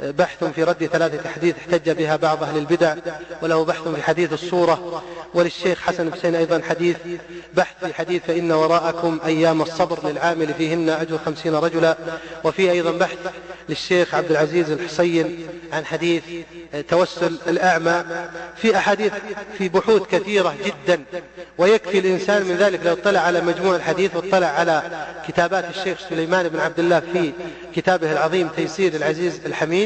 بحث في رد ثلاثة حديث احتج بها بعض أهل البدع وله بحث في حديث الصورة وللشيخ حسن حسين أيضا حديث بحث في حديث فإن وراءكم أيام الصبر للعامل فيهن أجر خمسين رجلا وفي أيضا بحث للشيخ عبد العزيز الحسين عن حديث توسل الأعمى في أحاديث في بحوث كثيرة جدا ويكفي الإنسان من ذلك لو اطلع على مجموع الحديث واطلع على كتابات الشيخ سليمان بن عبد الله في كتابه العظيم تيسير العزيز الحميد.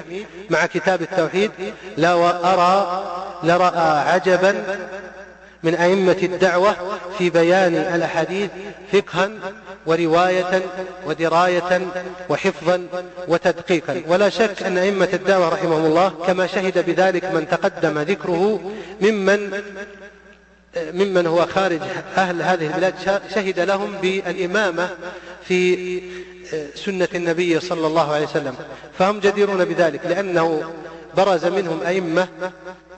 مع كتاب التوحيد لو أرى لرأى عجبا من أئمة الدعوة في بيان الأحاديث فقها ورواية ودراية وحفظا وتدقيقا. ولا شك أن أئمة الدعوة رحمهم الله كما شهد بذلك من تقدم ذكره ممن ممن هو خارج أهل هذه البلاد شهد لهم بالإمامة في سنة النبي صلى الله عليه وسلم. فهم جديرون بذلك لأنه برز منهم أئمة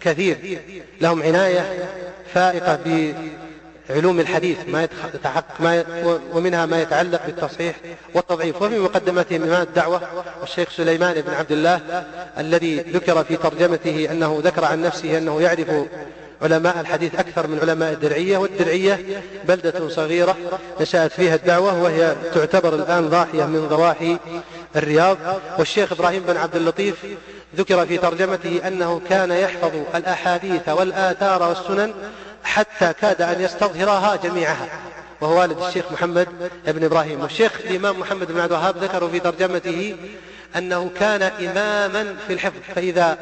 كثير. لهم عناية فائقة علوم الحديث ما يتحقق ما ومنها ما يتعلق بالتصحيح والتضعيف. وفي مقدمته إمام الدعوة والشيخ سليمان بن عبد الله الذي ذكر في ترجمته أنه ذكر عن نفسه أنه يعرف علماء الحديث أكثر من علماء الدرعية والدرعية بلدة صغيرة نشأت فيها الدعوة وهي تعتبر الآن ضاحية من ضواحي الرياض. والشيخ إبراهيم بن عبد اللطيف ذكر في ترجمته أنه كان يحفظ الأحاديث والآثار والسنن حتى كاد أن يستظهرها جميعها وهو والد الشيخ محمد بن إبراهيم. والشيخ الإمام محمد بن عبد الوهاب ذكروا في ترجمته أنه كان إماما في الحفظ فإذا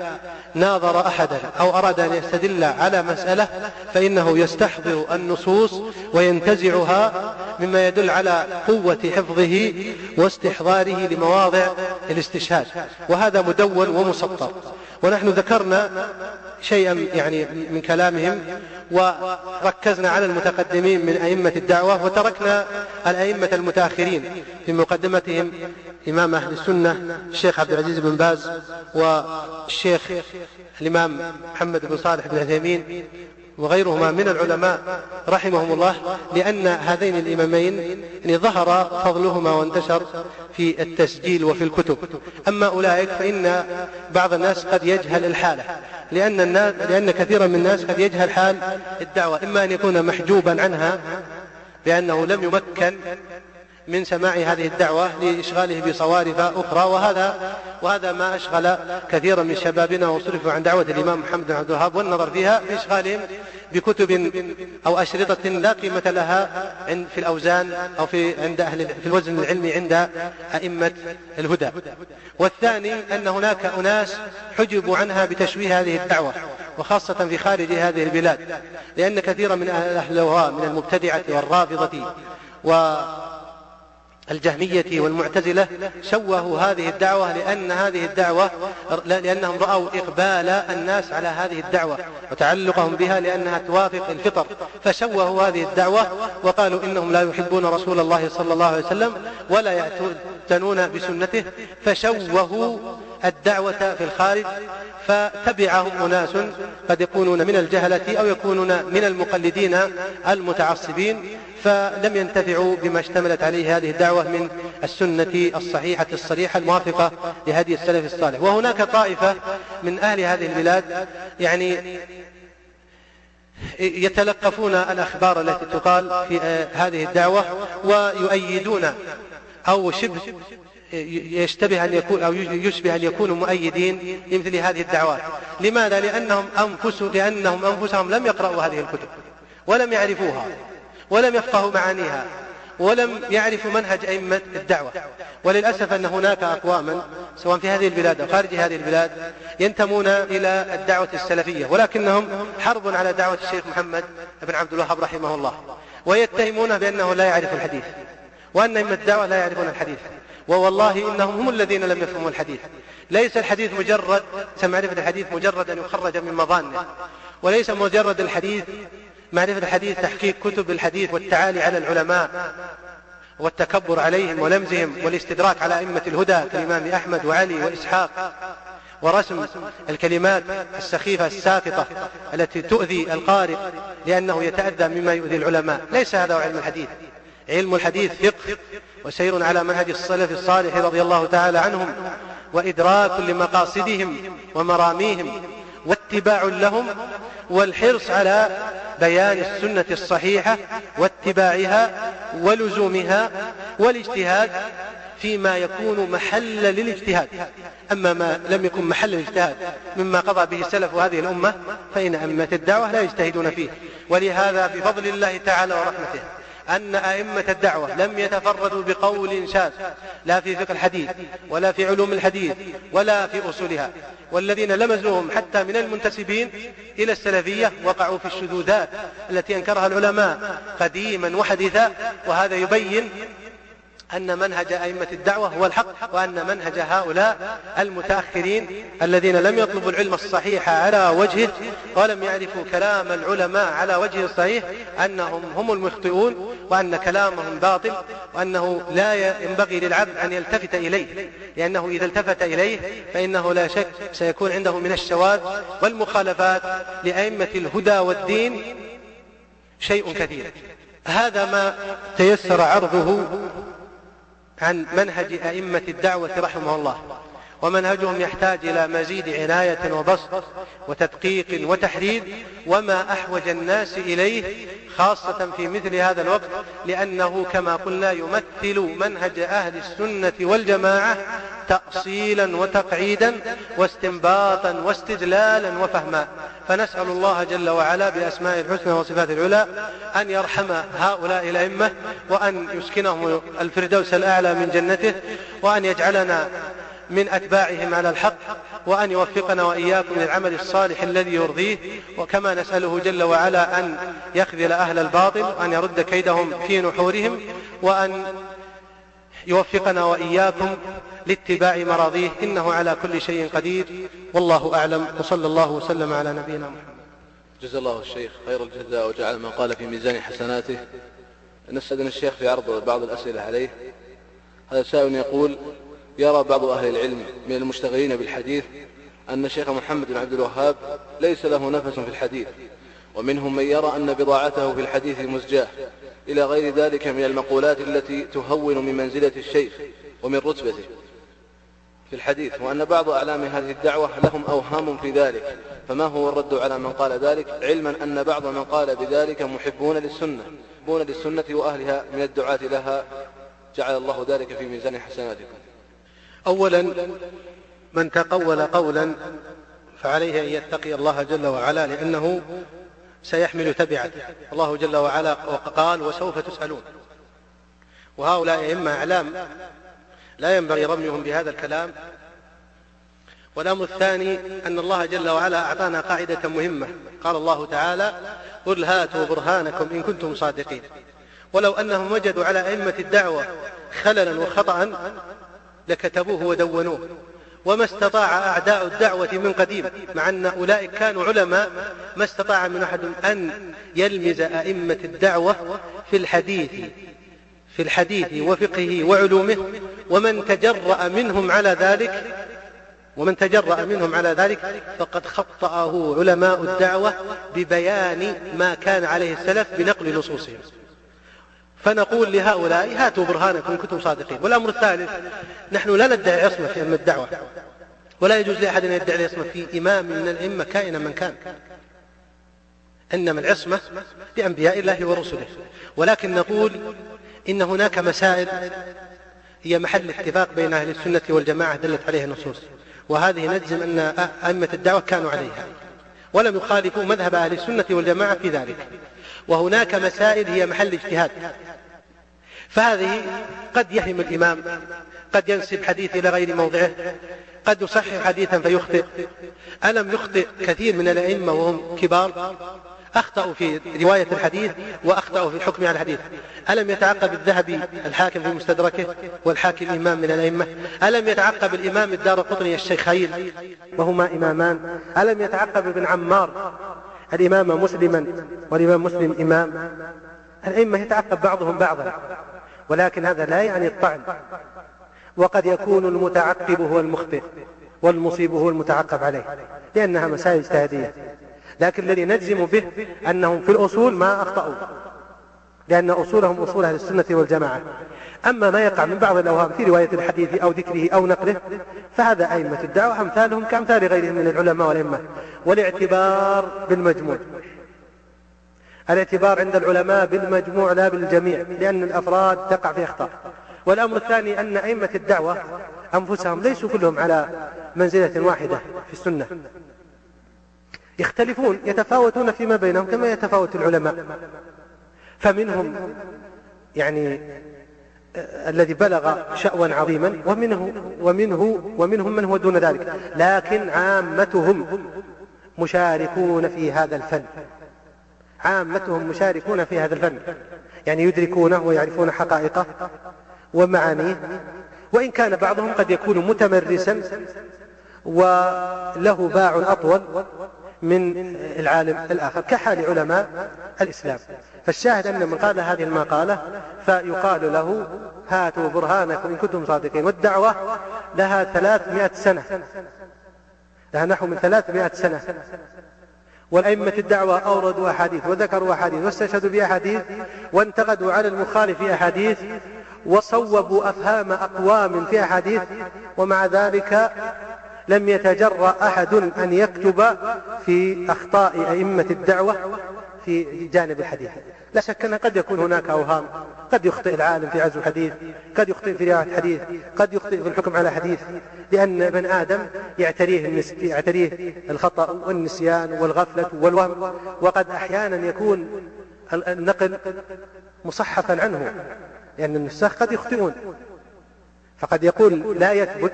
ناظر أحدا أو أراد أن يستدل على مسألة فإنه يستحضر النصوص وينتزعها مما يدل على قوة حفظه واستحضاره لمواضع الاستشهاد وهذا مدون ومسطر. ونحن ذكرنا شيئا يعني من كلامهم وركزنا على المتقدمين من أئمة الدعوة وتركنا الأئمة المتأخرين في مقدمتهم إمام أهل السنة الشيخ عبد العزيز بن باز والشيخ الإمام محمد بن صالح بن عثيمين وغيرهما من العلماء رحمهم الله لأن هذين الإمامين يعني ظهر فضلهما وانتشر في التسجيل وفي الكتب. أما أولئك فإن بعض الناس قد يجهل الحالة لأن, الناس لأن كثيرا من الناس قد يجهل حال الدعوة إما أن يكون محجوبا عنها بأنه لم يمكن من سماع هذه الدعوة لإشغاله بصوارف أخرى وهذا وهذا ما أشغل كثيرا من شبابنا وصرفوا عن دعوة الإمام محمد بن عبد الوهاب والنظر فيها في إشغالهم بكتب أو أشرطة لا قيمة لها في الأوزان أو في عند أهل في الوزن العلمي عند أئمة الهدى. والثاني أن هناك أناس حجبوا عنها بتشويه هذه الدعوة وخاصة في خارج هذه البلاد لأن كثيرا من أهل الهواء من المبتدعة والرافضة و الجهمية والمعتزلة شوهوا هذه الدعوة لأن هذه الدعوة لأنهم رأوا إقبال الناس على هذه الدعوة وتعلقهم بها لأنها توافق الفطر. فشوهوا هذه الدعوة وقالوا إنهم لا يحبون رسول الله صلى الله عليه وسلم ولا يأتون بسنته. فشوهوا الدعوة في الخارج فتبعهم أناس قد يكونون من الجهلة أو يكونون من المقلدين المتعصبين. فلم ينتفعوا بما اشتملت عليه هذه الدعوة من السنة الصحيحة الصريحة الموافقة لهدي السلف الصالح. وهناك طائفة من أهل هذه البلاد يعني يتلقفون الأخبار التي تقال في هذه الدعوة ويؤيدون أو شبه يشتبه أن يكون أو يشبه أن يكونوا مؤيدين لمثل هذه الدعوات. لماذا؟ لأنهم أنفس لأنهم أنفسهم لم يقرأوا هذه الكتب ولم يعرفوها. ولم يفقهوا معانيها ولم يعرفوا منهج أئمة الدعوة. وللأسف أن هناك أقواما سواء في هذه البلاد أو خارج هذه البلاد ينتمون إلى الدعوة السلفية ولكنهم حرب على دعوة الشيخ محمد بن عبد الوهاب رحمه الله ويتهمونه بأنه لا يعرف الحديث وأن أئمة الدعوة لا يعرفون الحديث ووالله إنهم هم الذين لم يفهموا الحديث. ليس الحديث مجرد معرفة الحديث مجرد أن يخرج من مظانه وليس مجرد الحديث معرفة الحديث تحقيق كتب الحديث والتعالي على العلماء والتكبر عليهم ولمزهم والاستدراك على أئمة الهدى كالإمام أحمد وعلي وإسحاق ورسم الكلمات السخيفة الساقطة التي تؤذي القارئ لأنه يتأذى مما يؤذي العلماء. ليس هذا علم الحديث. علم الحديث فقه وسير على منهج السلف الصالح رضي الله تعالى عنهم وإدراك لمقاصدهم ومراميهم واتباع لهم والحرص على بيان السنة الصحيحة واتباعها ولزومها والاجتهاد فيما يكون محل للاجتهاد. أما ما لم يكن محل الاجتهاد مما قضى به سلف هذه الأمة فإن أئمة الدعوة لا يجتهدون فيه. ولهذا بفضل الله تعالى ورحمته أن أئمة الدعوة لم يتفردوا بقول شاذ لا في فقه الحديث ولا في علوم الحديث ولا في أصولها. والذين لمزوهم حتى من المنتسبين إلى السلفية وقعوا في الشذوذات التي أنكرها العلماء قديما وحديثا وهذا يبين أن منهج أئمة الدعوة هو الحق وأن منهج هؤلاء المتأخرين الذين لم يطلبوا العلم الصحيح على وجهه. ولم يعرفوا كلام العلماء على وجه الصحيح أنهم هم المخطئون وأن كلامهم باطل وأنه لا ينبغي للعبد أن يلتفت إليه. لأنه إذا التفت إليه فإنه لا شك سيكون عنده من الشواذ والمخالفات لأئمة الهدى والدين شيء كثير. هذا ما تيسر عرضه عن منهج أئمة الدعوة رحمه الله. ومنهجهم يحتاج إلى مزيد عناية وبسط وتدقيق وتحرير وما أحوج الناس إليه خاصة في مثل هذا الوقت لأنه كما قلنا يمثل منهج أهل السنة والجماعة تأصيلا وتقعيدا واستنباطا واستدلالا وفهما. فنسأل الله جل وعلا بأسماء الحسنى وصفات العلى أن يرحم هؤلاء الأئمة وأن يسكنهم الفردوس الأعلى من جنته وأن يجعلنا من أتباعهم على الحق وأن يوفقنا وإياكم للعمل الصالح الذي يرضيه وكما نسأله جل وعلا أن يخذل أهل الباطل وأن يرد كيدهم في نحورهم وأن يوفقنا وإياكم لاتباع مراضيه إنه على كل شيء قدير. والله أعلم وصلى الله وسلم على نبينا محمد. جزا الله الشيخ خير الجزاء وجعل ما قال في ميزان حسناته. نستأذن الشيخ في عرض بعض الأسئلة عليه. هذا سائل يقول يرى بعض أهل العلم من المشتغلين بالحديث أن الشيخ محمد بن عبد الوهاب ليس له نفس في الحديث ومنهم من يرى أن بضاعته في الحديث مزجاة. إلى غير ذلك من المقولات التي تهون من منزلة الشيخ ومن رتبته. في الحديث وأن بعض أعلام هذه الدعوة لهم أوهام في ذلك. فما هو الرد على من قال ذلك؟ علما أن بعض من قال بذلك محبون للسنة. محبون للسنة وأهلها من الدعاة لها. جعل الله ذلك في ميزان حسناتكم. أولا من تقول قولا فعليه أن يتقي الله جل وعلا لأنه سيحمل تبعه الله جل وعلا قال وسوف تسألون. وهؤلاء أئمة أعلام لا ينبغي رميهم بهذا الكلام. والأمر الثاني أن الله جل وعلا أعطانا قاعدة مهمة. قال الله تعالى قل هاتوا برهانكم إن كنتم صادقين. ولو أنهم وجدوا على أئمة الدعوة خللا وخطأ لكتبوه ودونوه. وما استطاع أعداء الدعوة من قديم مع أن أولئك كانوا علماء ما استطاع من أحد أن يلمز أئمة الدعوة في الحديث في الحديث وفقهه وعلومه ومن تجرأ منهم على ذلك ومن تجرأ منهم على ذلك فقد خطأه علماء الدعوة ببيان ما كان عليه السلف بنقل نصوصهم. فنقول لهؤلاء هاتوا برهانكم إن كنتم صادقين. والأمر الثالث نحن لا ندعي عصمة في أم الدعوة. ولا يجوز لأحد أن يدعي العصمة في إمام من الأئمة كائنا من كان. إنما العصمة لأنبياء الله ورسله. ولكن نقول إن هناك مسائل هي محل اتفاق بين أهل السنة والجماعة دلت عليها النصوص. وهذه نجزم أن أئمة الدعوة كانوا عليها. ولم يخالفوا مذهب أهل السنة والجماعة في ذلك. وهناك مسائل هي محل اجتهاد. فهذه قد يهم الإمام قد ينسب حديث إلى غير موضعه قد يصحح حديثا فيخطئ. ألم يخطئ كثير من الأئمة وهم كبار؟ أخطأوا في رواية الحديث وأخطأوا في الحكم على الحديث. ألم يتعقب الذهبي الحاكم في مستدركه والحاكم إمام من الأئمة؟ ألم يتعقب الإمام الدار قطني الشيخين؟ وهما إمامان. ألم يتعقب ابن عمار؟ الإمام مسلما والإمام مسلم إمام. الأئمة يتعقب بعضهم بعضا ولكن هذا لا يعني الطعن. وقد يكون المتعقب هو المخطئ والمصيب هو المتعقب عليه لأنها مسائل اجتهادية. لكن الذي نجزم به أنهم في الأصول ما أخطأوا لأن أصولهم أصول أهل السنة والجماعة. أما ما يقع من بعض الأوهام في رواية الحديث أو ذكره أو نقله فهذا أئمة الدعوة أمثالهم كأمثال غيرهم من العلماء والأئمة والاعتبار بالمجموع. الاعتبار عند العلماء بالمجموع لا بالجميع لأن الأفراد تقع في أخطاء. والأمر الثاني أن أئمة الدعوة أنفسهم ليسوا كلهم على منزلة واحدة في السنة. يختلفون يتفاوتون فيما بينهم كما يتفاوت العلماء. فمنهم يعني الذي بلغ شأوا عظيما ومنه ومنه ومنهم من هو دون ذلك. لكن عامتهم مشاركون في هذا الفن. عامتهم مشاركون في هذا الفن. يعني يدركونه ويعرفون حقائقه ومعانيه. وإن كان بعضهم قد يكون متمرسا وله باع أطول من العالم الآخر كحال علماء الإسلام. فالشاهد أن من قال هذه المقالة فيقال له هاتوا برهانكم إن كنتم صادقين. والدعوة لها ثلاثمائة سنة. لها نحو من ثلاثمائة سنة. والأئمة الدعوة أوردوا أحاديث وذكروا أحاديث واستشهدوا بأحاديث وانتقدوا على المخالف في أحاديث وصوبوا أفهام أقوام في أحاديث ومع ذلك لم يتجرأ أحد أن يكتب في أخطاء أئمة الدعوة. في جانب الحديث. لا شك أن قد يكون هناك أوهام قد يخطئ العالم في عزو الحديث قد يخطئ في رواية الحديث قد يخطئ في الحكم على حديث لأن ابن آدم يعتريه, النس... يعتريه الخطأ والنسيان والغفلة والوهم وقد أحيانا يكون النقل مصحفا عنه لأن النساخ قد يخطئون. فقد يقول لا يثبت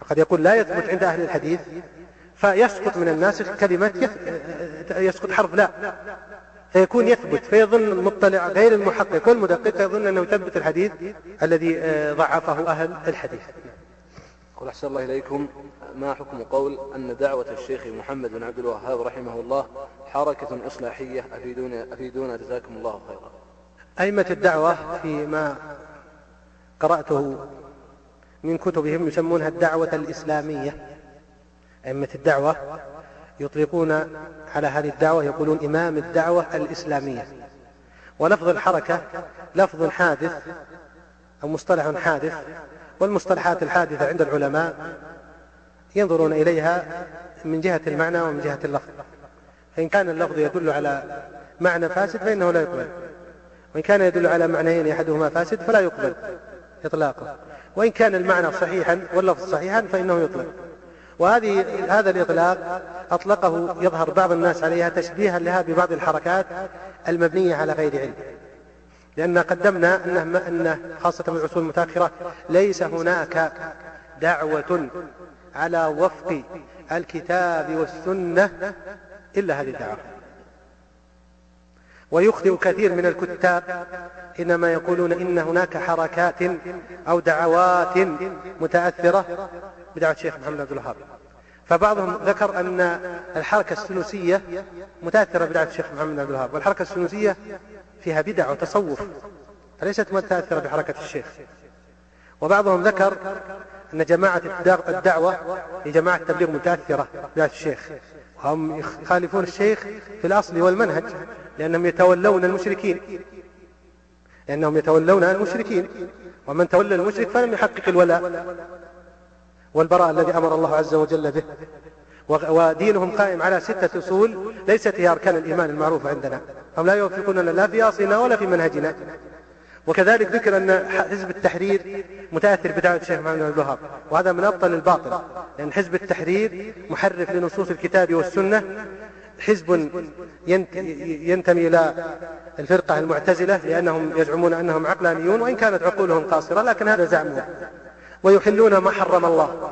فقد يقول لا يثبت عند أهل الحديث فيسقط من الناس كلمة يسقط حرف لا. فيكون يثبت فيظن المطلع غير المحقق والمدقق يظن أنه يثبت الحديث الذي آه، ضعفه أهل الحديث. قل أحسن الله إليكم. ما حكم قول أن دعوة الشيخ محمد بن عبد الوهاب رحمه الله حركة إصلاحية؟ أفيدونا, أفيدونا جزاكم الله خيرا. أئمة الدعوة فيما قرأته من كتبهم يسمونها الدعوة الإسلامية. أئمة الدعوة يطلقون على هذه الدعوة يقولون إمام الدعوة الإسلامية. ولفظ الحركة لفظ حادث أو مصطلح حادث والمصطلحات الحادثة عند العلماء ينظرون إليها من جهة المعنى ومن جهة اللفظ. فإن كان اللفظ يدل على معنى فاسد فإنه لا يقبل. وإن كان يدل على معنيين أحدهما فاسد فلا يقبل إطلاقه. وإن كان المعنى صحيحا واللفظ صحيحا فإنه يطلق. وهذه هذا الإطلاق أطلقه يظهر بعض الناس عليها تشبيها لها ببعض الحركات المبنية على غير علم. لأن قدمنا أنه, أنه خاصة في العصور المتأخرة ليس هناك دعوة على وفق الكتاب والسنة إلا هذه الدعوة. ويخطئ كثير من الكتاب إنما يقولون إن هناك حركات أو دعوات متأثرة بدعوة الشيخ محمد عبد الوهاب. فبعضهم ذكر أن الحركة السنوسية متأثرة بدعوة الشيخ محمد عبد الوهاب والحركة السنوسية فيها بدع وتصوف فليست متأثرة بحركة الشيخ. وبعضهم ذكر أن جماعة الدعوة هي جماعة تبليغ متأثرة بدعوة الشيخ. وهم يخالفون الشيخ في الأصل والمنهج لأنهم يتولون المشركين. لأنهم يتولون المشركين. ومن تولى المشرك فلم يحقق الولاء. والبراء الذي أمر الله عز وجل به. ودينهم قائم على ستة أصول ليست هي أركان الإيمان المعروفة عندنا. هم لا يوفقوننا لا في أصلنا ولا في منهجنا. وكذلك ذكر أن حزب التحرير متأثر بدعوة الشيخ محمد بن الوهاب وهذا من أبطل الباطل. لأن حزب التحرير محرف لنصوص الكتاب والسنة. حزب ينتمي إلى الفرقة المعتزلة لأنهم يزعمون أنهم عقلانيون وإن كانت عقولهم قاصرة لكن هذا زعمهم. ويحلون ما حرم الله.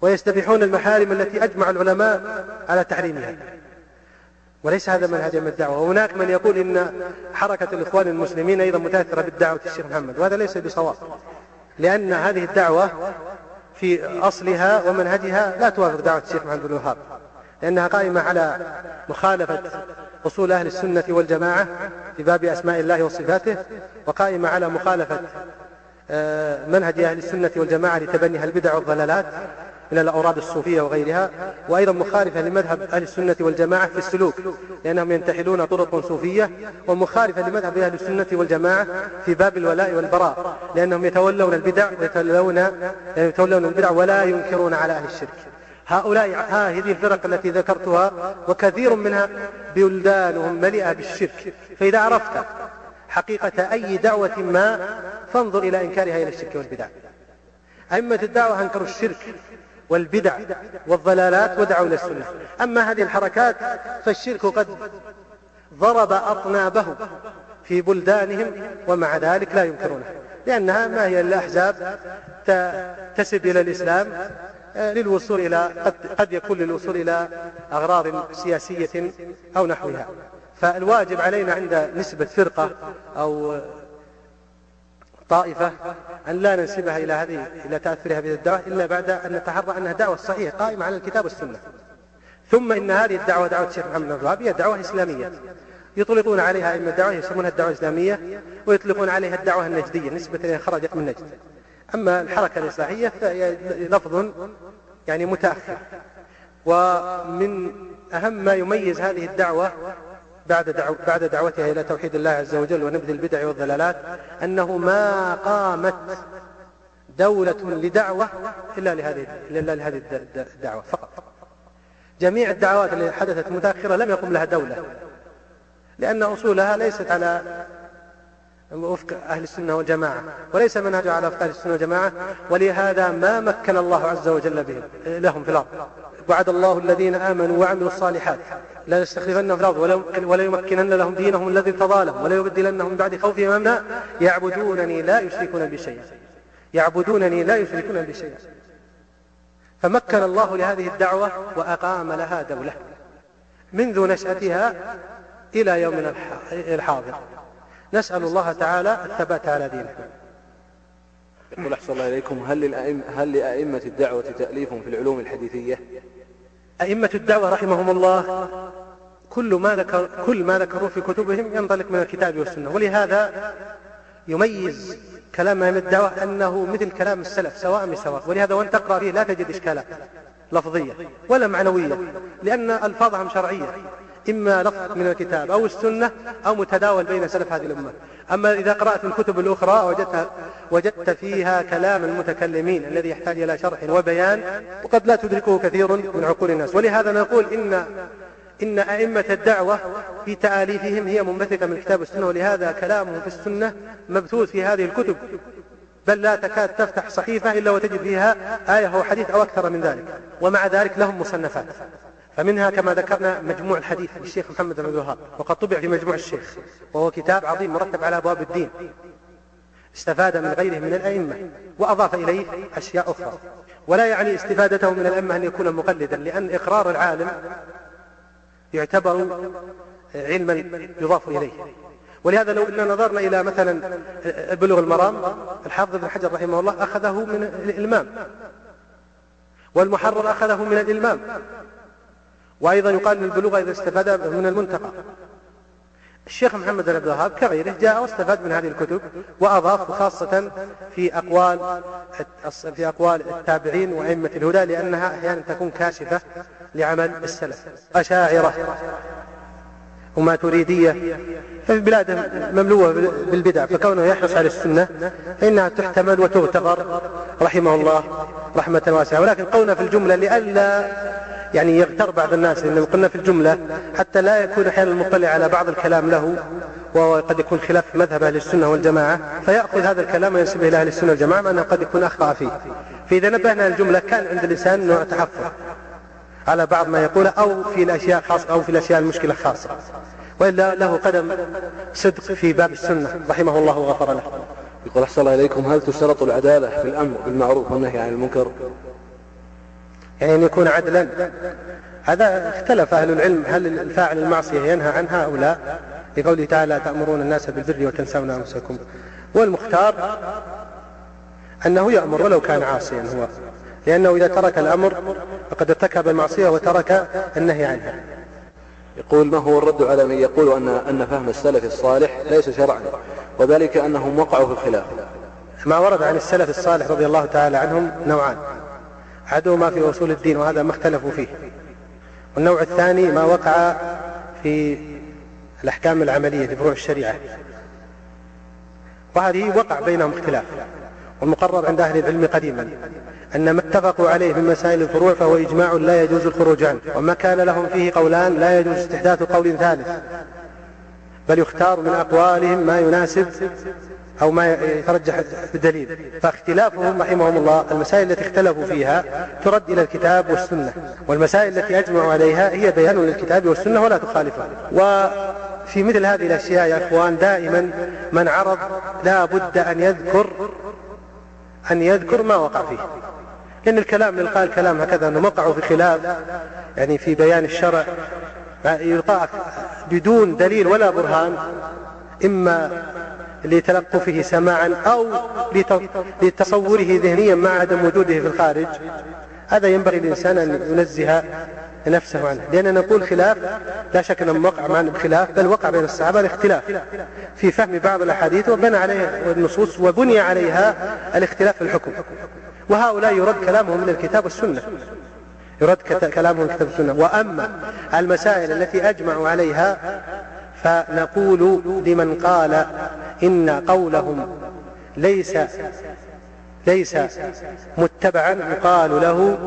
ويستبيحون المحارم التي أجمع العلماء على تحريمها. وليس هذا منهج من الدعوة. وهناك من يقول إن حركة الإخوان المسلمين أيضا متأثرة بالدعوة الشيخ محمد وهذا ليس بصواب. لأن هذه الدعوة في أصلها ومنهجها لا توافق دعوة الشيخ محمد بن الوهاب. لأنها قائمة على مخالفة أصول أهل السنة والجماعة في باب أسماء الله وصفاته وقائمة على مخالفة منهج أهل السنة والجماعة لتبنيها البدع والضلالات من الأوراد الصوفية وغيرها وأيضا مخالفة لمذهب أهل السنة والجماعة في السلوك لأنهم ينتحلون طرق صوفية ومخالفة لمذهب أهل السنة والجماعة في باب الولاء والبراء لأنهم يتولون البدع ويتولون يتولون البدع ولا ينكرون على أهل الشرك. هؤلاء ها هذه الفرق التي ذكرتها وكثير منها بلدانهم مليئة بالشرك. فإذا عرفت حقيقة أي دعوة ما فانظر إلى إنكارها إلى الشرك والبدع. أئمة الدعوة أنكروا الشرك والبدع والضلالات ودعوا إلى السنة. أما هذه الحركات فالشرك قد ضرب أطنابه في بلدانهم ومع ذلك لا ينكرونه لأنها ما هي إلا أحزاب تسب إلى الإسلام آه، للوصول إلى قد, قد يكون للوصول إلى أغراض سياسية أو نحوها. فالواجب علينا عند نسبة فرقة أو طائفة أن لا ننسبها إلى هذه إلى تأثرها بهذه الدعوة إلا بعد أن نتحرى أنها دعوة صحيحة قائمة على الكتاب والسنة. ثم إن هذه الدعوة دعوة الشيخ محمد بن الوهاب هي دعوة إسلامية. يطلقون عليها أئمة الدعوة يسمونها الدعوة الإسلامية ويطلقون عليها الدعوة النجدية نسبة إلى خرجت من نجد. أما الحركة الإصلاحية فهي لفظ يعني متأخر. ومن أهم ما يميز هذه الدعوة بعد, دعو بعد دعوتها إلى توحيد الله عز وجل ونبذ البدع والضلالات أنه ما قامت دولة لدعوة إلا لهذه إلا لهذه الدعوة فقط. جميع الدعوات التي حدثت متأخرة لم يقم لها دولة لأن أصولها ليست على وفق أهل السنة والجماعة وليس منهجها على وفق أهل السنة والجماعة ولهذا ما مكن الله عز وجل بهم لهم في الأرض. وعد الله الذين آمنوا وعملوا الصالحات. لا يستخلفنهم في الأرض ولا يمكنن لهم دينهم الذي ارتضى لهم ولا يبدلنهم بعد خوفهم أمنا يعبدونني لا يشركون بي شيئا. يعبدونني لا يشركون بي شيئا. فمكن الله لهذه الدعوة وأقام لها دولة. منذ نشأتها إلى يومنا الحاضر. نسأل الله تعالى الثبات على دينه يقول أحسن الله إليكم هل, هل لأئمة الدعوة تأليف في العلوم الحديثية؟ أئمة الدعوة رحمهم الله كل ما ذكر كل ما ذكروا في كتبهم ينطلق من الكتاب والسنة. ولهذا يميز كلام أئمة الدعوة أنه مثل كلام السلف سواء بسواء ولهذا وأن تقرأ فيه لا تجد إشكالات لفظية ولا معنوية لأن ألفاظهم شرعية. إما لفظ من الكتاب أو السنة أو متداول بين سلف هذه الأمة. أما إذا قرأت الكتب الأخرى وجدت, وجدت فيها كلام المتكلمين الذي يحتاج إلى شرح وبيان وقد لا تدركه كثير من عقول الناس. ولهذا نقول إن إن أئمة الدعوة في تآليفهم هي منبثقة من الكتاب والسنة ولهذا كلامهم في السنة مبثوث في هذه الكتب. بل لا تكاد تفتح صحيفة إلا وتجد فيها آية أو حديث أو أكثر من ذلك. ومع ذلك لهم مصنفات. فمنها كما ذكرنا مجموع الحديث للشيخ محمد بن الوهاب وقد طبع في مجموع الشيخ وهو كتاب عظيم مرتب على أبواب الدين. استفاد من غيره من الأئمة وأضاف إليه أشياء أخرى. ولا يعني استفادته من الأئمة أن يكون مقلدا لأن إقرار العالم يعتبر علما يضاف إليه. ولهذا لو إن نظرنا إلى مثلا بلوغ المرام الحافظ ابن حجر رحمه الله أخذه من الإلمام. والمحرر أخذه من الإلمام. وأيضا يقال أن البلوغ إذا استفاد من المنتقى. الشيخ محمد بن عبد الوهاب كغيره جاء واستفاد من هذه الكتب وأضاف خاصة في أقوال في أقوال التابعين وأئمة الهدى لأنها أحيانا تكون كاشفة لعمل السلف. أشاعرة وما تريدية ففي مملوءة بالبدع. فكونه يحرص على السنة فإنها تحتمل وتغتفر رحمه الله رحمة واسعة. ولكن قولنا في الجملة لئلا يعني يغتر بعض الناس لأن قلنا في الجملة حتى لا يكون أحيانا المطلع على بعض الكلام له وقد يكون خلاف مذهب أهل السنة والجماعة فيأخذ هذا الكلام وينسبه إلى أهل السنة والجماعة مع أنه قد يكون أخطأ فيه. فإذا نبهنا الجملة كان عند الإنسان نوع تحفظ على بعض ما يقوله أو في الأشياء خاصة أو في الأشياء المشكلة خاصة وإلا له قدم صدق في باب السنة رحمه الله وغفر له. يقول أحسن الله إليكم هل تشترط العدالة في الأمر بالمعروف والنهي عن المنكر؟ يعني أن يكون عدلا. هذا اختلف أهل العلم هل الفاعل المعصية ينهى عنها أو لا لقوله تعالى تأمرون الناس بالبر وتنسون أنفسكم. والمختار أنه يأمر ولو كان عاصيا هو لأنه إذا ترك الأمر فقد ارتكب المعصية وترك النهي عنها. يقول ما هو الرد على من يقول أن أن فهم السلف الصالح ليس شرعا وذلك أنهم وقعوا في الخلاف؟ ما ورد عن السلف الصالح رضي الله تعالى عنهم نوعان. أحدهما في أصول الدين وهذا ما اختلفوا فيه. والنوع الثاني ما وقع في الأحكام العملية في فروع الشريعة. وهذه وقع بينهم اختلاف. والمقرر عند أهل العلم قديما أن ما اتفقوا عليه من مسائل الفروع فهو إجماع لا يجوز الخروج عنه وما كان لهم فيه قولان لا يجوز استحداث قول ثالث. بل يختار من أقوالهم ما يناسب أو ما يترجح بدليل فاختلافهم رحمهم الله المسائل التي اختلفوا فيها ترد إلى الكتاب والسنة والمسائل التي أجمعوا عليها هي بيان للكتاب والسنة ولا تخالفها وفي مثل هذه الأشياء يا أخوان دائما من عرض لا بد أن يذكر أن يذكر ما وقع فيه. لأن الكلام اللي قال كلام هكذا أنه وقعوا في خلاف يعني في بيان الشرع يلقى بدون دليل ولا برهان إما لتلقفه سماعا أو لتصوره ذهنيا مع عدم وجوده في الخارج. هذا ينبغي الإنسان أن ينزه نفسه عنه. لأننا نقول خلاف لا شك أنه وقع معنا بخلاف بل وقع بين الصحابة الاختلاف. في فهم بعض الأحاديث وبنى عليها النصوص وبني عليها الاختلاف في الحكم. وهؤلاء يرد كلامهم من الكتاب والسنة. يرد كلامهم كتاب السنة وأما المسائل التي أجمعوا عليها فنقول لمن قال إن قولهم ليس ليس متبعا يقال له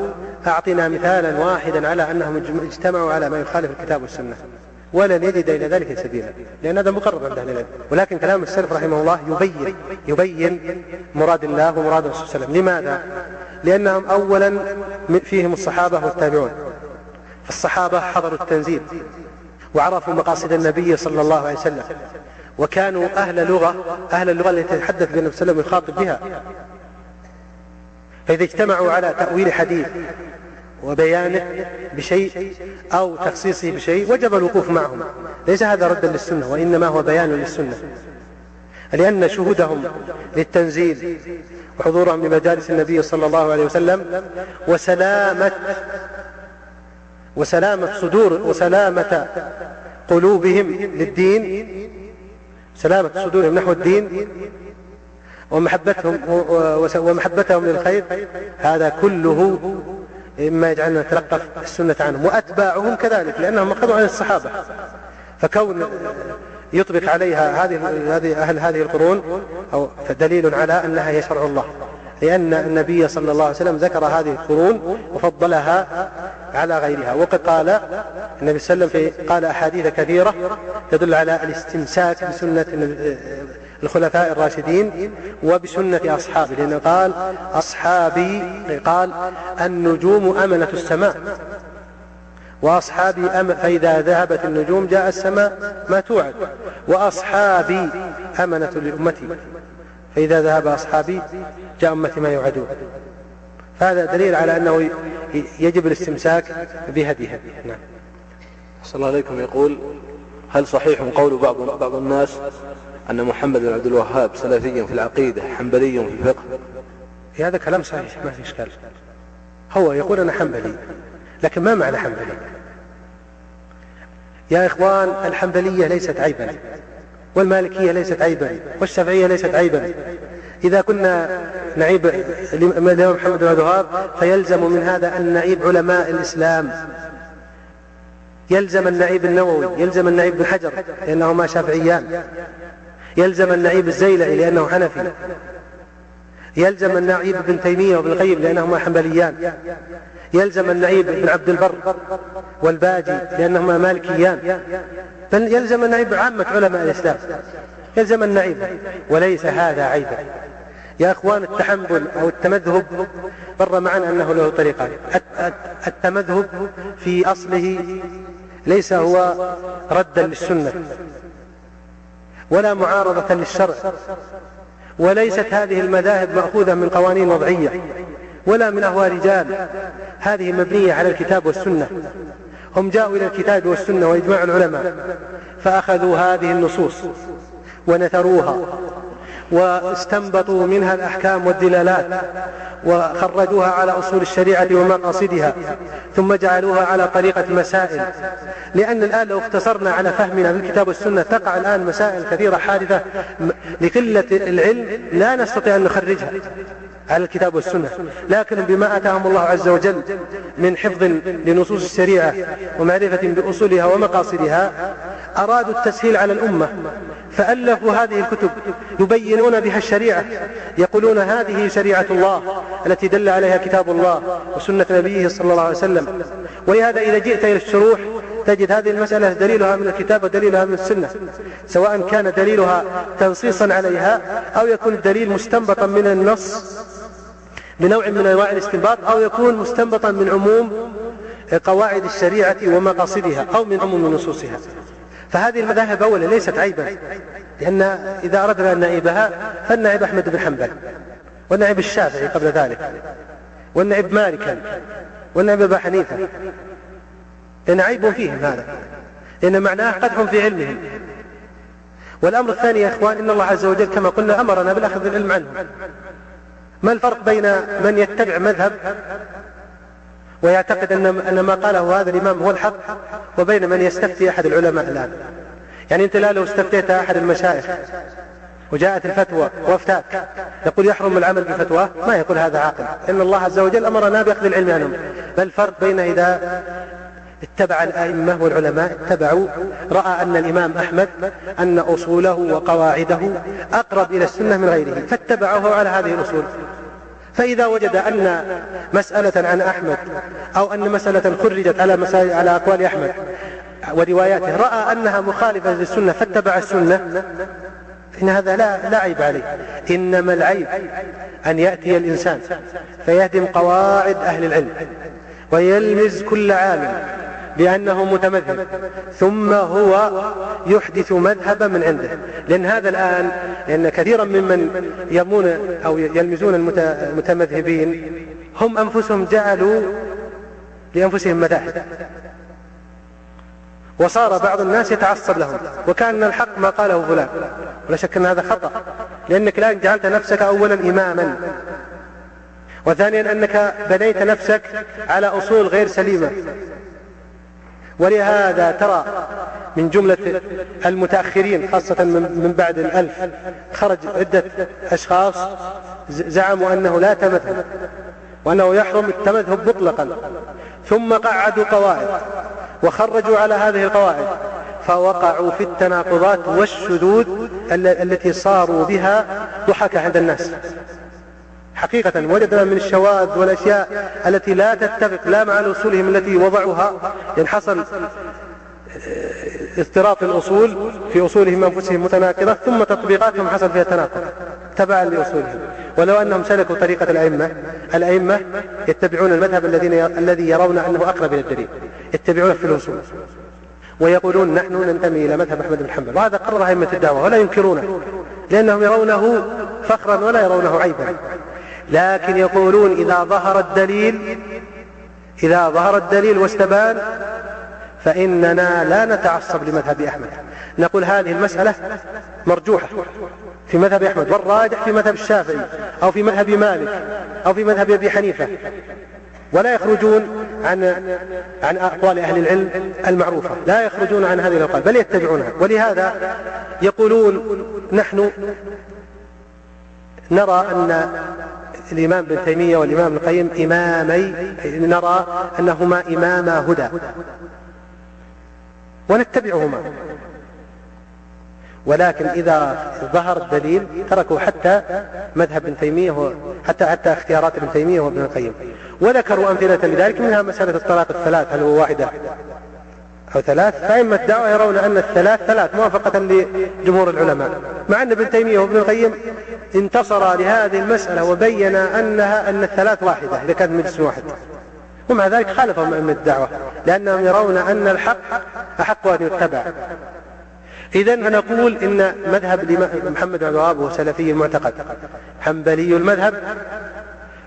أعطنا مثالا واحدا على أنهم اجتمعوا على ما يخالف الكتاب والسنة ولن يجد إلى ذلك سبيلا لأن هذا مقرر عند أهل العلم ولكن كلام السلف رحمه الله يبين يبين مراد الله ومراد الرسول صلى الله عليه وسلم لماذا؟ لأنهم أولا فيهم الصحابة والتابعون فالصحابة حضروا التنزيل وعرفوا مقاصد النبي صلى الله عليه وسلم. وكانوا أهل لغة أهل اللغة التي يتحدث بها النبي صلى الله عليه وسلم ويخاطب بها. فإذا اجتمعوا على تأويل حديث وبيانه بشيء أو تخصيصه بشيء وجب الوقوف معهم. ليس هذا ردا للسنة وإنما هو بيان للسنة. لأن شهودهم للتنزيل وحضورهم لمجالس النبي صلى الله عليه وسلم وسلامة وسلامة صدور وسلامة قلوبهم للدين. سلامة صدورهم نحو الدين. ومحبتهم ومحبتهم للخير. هذا كله مما يجعلنا نتلقف السنة عنهم وأتباعهم كذلك لأنهم أخذوا عن الصحابة. فكون يطبق عليها هذه هذه أهل هذه القرون أو دليل على أنها هي شرع الله. لأن النبي صلى الله عليه وسلم ذكر هذه القرون وفضلها على غيرها. وقد قال النبي صلى الله عليه وسلم قال أحاديث كثيرة تدل على الاستمساك بسنة الخلفاء الراشدين وبسنة أصحابه لأنه قال أصحابي قال النجوم أمنة السماء. وأصحابي أم فإذا ذهبت النجوم جاء السماء ما توعد. وأصحابي أمنة لأمتي. فإذا ذهب أصحابي جاء أمتي ما يوعدون. فهذا دليل على أنه يجب الاستمساك بهديها نعم. صلى الله عليكم يقول هل صحيح قول بعض بعض الناس أن محمد بن عبد الوهاب سلفي في العقيدة حنبلي في الفقه؟ هذا كلام صحيح ما في إشكال. هو يقول أنا حنبلي لكن ما معنى حنبلي؟ يا إخوان الحنبلية ليست عيبا. والمالكية ليست عيبا والشافعية ليست عيبا. إذا كنا نعيب الإمام محمد بن الوهاب فيلزم من هذا أن نعيب علماء الإسلام. يلزم النعيب النووي يلزم النعيب بن حجر لأنهما شافعيان. يلزم النعيب الزيلعي لأنه حنفي. يلزم النعيب ابن تيمية وابن القيم لأنهما حنبليان. يلزم النعيب ابن عبد البر والباجي لأنهما مالكيان. يلزم النعيب عامة علماء الإسلام. يلزم النعيب وليس هذا عيبا. يا أخوان التحمل أو التمذهب مر معنا أنه له طريقان التمذهب في أصله ليس هو ردا للسنة ولا معارضة للشرع وليست هذه المذاهب مأخوذة من قوانين وضعية ولا من أهواء رجال. هذه مبنية على الكتاب والسنة. هم جاءوا إلى الكتاب والسنة وإجماع العلماء فأخذوا هذه النصوص ونثروها واستنبطوا منها الأحكام والدلالات وخرجوها على أصول الشريعة ومقاصدها ثم جعلوها على طريقة مسائل. لأن الآن لو اقتصرنا على فهمنا في الكتاب والسنة تقع الآن مسائل كثيرة حادثة لقلة العلم لا نستطيع أن نخرجها. على الكتاب والسنة. لكن بما أتاهم الله عز وجل من حفظ لنصوص الشريعة ومعرفة بأصولها ومقاصدها أرادوا التسهيل على الأمة. فألفوا هذه الكتب يبينون بها الشريعة يقولون هذه شريعة الله التي دل عليها كتاب الله وسنة نبيه صلى الله عليه وسلم. ولهذا إذا جئت إلى الشروح تجد هذه المسألة دليلها من الكتاب ودليلها من السنة. سواء كان دليلها تنصيصا عليها أو يكون الدليل مستنبطا من النص بنوع من أنواع الاستنباط أو يكون مستنبطا من عموم قواعد الشريعة ومقاصدها أو من عموم نصوصها. فهذه المذاهب أولا ليست عيبا لأن إذا أردنا أن نعيبها فالنعيب أحمد بن حنبل والنعيب الشافعي قبل ذلك والنعيب مالكا والنعيب أبا حنيفة. لأن عيب فيهم هذا لأن معناه قدح في علمهم. والأمر الثاني يا إخوان إن الله عز وجل كما قلنا أمرنا بالأخذ العلم عنه ما الفرق بين من يتبع مذهب ويعتقد أن ما قاله هذا الإمام هو الحق وبين من يستفتي أحد العلماء الآن؟ يعني أنت لا لو استفتيت أحد المشايخ وجاءت الفتوى وافتاك يقول يحرم العمل بفتواه ما يقول هذا عاقل. إن الله عز وجل أمرنا بأخذ العلم عنهم. بل فرق بين إذا اتبع الأئمة والعلماء اتبعوا رأى أن الإمام أحمد أن أصوله وقواعده أقرب إلى السنة من غيره فاتبعه على هذه الأصول. فإذا وجد أن مسألة عن أحمد أو أن مسألة خرجت على مسائل على أقوال أحمد ورواياته رأى أنها مخالفة للسنة فاتبع السنة إن هذا لا, لا عيب عليه. إنما العيب أن يأتي الإنسان فيهدم قواعد أهل العلم ويلمز كل عالم بأنه متمذهب. ثم هو يحدث مذهبا من عنده. لأن هذا الآن لأن كثيرا ممن يرمون أو يلمزون المتمذهبين هم أنفسهم جعلوا لأنفسهم مذاهب. وصار بعض الناس يتعصب لهم. وكان الحق ما قاله فلان. ولا شك أن هذا خطأ. لأنك الآن جعلت نفسك أولا إماما. وثانيا أنك بنيت نفسك على أصول غير سليمة. ولهذا ترى من جملة المتأخرين خاصة من بعد الألف خرج عدة أشخاص زعموا أنه لا تمذهب وأنه يحرم التمذهب مطلقا ثم قعدوا قواعد وخرجوا على هذه القواعد فوقعوا في التناقضات والشذوذ التي صاروا بها ضحك عند الناس. حقيقة وجدنا من الشواذ والأشياء التي لا تتفق لا مع أصولهم التي وضعوها. لأن حصل اضطراب الأصول في أصولهم أنفسهم متناقضة ثم تطبيقاتهم حصل فيها تناقض تبعا لأصولهم. ولو أنهم سلكوا طريقة الأئمة الأئمة يتبعون المذهب الذين الذي يرون أنه أقرب إلى الدليل يتبعون في الأصول ويقولون نحن ننتمي إلى مذهب أحمد بن حنبل. وهذا قرر أئمة الدعوة ولا ينكرونه لأنهم يرونه فخرا ولا يرونه عيبا. لكن يقولون إذا ظهر الدليل إذا ظهر الدليل واستبان فإننا لا نتعصب لمذهب أحمد. نقول هذه المسألة مرجوحة في مذهب أحمد والراجح في مذهب الشافعي أو في مذهب مالك أو في مذهب أبي حنيفة. ولا يخرجون عن عن أقوال أهل العلم المعروفة. لا يخرجون عن هذه الأقوال بل يتبعونها. ولهذا يقولون نحن نرى أن الإمام ابن تيمية والإمام ابن القيم إمامي نرى أنهما إماما هدى. ونتبعهما. ولكن إذا ظهر الدليل تركوا حتى مذهب ابن تيمية حتى حتى اختيارات ابن تيمية وابن القيم. وذكروا أمثلة لذلك منها مسألة الطلاق الثلاث هل هو واحدة أو ثلاث. فأئمة الدعوة يرون أن الثلاث ثلاث موافقة لجمهور العلماء. مع أن ابن تيمية وابن القيم انتصر لهذه المسألة وبين أنها أن الثلاث واحدة إذا كانت مجلس واحد. ومع ذلك خالفهم أئمة الدعوة لأنهم يرون أن الحق أحق أن يتبع. إذا فنقول إن مذهب محمد بن الوهاب هو سلفي المعتقد حنبلي المذهب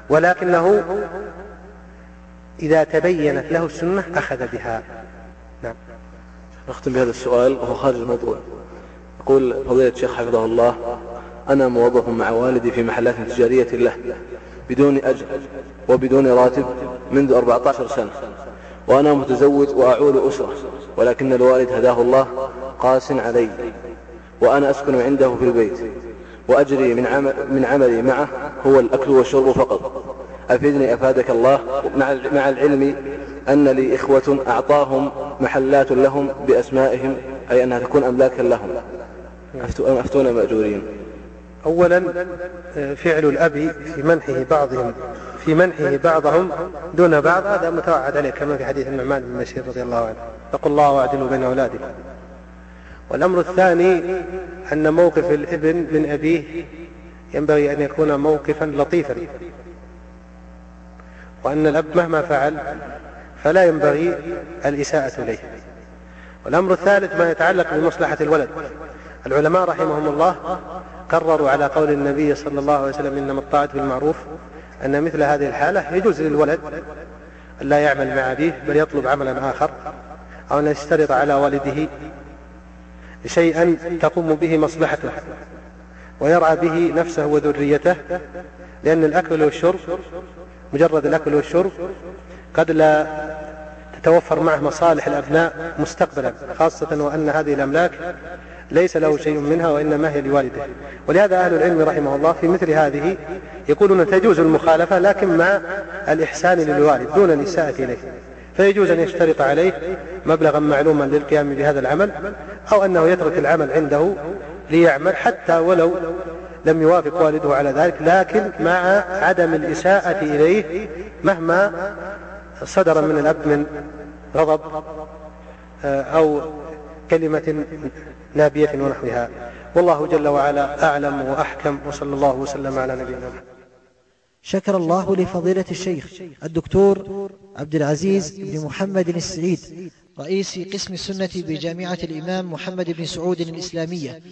ولكنه إذا تبينت له السنة أخذ بها. نختم بهذا السؤال وهو خارج الموضوع. يقول فضيلة الشيخ حفظه الله أنا موظف مع والدي في محلات تجارية له بدون أجر وبدون راتب منذ 14 سنة وأنا متزوج وأعول أسرة ولكن الوالد هداه الله قاس علي وأنا أسكن عنده في البيت وأجري من, عمل من عملي معه هو الأكل والشرب فقط. أفيدني أفادك الله مع العلم أن لي إخوة أعطاهم محلات لهم بأسمائهم أي أنها تكون أملاكا لهم. أفتون مأجورين. أولا فعل الأب في منحه بعضهم في منحه بعضهم دون بعض هذا متوعد عليه كما في حديث النعمان بن بشير رضي الله عنه. اتقوا الله وأعدلوا بين أولادكم. والأمر الثاني أن موقف الابن من أبيه ينبغي أن يكون موقفا لطيفا وأن الأب مهما فعل فلا ينبغي الإساءة إليه. والأمر الثالث ما يتعلق بمصلحة الولد. العلماء رحمهم الله قرروا على قول النبي صلى الله عليه وسلم إنما الطاعة بالمعروف أن مثل هذه الحالة يجوز للولد أن لا يعمل مع أبيه بل يطلب عملا آخر أو أن يشترط على والده شيئا تقوم به مصلحته ويرعى به نفسه وذريته لأن الأكل والشرب مجرد الأكل والشرب قد لا تتوفر معه مصالح الأبناء مستقبلا خاصة وأن هذه الأملاك ليس له شيء منها وإنما هي لوالده. ولهذا أهل العلم رحمه الله في مثل هذه يقولون تجوز المخالفة لكن مع الإحسان للوالد دون الإساءة إليه. فيجوز أن يشترط عليه مبلغا معلوما للقيام بهذا العمل أو أنه يترك العمل عنده ليعمل حتى ولو لم يوافق والده على ذلك لكن مع عدم الإساءة إليه مهما صدر من الأب من غضب آه، أو كلمة نابية ونحوها. والله جل وعلا أعلم وأحكم وصلى الله وسلم على نبينا محمد. شكر الله لفضيلة الشيخ الدكتور عبد العزيز بن محمد السعيد رئيس قسم السنة بجامعة الإمام محمد بن سعود الإسلامية.